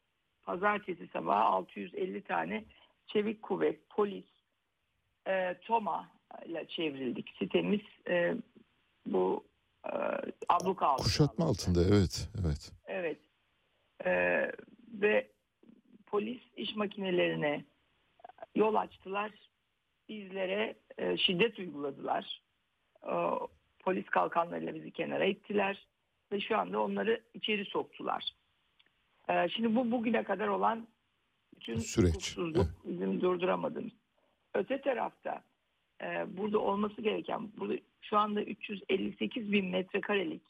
pazartesi sabahı 650 tane çevik kuvvet, polis, e, TOMA ile çevrildik. Sitemiz e, bu e, abluka altında. Kuşatma altında evet. Evet. Evet. Ee, ve polis iş makinelerine yol açtılar. Bizlere e, şiddet uyguladılar. Ee, polis kalkanlarıyla bizi kenara ittiler. Ve şu anda onları içeri soktular. Ee, şimdi bu bugüne kadar olan bütün Süreç, bizim durduramadığımız. Öte tarafta e, burada olması gereken burada şu anda 358 bin metrekarelik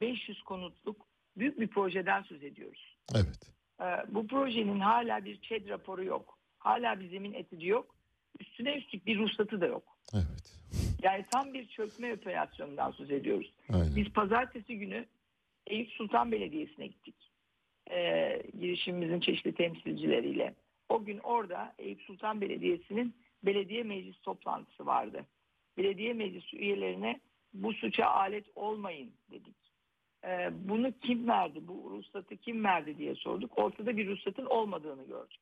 500 konutluk büyük bir projeden söz ediyoruz. Evet. E, bu projenin hala bir ÇED raporu yok. Hala bir zemin etüdü yok. Üstüne üstlük bir ruhsatı da yok. Evet. Yani tam bir çökme operasyonundan söz ediyoruz. Aynen. Biz pazartesi günü Eyüp Sultan Belediyesi'ne gittik. E, girişimimizin çeşitli temsilcileriyle. O gün orada Eyüp Sultan Belediyesi'nin belediye meclis toplantısı vardı. Belediye meclis üyelerine bu suça alet olmayın dedik. Ee, bunu kim verdi, bu ruhsatı kim verdi diye sorduk. Ortada bir ruhsatın olmadığını gördük.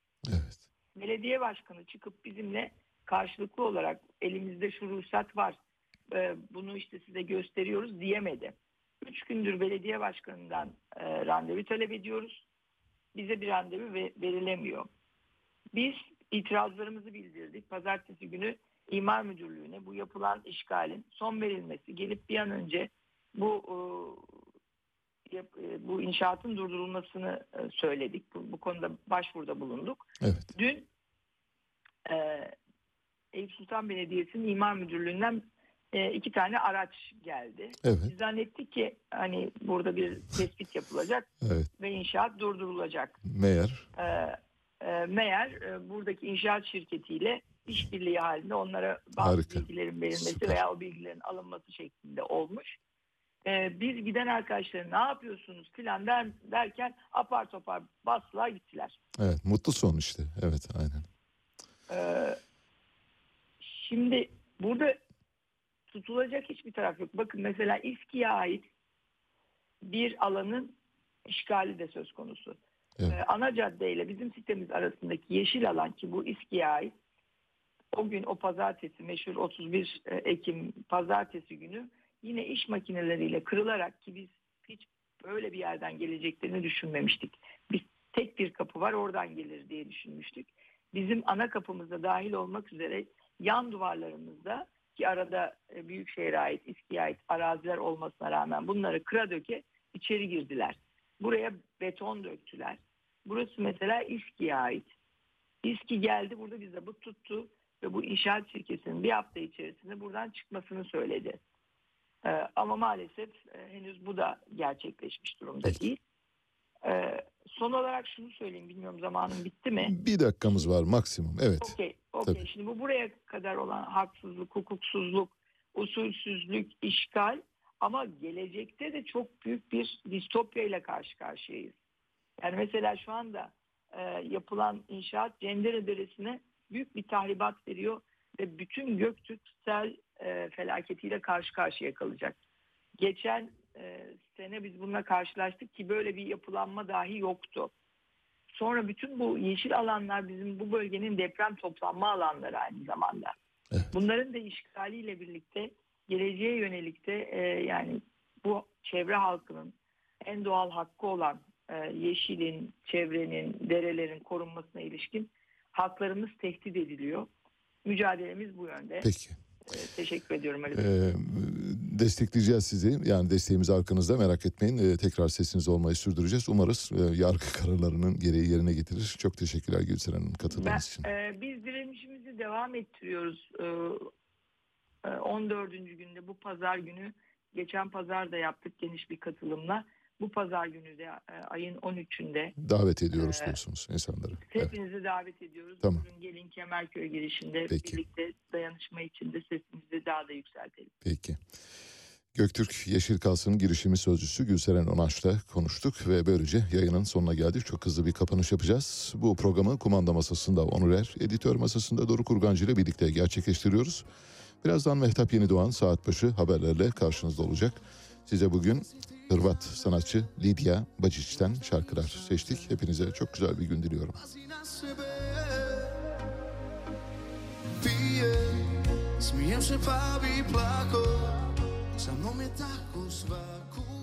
Belediye başkanı çıkıp bizimle karşılıklı olarak elimizde şu ruhsat var, ee, bunu işte size gösteriyoruz diyemedi. Üç gündür belediye başkanından e, randevu talep ediyoruz. Bize bir randevu ve- verilemiyor. Biz itirazlarımızı bildirdik. Pazartesi günü İmar Müdürlüğü'ne bu yapılan işgalin son verilmesi, gelip bir an önce bu e, e, bu inşaatın durdurulmasını e, söyledik. Bu, bu konuda başvuruda bulunduk. Evet. Dün e, Eyüp Sultan Belediyesi'nin İmar Müdürlüğü'nden e, iki tane araç geldi. Evet. Biz zannettik ki hani burada bir tespit yapılacak Evet. ve inşaat durdurulacak. Meğer E, e, meğer e, buradaki inşaat şirketiyle işbirliği halinde onlara bazı Harika. bilgilerin verilmesi Süper. veya o bilgilerin alınması şeklinde olmuş. E, biz giden arkadaşlar ne yapıyorsunuz filan der, derken apar topar bastılar gittiler. evet mutlu son işte. Evet aynen. Ee, şimdi burada tutulacak hiçbir taraf yok. Bakın mesela İSKİ'ye ait bir alanın işgali de söz konusu. Evet. Ee, ana cadde ile bizim sitemiz arasındaki yeşil alan ki bu İSKİ'ye ait o gün o pazartesi meşhur 31 Ekim pazartesi günü yine iş makineleriyle kırılarak ki biz hiç böyle bir yerden geleceklerini düşünmemiştik. Biz tek bir kapı var oradan gelir diye düşünmüştük. Bizim ana kapımızda dahil olmak üzere yan duvarlarımızda ki arada e, Büyükşehir'e ait, İSKİ'ye ait araziler olmasına rağmen bunları kıra döke içeri girdiler. Buraya beton döktüler. Burası mesela İSKİ'ye ait. İSKİ geldi burada bize bu tuttu ve bu inşaat şirketinin bir hafta içerisinde buradan çıkmasını söyledi. Ee, ama maalesef e, henüz bu da gerçekleşmiş durumda değil. Ee, son olarak şunu söyleyeyim bilmiyorum zamanım bitti mi? Bir dakikamız var maksimum. Evet. Okey, okey. Şimdi bu buraya kadar olan haksızlık, hukuksuzluk, usulsüzlük, işgal ama gelecekte de çok büyük bir distopya ile karşı karşıyayız. Yani mesela şu anda e, yapılan inşaat Cendere Deresi'ne büyük bir tahribat veriyor ve bütün Göktürk sel e, felaketiyle karşı karşıya kalacak. Geçen e, sene biz bununla karşılaştık ki böyle bir yapılanma dahi yoktu. Sonra bütün bu yeşil alanlar bizim bu bölgenin deprem toplanma alanları aynı zamanda. Bunların da işgaliyle birlikte geleceğe yönelik de e, yani bu çevre halkının en doğal hakkı olan e, yeşilin, çevrenin, derelerin korunmasına ilişkin haklarımız tehdit ediliyor. Mücadelemiz bu yönde. Peki. E, teşekkür ediyorum Ali Bey. Ee, destekleyeceğiz sizi. Yani desteğimiz arkanızda merak etmeyin. Ee, tekrar sesiniz olmayı sürdüreceğiz. Umarız e, yargı [LAUGHS] kararlarının gereği yerine getirir. Çok teşekkürler Gülseren Hanım katıldığınız için. e, biz direnişimizi devam ettiriyoruz. E, e, 14. günde bu pazar günü geçen pazar da yaptık geniş bir katılımla. Bu pazar günü de e, ayın 13'ünde Davet ediyoruz Ee, diyorsunuz insanları. Evet. hepinizi davet ediyoruz. Tamam. Bugün gelin Kemerköy girişinde Peki. birlikte dayanışma içinde sesimizi daha da yükseltelim. Peki. Göktürk Yeşil Kalsın girişimi sözcüsü Gülseren Onaş'la konuştuk ve böylece yayının sonuna geldik. Çok hızlı bir kapanış yapacağız. Bu programı kumanda masasında Onur Er, editör masasında Doruk Kurgancı ile birlikte gerçekleştiriyoruz. Birazdan Mehtap Yenidoğan saat başı haberlerle karşınızda olacak. Size bugün Hırvat sanatçı Lidya Bacic'ten şarkılar seçtik. Hepinize çok güzel bir gün diliyorum. Smijem se pa Sa mnom je tako svaku